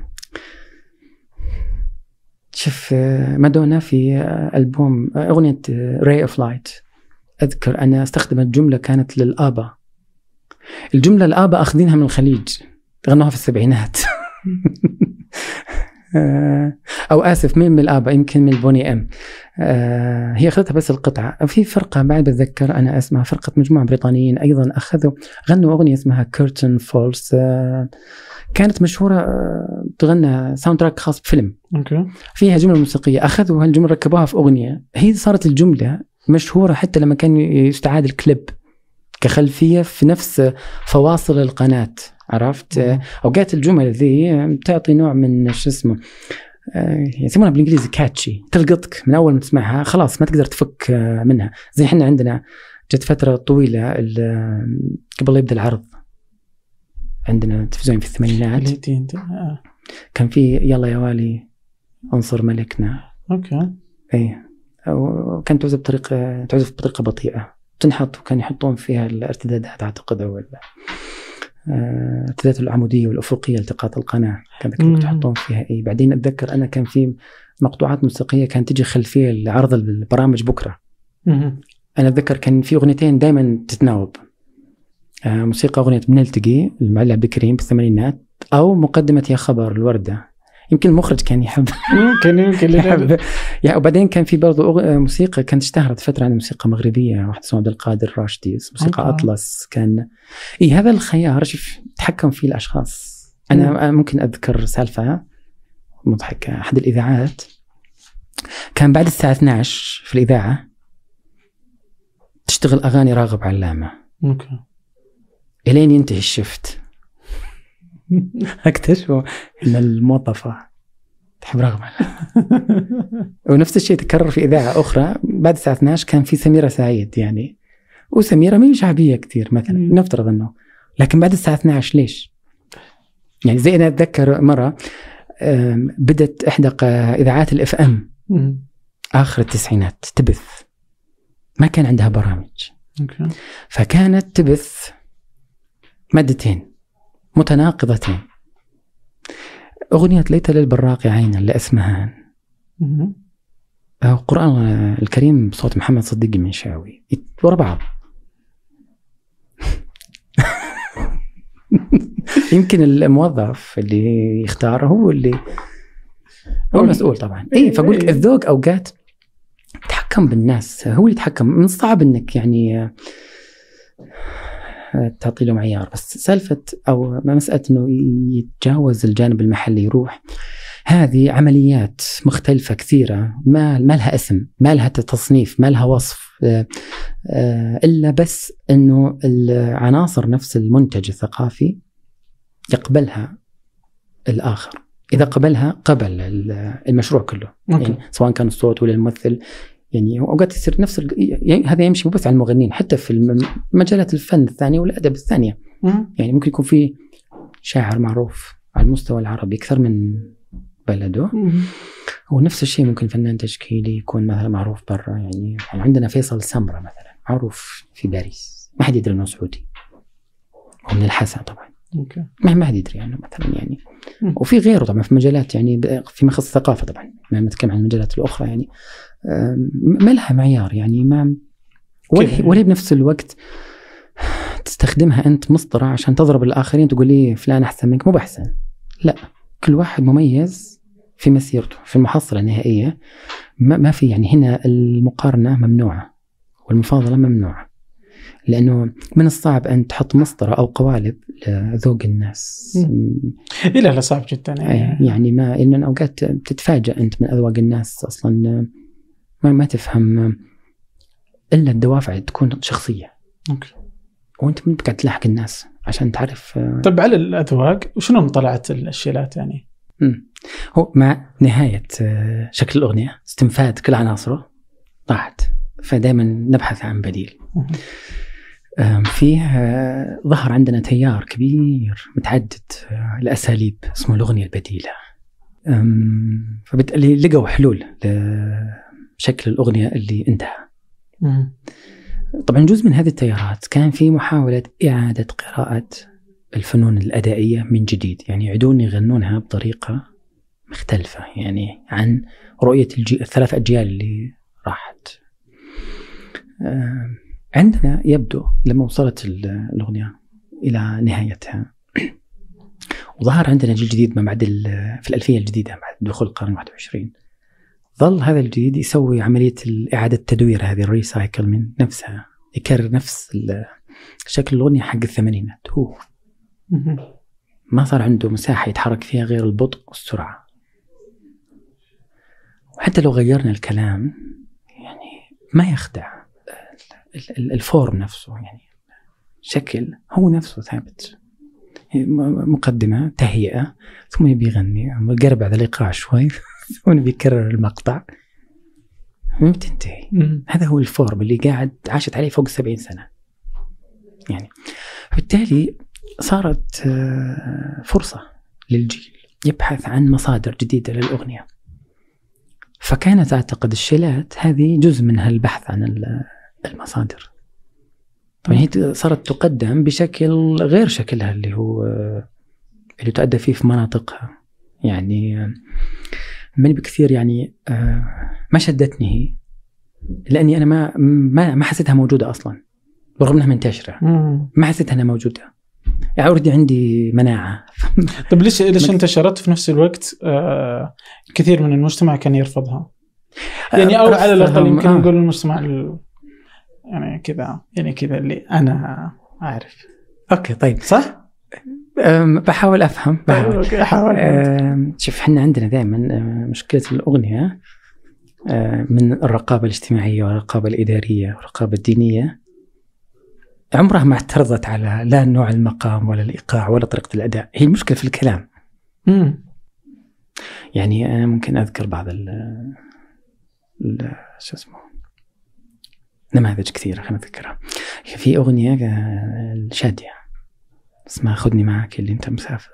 شوف آه، مادونا في ألبوم أغنية Ray of Light أذكر أنا استخدمت جملة كانت لل ABBA الجملة ال ABBA أخذينها من الخليج غنوها في السبعينات. آه، [LAUGHS] أو آسف من من ال ABBA يمكن من Boney M. آه، هي أخذتها بس القطعة. في فرقة بعد بتذكر أنا اسمها فرقة مجموعة بريطانيين أيضا أخذوا غنوا أغنية اسمها Curtain Falls كانت مشهورة آه، تغنى soundtrack خاص بفيلم. okay. فيها جملة موسيقية. أخذوا هالجملة ركبوها في أغنية. هي صارت الجملة مشهورة حتى لما كان يستعاد الكليب كخلفية في نفس فواصل القناة عرفت. أوقات الجمل ذي تعطي نوع من شو اسمه آه، يسمونها بالإنجليزي catchy تلقطك من أول ما تسمعها خلاص ما تقدر تفك آه، منها. زي إحنا عندنا جت فترة طويلة ال- قبل يبدأ العرض. عندنا تلفزيون في الثمانينات. آه. كان في يلا يا والي انصر ملكنا. okay. اي وكانت تعزف بطريقه تعزف بطريقة بطيئة. تنحط وكان يحطون فيها الارتدادات أعتقد أو آه، الارتدادات العمودية والأفقية التقاط القناة. كان. يحطون فيها. إي بعدين أتذكر أنا كان في مقطوعات موسيقية كانت تجي خلفية لعرض البرامج بكرة. أنا أتذكر كان في أغنيتين دائما تتناوب. آه، موسيقى أغنية بنلتقي المعلق عبد الكريم بالثمانينات أو مقدمة يا خبر الوردة. يمكن المخرج كان يحب. يمكن يمكن يحب. يعني وبعدين كان في برضو أغ- موسيقى كانت اشتهرت فترة عن موسيقى مغربيه واحد اسمه عبد القادر الراشدي موسيقى. أطلس كان إي هذا الخيار شوف تحكم فيه الأشخاص. أنا أنا ممكن أذكر سالفة مضحكة. أحد الإذاعات كان بعد الساعة 12 في الإذاعة تشتغل أغاني راغب علامة. أوكي. إلين ينتهي الشفت. [LAUGHS] اكتشفوا إن الموظفه تحب علامه [LAUGHS] ونفس الشيء تكرر في إذاعة أخرى بعد الساعة 12 كان في سميرة سعيد يعني. وسميرة ما هي شعبية كثير مثلا. نفترض إنه. لكن بعد الساعة 12 ليش؟ يعني زي أنا أتذكر مرة بدت إحدى إذاعات ال FM. آخر التسعينات تبث. ما كان عندها برامج. okay. فكانت تبث مادتين. متناقضتين أغنية ليت للبراق عينا لأسمهان القرآن الكريم بصوت محمد صديق المنشاوي ورا بعض. [LAUGHS] يمكن الموظف اللي يختار هو اللي هو المسؤول طبعا. اي فأقول لك إيه. الذوق اوقات يتحكم بالناس. هو اللي يتحكم. من الصعب إنك يعني تعطي له معيار بس سالفة أو مسألة إنه يتجاوز الجانب المحلي يروح هذه عمليات مختلفة كثيرة ما ما لها اسم، ما لها تصنيف، ما لها وصف آه، إلا بس إنه العناصر نفس المنتج الثقافي يقبلها الآخر، إذا قبلها قبل ال- المشروع كله، يعني سواء كان الصوت ولا الممثل يعني أوقات يصير نفس ال- يعني هذا يمشي مو بس على المغنيين حتى في الم- مجالات الفن الثانية والأدب الثانية. يعني ممكن يكون في شاعر معروف على المستوى العربي أكثر من بلده. ونفس الشيء ممكن فنان تشكيلي يكون مثلا معروف برا يعني, يعني عندنا فيصل سمرة مثلا معروف في باريس. ما حد يدري إنه سعودي. ومن الحسن طبعا. أوكي. ما ما حد يدري عنه مثلا يعني. وفي غيره طبعا في مجالات يعني فيما يخص الثقافه طبعا. ما نتكلم عن المجالات الأخرى يعني. ما لها معيار يعني ما ولا؟ ولا بنفس الوقت تستخدمها أنت مسطرة عشان تضرب الآخرين تقول لي فلان أحسن منك مو بأحسن. لا كل واحد مميز في مسيرته في المحصلة النهائية. ما, ما في يعني هنا المقارنة ممنوعة والمفاضلة ممنوعة لأنه من الصعب أن تحط مسطرة أو قوالب لذوق الناس. إيه لا صعب جدا. يعني يعني ما ان أوقات تتفاجأ أنت من أذواق الناس أصلا. ما ما تفهم إلا الدوافع تكون شخصية. أوكي. وأنت ما قاعد تلاحق الناس عشان تعرف آه، طيب على الأذواق وشنو طلعت الشيلات يعني؟ مم. هو مع نهاية آه، شكل الأغنية استنفاد كل عناصره راحت. فدائما نبحث عن بديل. فيه آه، ظهر عندنا تيار كبير متعدد الأساليب اسمه الأغنية البديلة. فبالتالي لقوا حلول لشكل الأغنية اللي انتهى. مم. طبعا جزء من هذه التيارات كان في محاولة إعادة قراءة الفنون الأدائية من جديد يعني يعيدون يغنونها بطريقة مختلفة يعني عن رؤية الجي... الثلاث أجيال اللي راحت. آم، عندنا يبدو لما وصلت ال- الأغنية إلى نهايتها. [CLEARS THROAT] وظهر عندنا جيل جديد ما بعد في الألفية الجديدة بعد دخول القرن 21 ظل هذا الجديد يسوي عملية إعادة تدوير هذه ال recycle من نفسها يكرر نفس شكل الأغنية حق الثمانينات. هو. ما صار عنده مساحة يتحرك فيها غير البطء والسرعة. وحتى لو غيرنا الكلام يعني ما يخدع ال- ال- ال form نفسه يعني شكل هو نفسه ثابت. م- مقدمة تهيئة ثم يبي يغني قرب بعد الإيقاع شوي. ثم يبي يكرر المقطع ما بتنتهي. هذا هو ال form اللي قاعد عاشت عليه فوق السبعين سنة. يعني بالتالي صارت آه، فرصة للجيل يبحث عن مصادر جديدة للأغنية. فكانت أعتقد الشيلات هذه جزء من هالبحث عن ال- المصادر. طبعا هي صارت تقدم بشكل غير شكلها اللي هو آه، اللي تؤدى فيه في مناطقها. يعني آه، من بكثير يعني آه، ما شدتني هي لأني أنا ما ما ما حسيتها موجودة أصلا رغم إنها منتشرة. ما حسيت إنها موجودة. يعني already عندي مناعة. [LAUGHS] طيب ليش ليش انتشرت في نفس الوقت؟ آه كثير من المجتمع كان يرفضها. يعني أو على الأقل يمكن آه. نقول المجتمع ال- يعني كذا يعني كذا اللي أنا أعرف. okay طيب. صح؟ بحاول أفهم. [LAUGHS] بحاول شوف إحنا عندنا دائما مشكلة الأغنية أه، من الرقابة الاجتماعية والرقابة الإدارية والرقابة الدينية. عمرها ما اعترضت على لا نوع المقام ولا الإيقاع ولا طريقة الأداء. هي المشكلة في الكلام. مم. يعني أنا ممكن أذكر بعض ال شو اسمه نماذج كثيرة خلينا نذكرها. في أغنية آه، الشادية. اسمها خذني معك اللي أنت مسافر.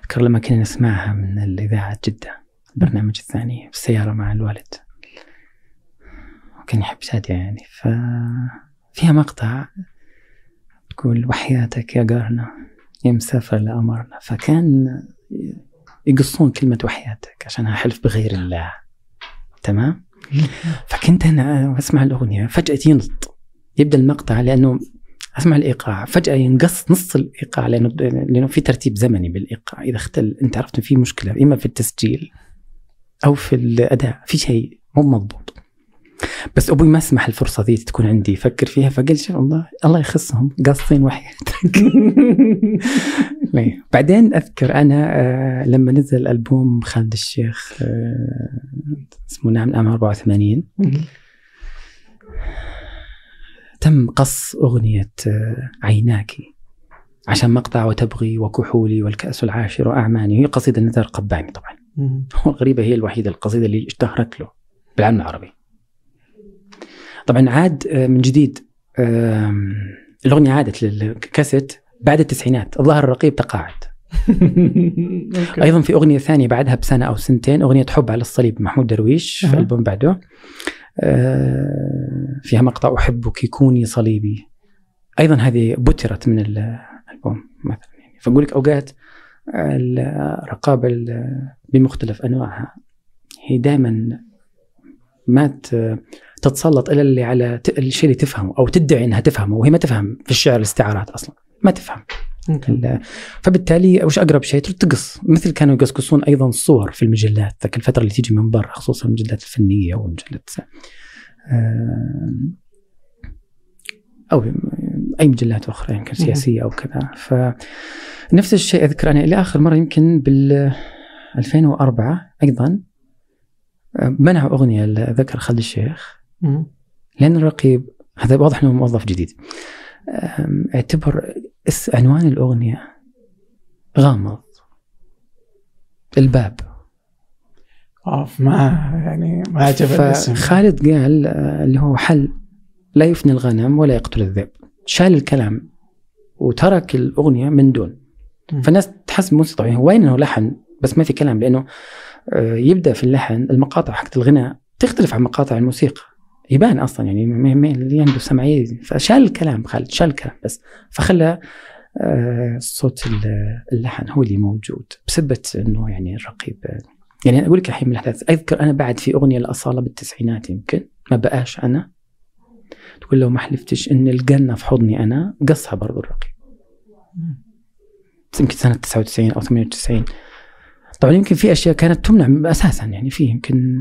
أذكر لما كنا نسمعها من الإذاعة جدة البرنامج الثاني في السيارة مع الوالد. وكان يحب شادية يعني ف فيها مقطع تقول وحياتك يا قارنا يا مسافر لأمرنا فكان يقصون كلمة وحياتك عشانها حلف بغير الله. تمام؟ [LAUGHS] فكنت أنا أسمع الأغنية فجأة ينط يبدأ المقطع لأنه أسمع الإيقاع. فجأة ينقص نص الإيقاع لأنه لأنه في ترتيب زمني بالإيقاع. إذا اختل أنت عرفت في مشكلة إما في التسجيل أو في الأداء في شيء مو مضبوط. بس أبوي ما سمح الفرصة ذي تكون عندي. يفكر فيها فقال شوف الله الله يخصهم. قاصين وحياتك. [LAUGHS] بعدين أذكر أنا آه لما نزل ألبوم خالد الشيخ آه اسمه نعم العام 84 تم قص أغنية آه عيناك. عشان مقطع وتبغي وكحولي والكأس العاشر وأعماني. هي قصيدة نزار قباني طبعا. والغريبة [LAUGHS] هي الوحيدة القصيدة اللي اشتهرت له بالعالم العربي. طبعا عاد آه، من جديد الأغنية عادت للكاسيت بعد التسعينات. الظاهر الرقيب تقاعد. [LAUGHS] أيضا في أغنية ثانية بعدها بسنة أو سنتين أغنية حب على الصليب محمود درويش في. ألبوم بعده. فيها مقطع أحبك كوني صليبي. أيضا هذه بترت من ال- الألبوم مثلا يعني. فأقول لك أوقات الرقابة ال- بمختلف أنواعها. هي دائما ما تتسلط إلا اللي على الشيء اللي تفهمه أو تدعي إنها تفهمه وهي ما تفهم في الشعر الاستعارات أصلا. ما تفهم. فبالتالي وش أقرب شيء؟ تقص. مثل كانوا يقصقصون أيضا الصور في المجلات ذاك الفترة اللي تيجي من برا خصوصا المجلات الفنية والمجلات آم، أو أي مجلات أخرى يمكن سياسية أو كذا. فنفس الشيء أذكر أنا إلى آخر مرة يمكن بال 2004 أيضا آه، منعوا أغنية ذكر خالد الشيخ. لأن الرقيب هذا واضح إنه موظف جديد اعتبر عنوان الأغنية غامض. الباب. أوف ما يعني ما عجب الاسم. فخالد قال آه، اللي هو حل لا يفني الغنم ولا يقتل الذئب. شال الكلام وترك الأغنية من دون. فالناس تحس موسيقى طبيعي وين إنه لحن؟ بس ما في كلام لأنه آه، يبدأ في اللحن المقاطع حقت الغناء تختلف عن مقاطع الموسيقى. يبان أصلا يعني اللي عنده سمعيه فشال الكلام خالد شال الكلام بس. فخلى آه، صوت ال- اللحن هو اللي موجود بسبة إنه يعني الرقيب. يعني أقول لك الحين من الاحداث أذكر أنا بعد في أغنية الأصالة بالتسعينات يمكن ما بقاش أنا. تقول لو ما حلفتش إن الجنة في حضني أنا قصها برضو الرقيب. يمكن سنة 99 أو 98 طبعا يمكن في أشياء كانت تمنع أساسا يعني في يمكن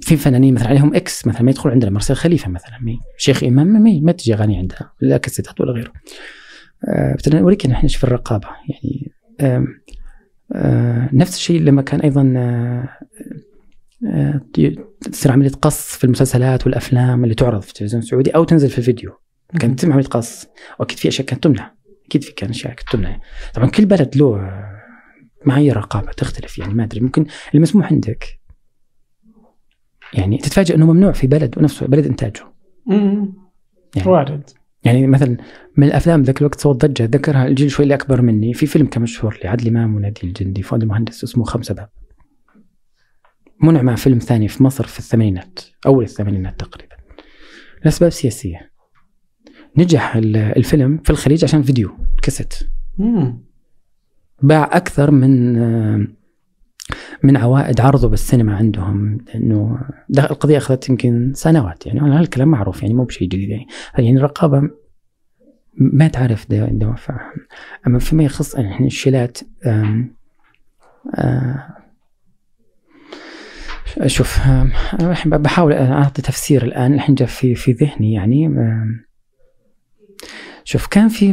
في فنانين مثلا؟ عليهم إكس مثلا ما يدخل عندنا مرسل خليفة مثلا. مي شيخ إمام ما, ما تجي اغاني عندها لا كاسيتات ولا غيره. آه اوريك إحنا في الرقابة يعني آه آه نفس الشيء لما كان أيضا آه آه تصير عملية قص في المسلسلات والأفلام اللي تعرض في التلفزيون السعودي أو تنزل في الفيديو. كانت تتم عملية قص. وأكيد في أشياء كانت تمنع. أكيد في كان أشياء كانت تمنع. طبعا كل بلد له معايير رقابة تختلف يعني ما أدري. ممكن المسموح عندك. يعني تتفاجئ إنه ممنوع في بلد ونفسه بلد إنتاجه. يعني وارد. يعني مثلا من الأفلام ذاك الوقت صوت ضجة ذكرها الجيل شوي اللي أكبر مني. في فيلم كان مشهور لعدلي إمام ونادي الجندي فؤاد المهندس اسمه خمسة باب. منع مع فيلم ثاني في مصر في الثمانينات أول الثمانينات تقريبا. لأسباب سياسية. نجح الفيلم في الخليج عشان فيديو كاسيت. باع أكثر من من عوائد عرضه بالسينما عندهم لأنه القضية أخذت يمكن سنوات يعني هذا الكلام معروف يعني مو بشيء جديد يعني يعني الرقابة ما تعرف دوافعها أما فيما يخص يعني الشيلات شوف بحاول أعطي تفسير الآن الحين جاء في في ذهني يعني شوف كان في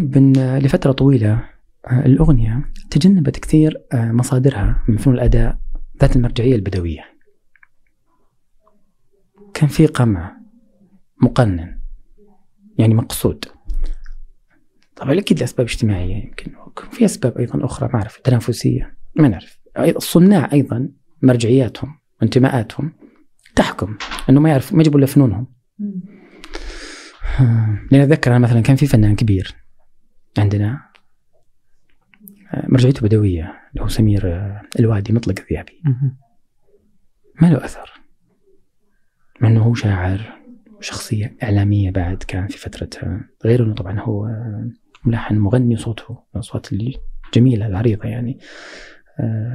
لفترة طويلة آه، الأغنية تجنبت كثير آه، مصادرها من فنون الأداء ذات المرجعية البدوية. كان في قمع مقنن يعني مقصود. طبعا أكيد لأسباب اجتماعية يمكن في أسباب أيضا أخرى ما أعرف تنافسية ما نعرف. الصناع أيضا مرجعياتهم وانتماءاتهم تحكم أنه ما يعرف ما يجيبوا إلا فنونهم. آه، لأن أتذكر أنا مثلا كان في فنان كبير عندنا مرجعيته بدوية اللي هو سمير الوادي مطلق الذيابي ما له أثر. مع أنه هو شاعر وشخصية إعلامية بعد كان في فترتها غير أنه طبعا هو ملحن مغني صوته الأصوات الجميلة العريضة يعني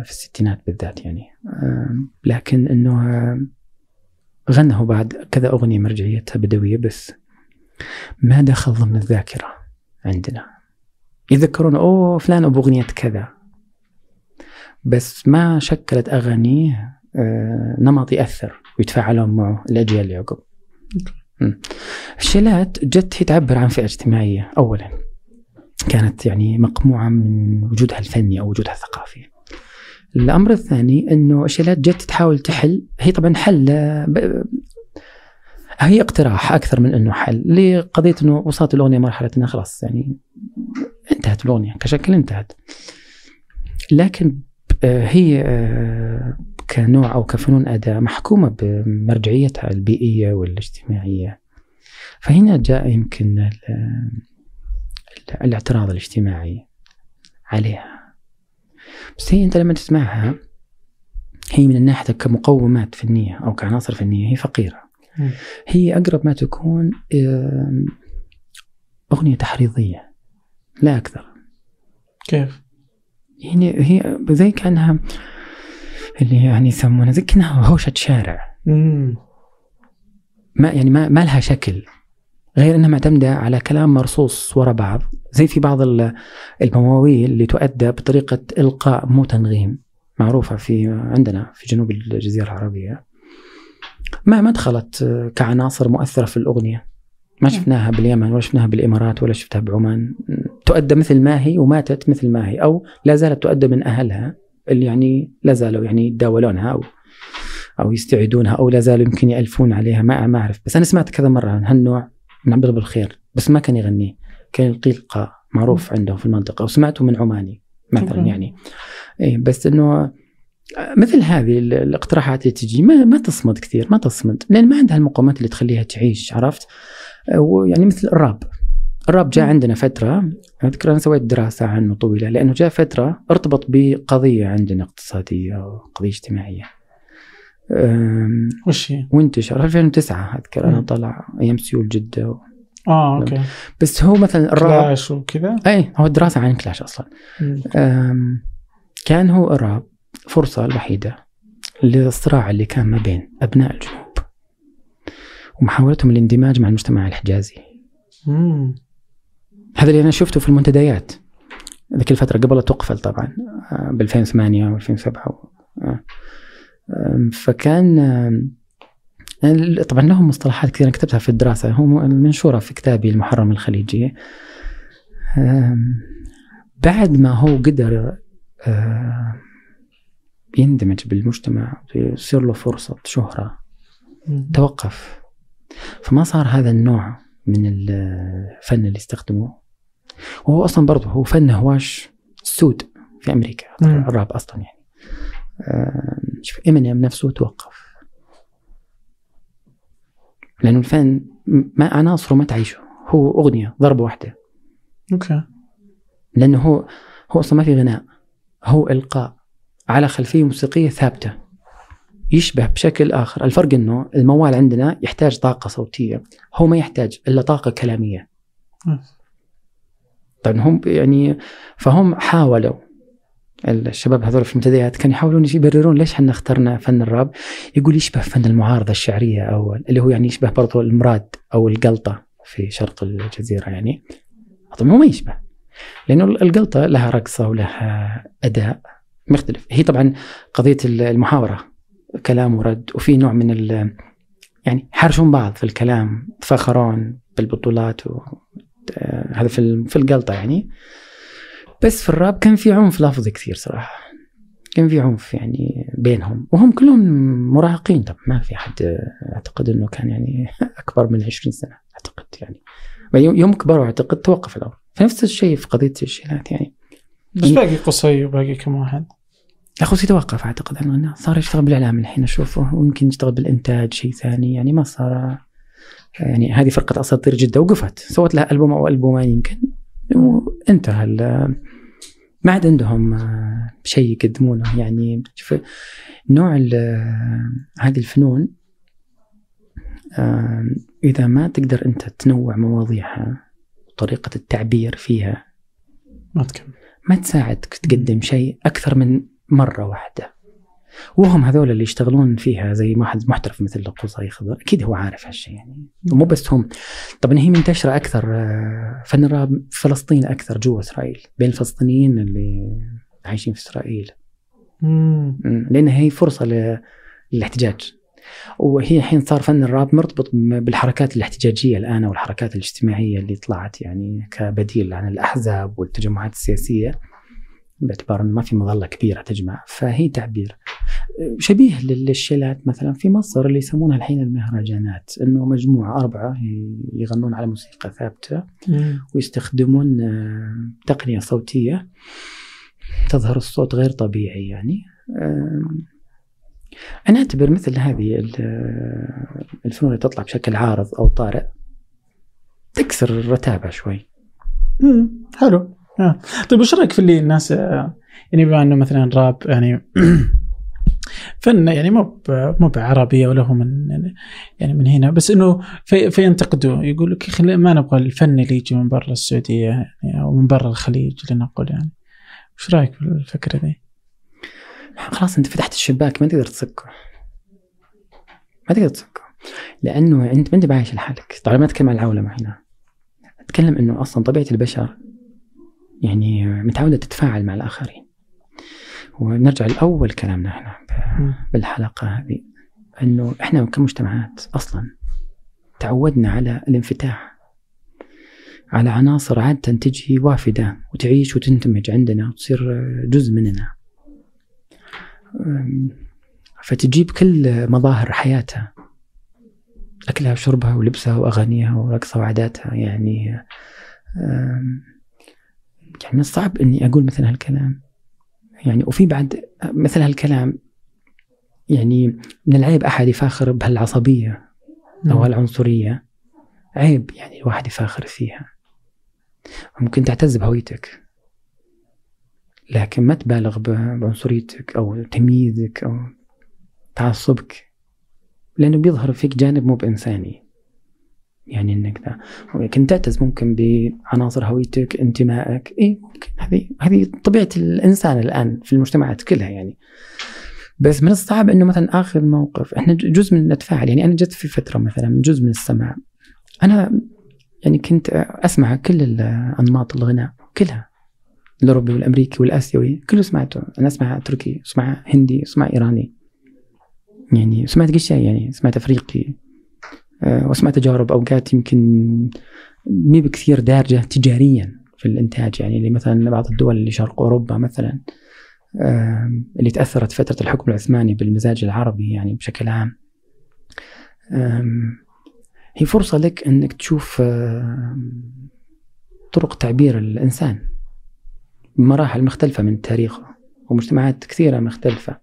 في الستينات بالذات يعني. لكن أنه غنى هو بعد كذا أغنية مرجعيتها بدوية بس ما دخل ضمن الذاكرة عندنا. يذكرون أوه فلان أبو اغنيه كذا بس ما شكلت أغانيه آه، نمط يأثر ويتفاعلون معه الأجيال اللي عقب. الشيلات جت هي تعبر عن فئة اجتماعية اولا كانت يعني مقموعة من وجودها الفني أو وجودها الثقافي. الأمر الثاني إنه الشيلات جت تحاول تحل هي طبعا حل هي اقتراح أكثر من إنه حل لقضية إنه وصلت الأغنية مرحلة إنها خلاص يعني انتهت الأغنية كشكل انتهت. لكن آه، هي آه، كنوع أو كفنون أداء محكومة بمرجعيتها البيئية والاجتماعية. فهنا جاء يمكن الاعتراض الاجتماعي عليها. بس هي أنت لما تسمعها هي من الناحية كمقومات فنية أو كعناصر فنية هي فقيرة. هي أقرب ما تكون أغنية تحريضية لا أكثر كيف؟ يعني هي زي كأنها اللي يعني يسمونها زي كأنها هوشة شارع مم. ما يعني ما ما لها شكل غير إنها معتمدة على كلام مرصوص ورا بعض زي في بعض المواويل اللي تؤدى بطريقة إلقاء مو تنغيم معروفة في عندنا في جنوب الجزيرة العربية ما ما دخلت كعناصر مؤثرة في الأغنية. ما شفناها باليمن ولا شفناها بالإمارات ولا شفتها بعمان. تؤدى مثل ما هي وماتت مثل ما هي أو لا زالت تؤدى من أهلها اللي يعني لا زالوا يعني يتداولونها أو أو يستعيدونها أو لا زالوا يمكن يألفون عليها ما ما أعرف. بس أنا سمعت كذا مرة عن هالنوع من عبد الله بالخير بس ما كان يغنيه. كان يلقي القاء معروف عنده في المنطقة وسمعته من عماني مثلا يعني. إيه بس إنه مثل هذه الاقتراحات اللي تجي ما ما تصمد كثير ما تصمد لأن ما عندها المقومات اللي تخليها تعيش عرفت؟ يعني مثل الراب. الراب جاء عندنا فترة أذكر أنا سويت دراسة عنه طويلة لأنه جاء فترة ارتبط بقضية عندنا اقتصادية وقضية اجتماعية. وش هي؟ وانتشر 2009 أذكر أنا طلع أيام سيول جدة و... آه okay. بس هو مثلا الراب clash وكذا؟ اي هو الدراسة عن clash أصلا. كان هو الراب. فرصة الوحيدة للصراع اللي كان ما بين أبناء الجنوب ومحاولتهم الاندماج مع المجتمع الحجازي. مم. هذا اللي أنا شفته في المنتديات. ذيك الفترة قبل تقفل طبعا ب 2008 و 2007 فكان طبعا لهم مصطلحات كثيرة كتبتها في الدراسة هو منشورة في كتابي المحرم الخليجي. بعد ما هو قدر يندمج بالمجتمع ويصير له فرصة شهرة. توقف. فما صار هذا النوع من الفن اللي يستخدموه وهو أصلا برضه هو فن هواش سود في أمريكا. الراب أصلا يعني. شوف إمينيم نفسه توقف. لأنه الفن ما عناصره ما تعيشه. هو أغنية ضربة واحدة. okay. لأنه هو هو أصلا ما في غناء. هو إلقاء. على خلفية موسيقية ثابتة. يشبه بشكل آخر الفرق أنه الموال عندنا يحتاج طاقة صوتية هو ما يحتاج إلا طاقة كلامية. طيب هم يعني فهم حاولوا. الشباب هذول في المنتديات كانوا يحاولون يبررون ليش إحنا اخترنا فن الراب. يقول يشبه فن المعارضة الشعرية أو اللي هو يعني يشبه برضو المراد أو القلطة في شرق الجزيرة يعني. طبعا هو ما يشبه. لأنه القلطة لها رقصة ولها أداء. مختلف. هي طبعا قضية المحاورة كلام ورد وفي نوع من ال يعني حرشون بعض في الكلام تفاخرون بالبطولات و هذا في في القلطة يعني. بس في الراب كان في عنف لفظي كثير صراحة. كان في عنف يعني بينهم وهم كلهم مراهقين. طب ما في أحد أعتقد إنه كان يعني [LAUGHS] أكبر من 20 سنة أعتقد يعني. يوم كبروا أعتقد توقف الامر فنفس الشيء في قضية الشيلات يعني. بس باقي قصي وباقي كم واحد. أخو توقف أعتقد عنه صار يشتغل بالإعلام الحين أشوفه. ويمكن يشتغل بالإنتاج شيء ثاني. يعني ما صار يعني هذه فرقة أساطير جدة وقفت. سوت لها ألبوم أو ألبومين يمكن. وانتهى ما عاد عندهم شيء يقدمونه. يعني شوف نوع هذه الفنون إذا ما تقدر أنت تنوع مواضيعها وطريقة التعبير فيها ما تكمل. ما تساعدك تقدم شيء أكثر من مرة واحدة. وهم هذول اللي يشتغلون فيها زي واحد محترف مثل قصي خضر أكيد هو عارف هالشيء يعني. ومو بس هم. طبعا هي منتشرة أكثر آه، فن الراب فلسطين أكثر جوا إسرائيل بين الفلسطينيين اللي عايشين في إسرائيل. لأن هي فرصة للاحتجاج. وهي الحين صار فن الراب مرتبط بالحركات الاحتجاجية الآن والحركات الاجتماعية اللي طلعت يعني كبديل عن الأحزاب والتجمعات السياسية. باعتبار انه ما في مظلة كبيرة تجمع فهي تعبير. شبيه للشيلات مثلا في مصر اللي يسمونها الحين المهرجانات إنه مجموعة أربعة يغنون على موسيقى ثابتة ويستخدمون آه، تقنية صوتية تظهر الصوت غير طبيعي يعني. أنا أعتبر مثل هذه الفنون اللي تطلع بشكل عارض أو طارئ تكسر الرتابة شوي. امم حلو. آه. طيب وش رأيك في اللي الناس آه، يعني بما إنه مثلا راب يعني [CLEARS THROAT] فن يعني مو مو بعربيه ولا هو من يعني من هنا بس إنه في فينتقدوا يقول لك ما نبغى الفن اللي يجي من برا السعودية يعني أو من برا الخليج لنقول يعني. وش رأيك في الفكرة ذي؟ خلاص أنت فتحت الشباك ما تقدر تسكه ما تقدر تسكه لأنه أنت ما أنت بعايش لحالك. طبعا ما أتكلم عن العولمة هنا. أتكلم إنه أصلا طبيعة البشر يعني متعودة تتفاعل مع الآخرين. ونرجع لأول كلامنا إحنا بالحلقة هذه إنه إحنا كمجتمعات أصلا تعودنا على الانفتاح على عناصر عادة تجي وافدة وتعيش وتندمج عندنا وتصير جزء مننا. فتجيب كل مظاهر حياتها أكلها وشربها ولبسها وأغانيها ورقصها وعاداتها يعني يعني من الصعب إني أقول مثل هالكلام. يعني وفي بعد مثل هالكلام يعني من العيب أحد يفاخر بهالعصبية أو هالعنصرية. عيب يعني الواحد يفاخر فيها. ممكن تعتز بهويتك. لكن ما تبالغ بعنصريتك أو تمييزك أو تعصبك لأنه بيظهر فيك جانب مو بإنساني. يعني إنك ذا. كنت تعتز ممكن بعناصر هويتك انتمائك. اي ممكن. هذه هذه طبيعة الإنسان الآن في المجتمعات كلها يعني. بس من الصعب إنه مثلا اخذ موقف إحنا جزء من نتفاعل. يعني أنا جت في فترة مثلا جزء من السمع أنا يعني كنت أسمع كل انماط الغناء كلها. الأوروبي والأمريكي والآسيوي كله سمعته. أنا أسمع تركي أسمع هندي أسمع إيراني. يعني سمعت اشياء يعني. سمعت أفريقي. أه وسمعت تجارب أوقات يمكن مي بكثير دارجة تجاريا في الإنتاج يعني اللي مثلا بعض الدول اللي شرق أوروبا مثلا أه اللي تأثرت فترة الحكم العثماني بالمزاج العربي يعني بشكل عام. هي فرصة لك إنك تشوف طرق تعبير الإنسان بمراحل مختلفة من تاريخه ومجتمعات كثيرة مختلفة.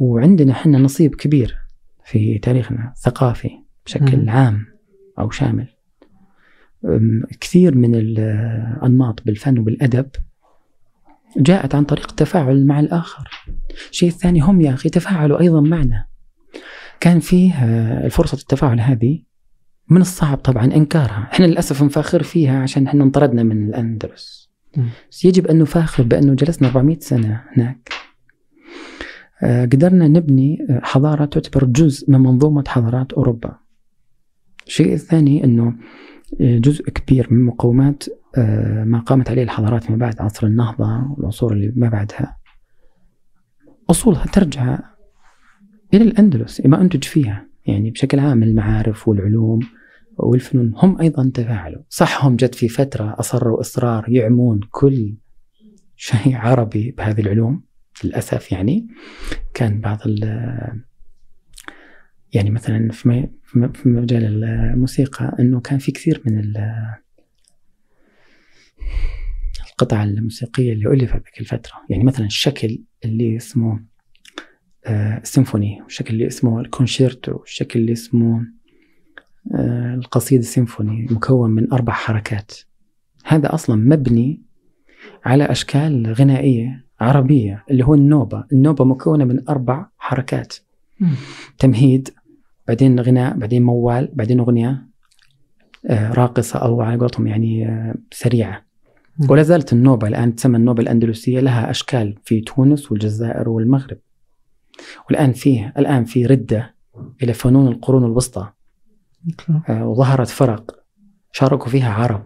وعندنا إحنا نصيب كبير في تاريخنا الثقافي. بشكل. عام أو شامل. كثير من الانماط بالفن وبالأدب جاءت عن طريق التفاعل مع الآخر. الشيء الثاني هم يا أخي تفاعلوا أيضا معنا. كان فيه آه، فرصه التفاعل هذه من الصعب طبعا إنكارها. إحنا للأسف نفاخر فيها عشان إحنا انطردنا من الأندلس. بس يجب أن نفاخر بأنه جلسنا 400 سنة هناك. آه، قدرنا نبني آه، حضارة تعتبر جزء من منظومة حضارات أوروبا. الشيء الثاني أنه آه، جزء كبير من مقومات ما قامت عليه الحضارات فيما بعد عصر النهضة والعصور اللي ما بعدها. أصولها ترجع إلى الأندلس ما أنتج فيها. يعني بشكل عام المعارف والعلوم والفنون هم أيضا تفاعلوا. صح هم جت في فترة أصروا إصرار يعمون كل شيء عربي بهذه العلوم للأسف يعني. كان بعض ال يعني مثلا في في مجال الموسيقى إنه كان في كثير من القطع الموسيقية اللي ألفت ذيك الفترة. يعني مثلا الشكل اللي اسمه السيمفوني والشكل اللي اسمه الكونشيرتو والشكل اللي اسمه آه، القصيدة السيمفوني مكون من أربع حركات. هذا أصلا مبني على أشكال غنائية عربية اللي هو النوبة. النوبة مكونة من أربع حركات. تمهيد بعدين غناء بعدين موال بعدين أغنية آه، راقصة أو على قولتهم يعني آه، سريعة. ولا زالت النوبة الآن تسمى النوبة الأندلسية لها أشكال في تونس والجزائر والمغرب. والآن فيه الآن في ردة إلى فنون القرون الوسطى. آه، وظهرت فرق شاركوا فيها عرب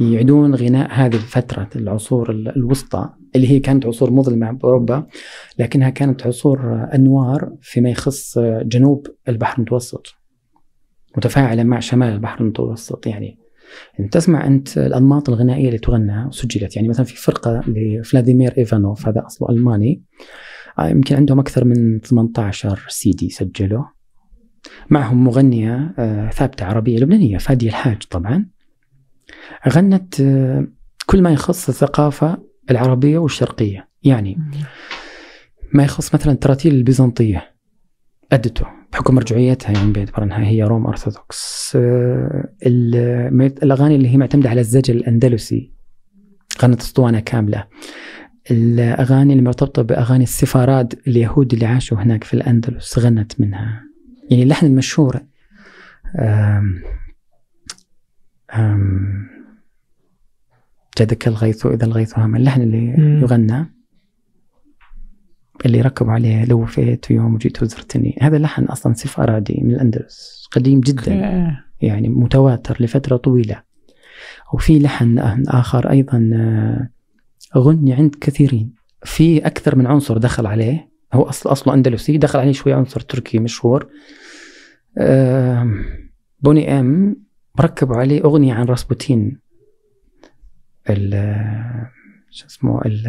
يعيدون غناء هذه الفترة العصور الوسطى. اللي هي كانت عصور مظلمة بأوروبا لكنها كانت عصور أنوار فيما يخص جنوب البحر المتوسط متفاعلة مع شمال البحر المتوسط يعني. انت تسمع أنت الأنماط الغنائية اللي تغنى وسجلت يعني مثلا في فرقة لفلاديمير إيفانوف هذا أصله ألماني آه، يمكن عندهم أكثر من 18 سي دي سجلوا. معهم مغنية آه، ثابتة عربية لبنانية فادية الحاج طبعا. غنت آه، كل ما يخص الثقافة العربية والشرقية. يعني ما يخص مثلا التراتيل البيزنطية. أدته بحكم مرجعيتها يعني باعتبار انها هي روم أرثوذكس. آه، الأغاني اللي هي معتمدة على الزجل الأندلسي غنت أسطوانة كاملة. الأغاني اللي مرتبطة بأغاني السفارات اليهود اللي عاشوا هناك في الأندلس غنت منها. يعني اللحن المشهور أم أم جدك الغيث إذا الغيث هم اللحن اللي مم. يغنى اللي ركبوا عليه لو فيت يوم وجيت وزرتني. هذا لحن أصلا سيف أرادي من الأندلس قديم جدا يعني متواتر لفترة طويلة. وفي لحن آخر أيضا آه، غني عند كثيرين. في أكثر من عنصر دخل عليه هو أصل أصله أندلسي دخل عليه شوي عنصر تركي مشهور. بوني أم ركبوا عليه أغنية عن راسبوتين. شو اسمه ال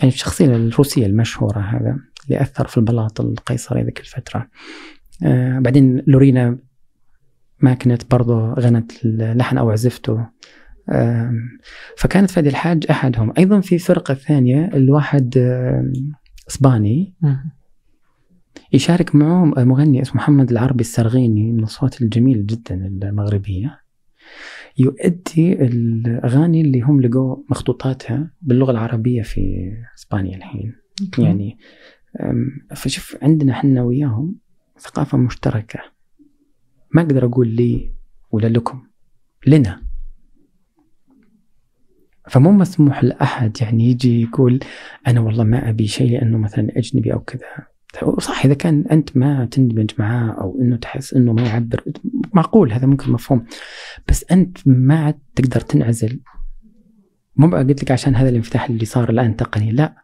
يعني الشخصية الروسية المشهورة هذا اللي أثر في البلاط القيصري ذيك الفترة. أه بعدين لورينا ما كانت برضه غنت اللحن أو عزفته. أه فكانت فادي الحاج أحدهم. أيضا في فرقة ثانية الواحد إسباني. يشارك معه مغني اسمه محمد العربي السرغيني من الأصوات الجميلة جدا المغربية. يؤدي الأغاني اللي هم لقوا مخطوطاتها باللغة العربية في إسبانيا الحين. okay. يعني فشوف عندنا إحنا وياهم ثقافة مشتركة. ما أقدر أقول لي ولا لكم لنا. فمو مسموح لأحد يعني يجي يقول أنا والله ما أبي شيء لأنه مثلا أجنبي أو كذا. صح إذا كان أنت ما تندمج معاه أو إنه تحس إنه ما يعبر معقول هذا ممكن مفهوم. بس أنت ما عاد تقدر تنعزل. مو قلت لك عشان هذا الانفتاح اللي صار الآن تقني لا.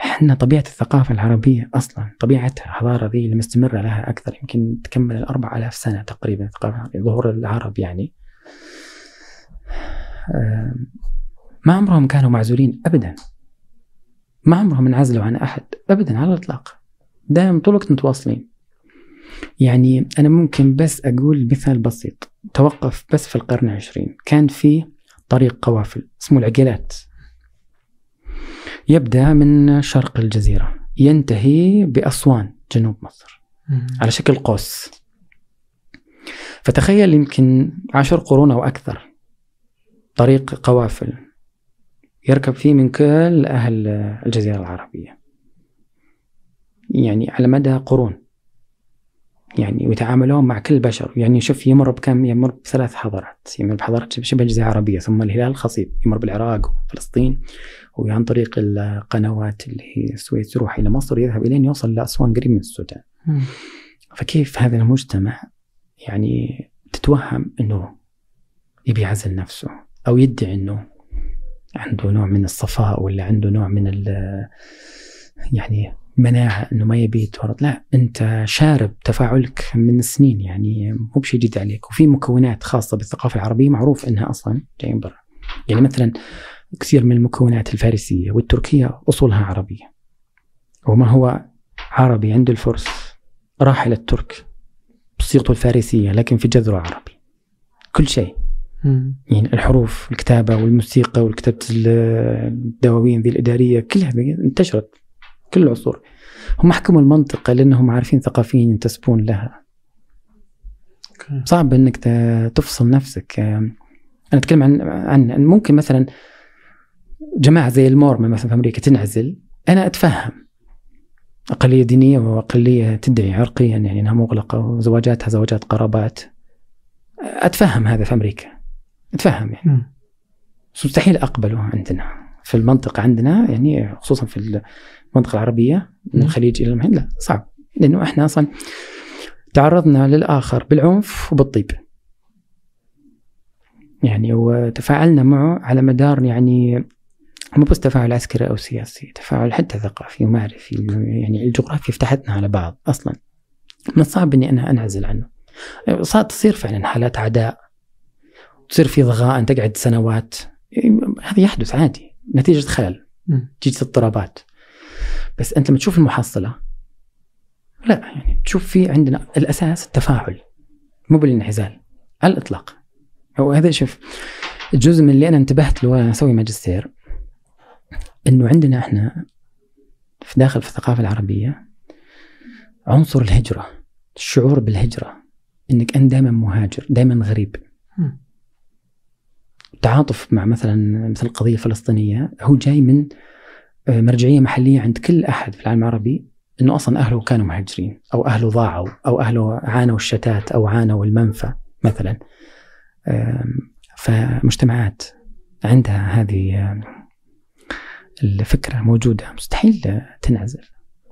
إحنا طبيعة الثقافة العربية أصلا طبيعتها الحضارة ذي اللي مستمرة لها أكثر يمكن تكمل ال 4000 سنة تقريبا الثقافة ظهور العرب يعني. ما عمرهم كانوا معزولين ابدا. ما عمرهم انعزلوا عن أحد ابدا على الإطلاق. دائما طول الوقت متواصلين. يعني أنا ممكن بس أقول مثال بسيط. توقف بس في القرن العشرين. كان في طريق قوافل اسمه العقيلات يبدأ من شرق الجزيرة. ينتهي بأسوان جنوب مصر. على شكل قوس. فتخيل يمكن عشر قرون أو أكثر. طريق قوافل. يركب فيه من كل أهل الجزيرة العربية. يعني على مدى قرون. يعني ويتعاملون مع كل البشر يعني شوف يمر بكم يمر بثلاث حضارات. يمر بحضارات شبه الجزيرة العربية ثم الهلال الخصيب يمر بالعراق وفلسطين وعن طريق القنوات اللي هي السويس يروح إلى مصر يذهب إلين يوصل لأسوان قريب من السودان. فكيف هذا المجتمع يعني تتوهم أنه يبي يعزل نفسه أو يدعي أنه عنده نوع من الصفاء ولا عنده نوع من ال يعني مناعة إنه ما يبي يتورط. لا أنت شارب تفاعلك من السنين يعني مو بشيء جديد عليك. وفي مكونات خاصة بالثقافة العربية معروف إنها أصلا جاية من برا. يعني مثلا كثير من المكونات الفارسية والتركية أصولها عربية. وما هو عربي عند الفرس راح إلى الترك بصيغته الفارسية لكن في جذره عربي. كل شيء. يعني الحروف الكتابة والموسيقى والكتابة الدواوين ذي الإدارية كلها انتشرت كل العصور. هم حكموا المنطقة لأنهم عارفين ثقافيين ينتسبون لها. صعب إنك تفصل نفسك. أنا أتكلم عن عن ممكن مثلا جماعة زي المورمون مثلا في أمريكا تنعزل. أنا أتفهم. أقلية دينية وأقلية تدعي عرقيا يعني إنها مغلقة وزواجاتها زواجات قرابات. أتفهم هذا في أمريكا. أتفهم يعني. مستحيل أقبله عندنا. في المنطقة عندنا يعني خصوصا في المنطقة العربيه من الخليج إلى المهند لا صعب. لأنه إحنا أصلا تعرضنا للآخر بالعنف وبالطيب. يعني وتفاعلنا معه على مدار يعني مو بس تفاعل عسكري أو سياسي تفاعل حتى ثقافي ومعرفي. يعني الجغرافيا فتحتنا على بعض أصلا. من الصعب إني أنا أنعزل عنه. صارت تصير فعلا حالات عداء. تصير في ضغائن تقعد سنوات. هذا يحدث عادي. نتيجة خلل. نتيجة اضطرابات. بس أنت لما تشوف المحصلة لا يعني تشوف في عندنا الأساس التفاعل مو بالانعزال على الإطلاق وهذا شوف الجزء من اللي أنا انتبهت له وأنا أسوي ماجستير إنه عندنا إحنا في داخل في الثقافة العربية عنصر الهجرة الشعور بالهجرة إنك أنت دائما مهاجر دائما غريب. تعاطف مع مثلا مثل القضية الفلسطينيه هو جاي من مرجعية محلية عند كل أحد في العالم العربي إنه أصلا أهله كانوا مهاجرين أو أهله ضاعوا أو أهله عانوا الشتات أو عانوا المنفى مثلا. فمجتمعات عندها هذه الفكرة موجودة. مستحيل تنعزل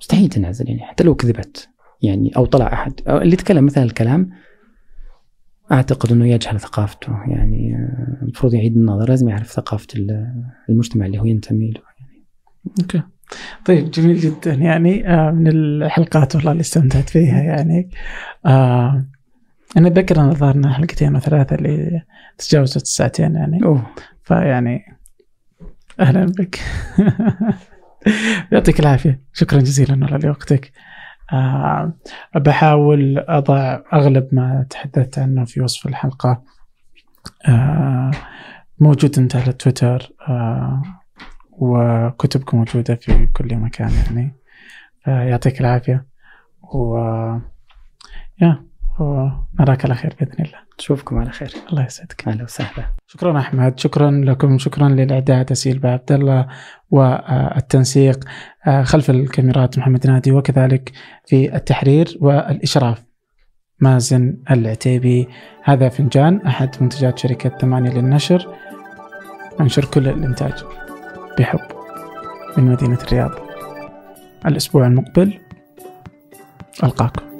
مستحيل تنعزل يعني حتى لو كذبت يعني أو طلع أحد. أو اللي يتكلم مثلا الكلام أعتقد إنه يجهل ثقافته يعني آه، المفروض يعيد النظر لازم يعرف ثقافة المجتمع اللي هو ينتمي له. أوكي. طيب جميل جدا. يعني آه، من الحلقات والله اللي استمتعت فيها يعني. آه أنا أتذكر أن ظهرنا حلقتين أو ثلاثة اللي تجاوزت الساعتين يعني. أوه. فيعني أهلا بك. [LAUGHS] يعطيك العافية. شكرا جزيلا على وقتك آه بحاول أضع أغلب ما تحدثت عنه في وصف الحلقة. آه موجود أنت على تويتر. آه وكتبك موجودة في كل مكان يعني. يعطيك العافية و يا ونراك على خير بإذن الله. نشوفكم على خير. الله يسعدك. أهلا وسهلا. شكرا أحمد شكرا لكم شكرا للاعداد اسيل عبد الله والتنسيق آه، خلف الكاميرات محمد نادي وكذلك في التحرير والإشراف مازن العتيبي. هذا فنجان أحد منتجات شركة ثمانية للنشر. انشر كل الإنتاج. بحب من مدينة الرياض. الأسبوع المقبل القاكم